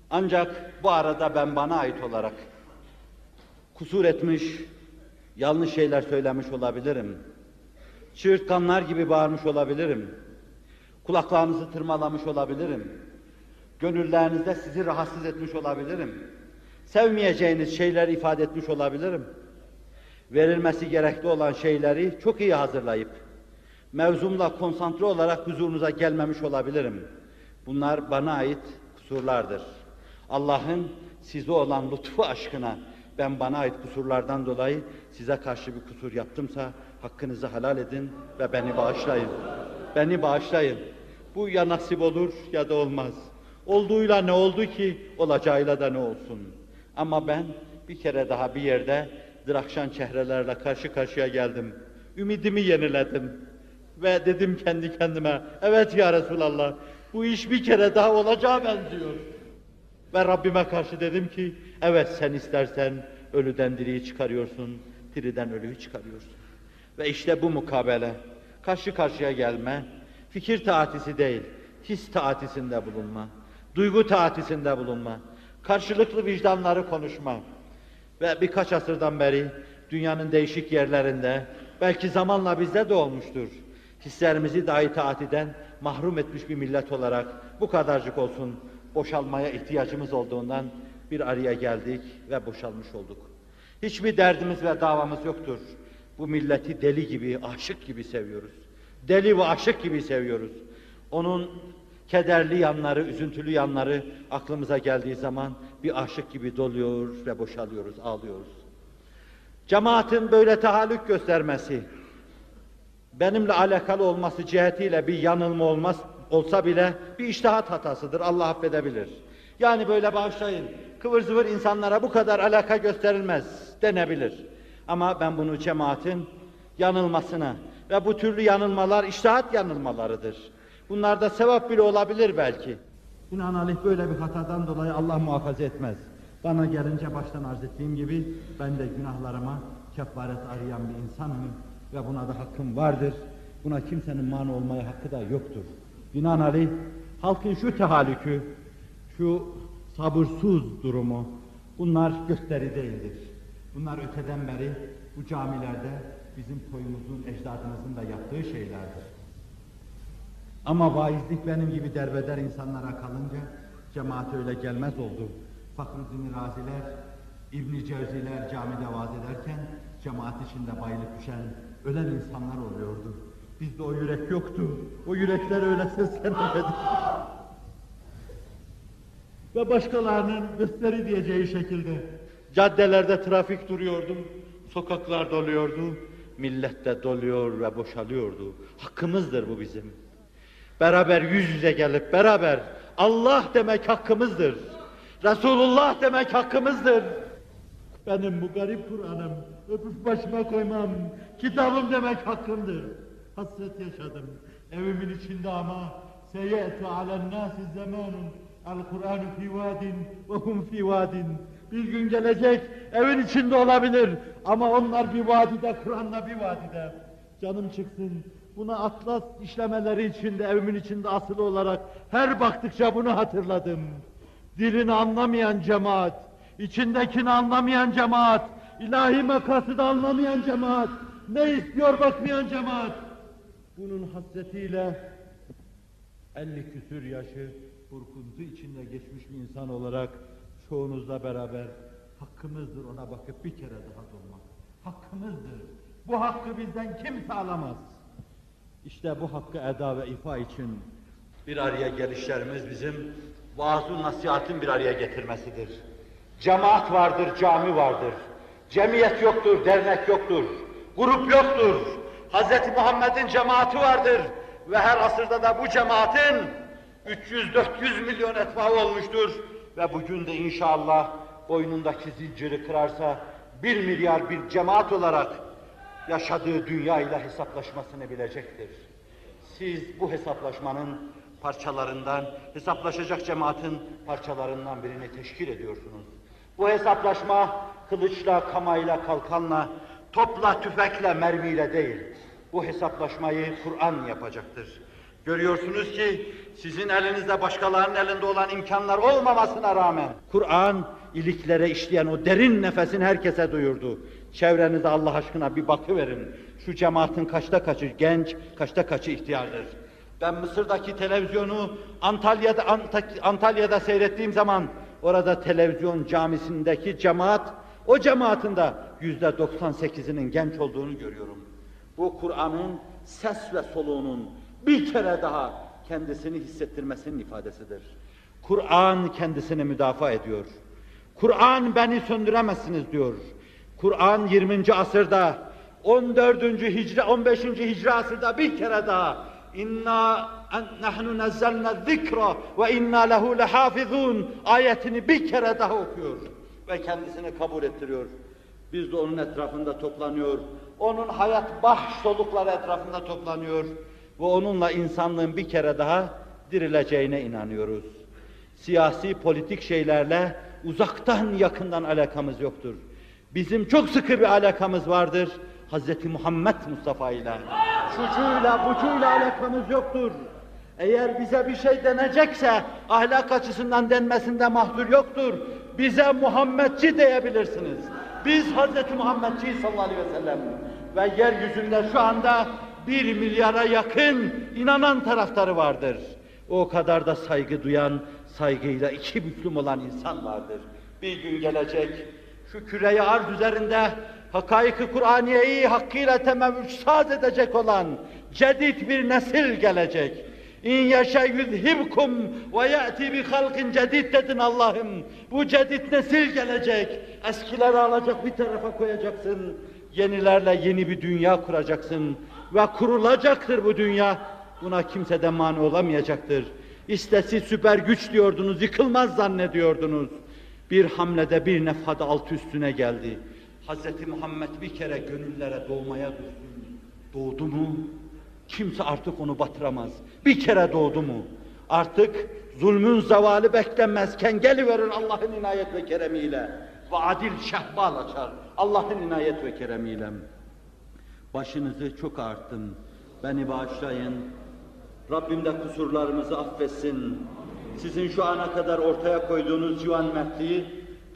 Ancak bu arada ben bana ait olarak kusur etmiş, yanlış şeyler söylemiş olabilirim. Çığırtkanlar gibi bağırmış olabilirim. Kulaklarınızı tırmalamış olabilirim. Gönüllerinizde sizi rahatsız etmiş olabilirim. Sevmeyeceğiniz şeyler ifade etmiş olabilirim. Verilmesi gerekli olan şeyleri çok iyi hazırlayıp, mevzumla konsantre olarak huzurunuza gelmemiş olabilirim. Bunlar bana ait kusurlardır. Allah'ın size olan lütfu aşkına ben bana ait kusurlardan dolayı size karşı bir kusur yaptımsa hakkınızı helal edin ve beni bağışlayın. Beni bağışlayın. Bu ya nasip olur ya da olmaz. Olduğuyla ne oldu ki, olacağıyla da ne olsun. Ama ben bir kere daha bir yerde drakşan çehrelerle karşı karşıya geldim. Ümidimi yeniledim. Ve dedim kendi kendime, evet ya Resulallah, bu iş bir kere daha olacağı benziyor. Ve Rabbime karşı dedim ki, evet sen istersen ölüden diriyi çıkarıyorsun, diriden ölüyü çıkarıyorsun. Ve işte bu mukabele, karşı karşıya gelme, fikir taatisi değil, his taatisinde bulunma, duygu taatisinde bulunma, karşılıklı vicdanları konuşma ve birkaç asırdan beri dünyanın değişik yerlerinde, belki zamanla bizde de olmuştur. Hislerimizi dahi taatiden mahrum etmiş bir millet olarak bu kadarcık olsun boşalmaya ihtiyacımız olduğundan bir araya geldik ve boşalmış olduk. Hiçbir derdimiz ve davamız yoktur. Bu milleti deli gibi, aşık gibi seviyoruz. Deli ve aşık gibi seviyoruz. Onun kederli yanları, üzüntülü yanları aklımıza geldiği zaman bir aşık gibi doluyor ve boşalıyoruz, ağlıyoruz. Cemaatin böyle tahallük göstermesi, benimle alakalı olması cihetiyle bir yanılma olmaz olsa bile bir iştihat hatasıdır. Allah affedebilir. Yani böyle bağışlayın. Kıvır zıvır insanlara bu kadar alaka gösterilmez denebilir. Ama ben bunu cemaatin yanılmasına ve bu türlü yanılmalar iştihat yanılmalarıdır. Bunlarda sevap bile olabilir belki. Binaenaleyh böyle bir hatadan dolayı Allah muhafaza etmez. Bana gelince baştan arz ettiğim gibi ben de günahlarıma kefaret arayan bir insanım ve buna da hakkım vardır. Buna kimsenin mani olmaya hakkı da yoktur. Binaenaleyh halkın şu tehallükü, şu sabırsız durumu bunlar gösteri değildir. Bunlar öteden beri bu camilerde bizim toyumuzun, ecdadımızın da yaptığı şeylerdir. Ama vaizlik benim gibi derbeder insanlara kalınca cemaat öyle gelmez oldu. Fakruddin Raziler, İbn Cevziler camide vaaz ederken cemaat içinde bayılıp düşen, ölen insanlar oluyordu. Bizde o yürek yoktu. O yürekler öyle seslenemedi. Ve başkalarının gösteri diyeceği şekilde caddelerde trafik duruyordu, sokaklar doluyordu, millet de doluyor ve boşalıyordu. Hakkımızdır bu bizim. Beraber yüz yüze gelip beraber Allah demek hakkımızdır. Resulullah demek hakkımızdır. Benim bu garip Kur'an'ım öpüp başıma koymam, kitabım demek hakkımdır. Hasret yaşadım evimin içinde ama seyetu alen nasi zamanun el Kur'an fi vadin ve hum fi vadin. Bir gün gelecek evin içinde olabilir ama onlar bir vadide Kur'an'la bir vadide. Canım çıksın buna atlas işlemeleri içinde evimin içinde asılı olarak her baktıkça bunu hatırladım. Dilini anlamayan cemaat, içindekini anlamayan cemaat, ilahi makasını anlamayan cemaat, ne istiyor bakmayan cemaat. Bunun hasretiyle 50 küsür yaşı burkuntu içinde geçmiş bir insan olarak çoğunuzla beraber hakkımızdır ona bakıp bir kere daha durmak. Hakkımızdır. Bu hakkı bizden kimse alamaz. İşte bu hakkı eda ve ifa için bir araya gelişlerimiz bizim vaaz-ı nasihatin bir araya getirmesidir. Cemaat vardır, cami vardır. Cemiyet yoktur, dernek yoktur. Grup yoktur. Hz. Muhammed'in cemaati vardır. Ve her asırda da bu cemaatin 300-400 milyon etbaı olmuştur. Ve bugün de inşallah boynundaki zinciri kırarsa bir milyar bir cemaat olarak yaşadığı dünya ile hesaplaşmasını bilecektir. Siz bu hesaplaşmanın parçalarından, hesaplaşacak cemaatin parçalarından birini teşkil ediyorsunuz. Bu hesaplaşma kılıçla, kamayla, kalkanla, topla, tüfekle, mermiyle değil. Bu hesaplaşmayı Kur'an yapacaktır. Görüyorsunuz ki sizin elinizde başkalarının elinde olan imkanlar olmamasına rağmen Kur'an iliklere işleyen o derin nefesini herkese duyurdu. Çevrenize Allah aşkına bir bakıverin. Şu cemaatin kaçta kaçı genç, kaçta kaçı ihtiyardır. Ben Mısır'daki televizyonu Antalya'da Ant- Antalya'da seyrettiğim zaman orada televizyon camisindeki cemaat o cemaatin de yüzde 98'inin genç olduğunu görüyorum. Bu Kur'an'ın ses ve soluğunun bir kere daha kendisini hissettirmesinin ifadesidir. Kur'an kendisini müdafaa ediyor. Kur'an beni söndüremezsiniz diyor. Kur'an 20. asırda 14. hicri 15. hicri asırda bir kere daha inna nahnu nazzalna zikra ve inna lehu lehafizun ayetini bir kere daha okuyor ve kendisini kabul ettiriyor. Biz de onun etrafında toplanıyor. Onun hayat baş solukları etrafında toplanıyor ve onunla insanlığın bir kere daha dirileceğine inanıyoruz. Siyasi politik şeylerle uzaktan yakından alakamız yoktur. Bizim çok sıkı bir alakamız vardır. Hz. Muhammed Mustafa ile. Şucuyla bucuyla alakamız yoktur. Eğer bize bir şey denecekse ahlak açısından denmesinde mahzur yoktur. Bize Muhammedçi diyebilirsiniz. Biz Hz. Muhammedçiyiz sallallahu aleyhi ve sellem. Ve yeryüzünde şu anda bir milyara yakın inanan taraftarı vardır. O kadar da saygı duyan, saygıyla iki büklüm olan insan vardır. Bir gün gelecek, şu küreyi arz üzerinde hakaiki Kur'aniyeyi hakkıyla temevvüç saz edecek olan cedid bir nesil gelecek. İn yaşa yuzhibkum ve ya'ti bi halkin cedid dedin Allah'ım. Bu cedid nesil gelecek. Eskileri alacak bir tarafa koyacaksın. Yenilerle yeni bir dünya kuracaksın. Ve kurulacaktır bu dünya. Buna kimse de mani olamayacaktır. İşte siz süper güç diyordunuz, yıkılmaz zannediyordunuz. Bir hamlede bir nefhada alt üstüne geldi. Hz. Muhammed bir kere gönüllere doğmaya düştü. Doğdu mu? Kimse artık onu batıramaz. Bir kere doğdu mu? Artık zulmün zavali beklenmezken geliverir Allah'ın inayet ve keremiyle. Ve adil şehbal açar. Allah'ın inayet ve keremiyle. Başınızı çok ağarttım. Beni bağışlayın. Rabbim de kusurlarımızı affetsin. Sizin şu ana kadar ortaya koyduğunuz civan mertliği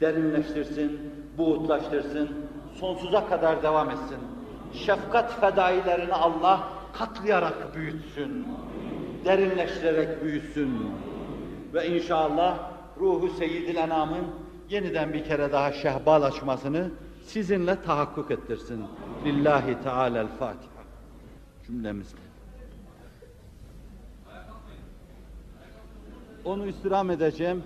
derinleştirsin, buğutlaştırsın, sonsuza kadar devam etsin. Şefkat fedailerini Allah katlayarak büyütsün, derinleştirerek büyütsün. Ve inşallah ruhu seyyidil enamın yeniden bir kere daha şehbal açmasını sizinle tahakkuk ettirsin. Lillahi Teala'l Fatiha. Cümlemizle. onu istirham edeceğim.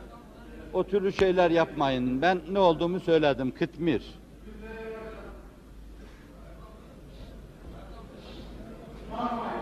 O türlü şeyler yapmayın. Ben ne olduğumu söyledim. Kıtmir. Marmara.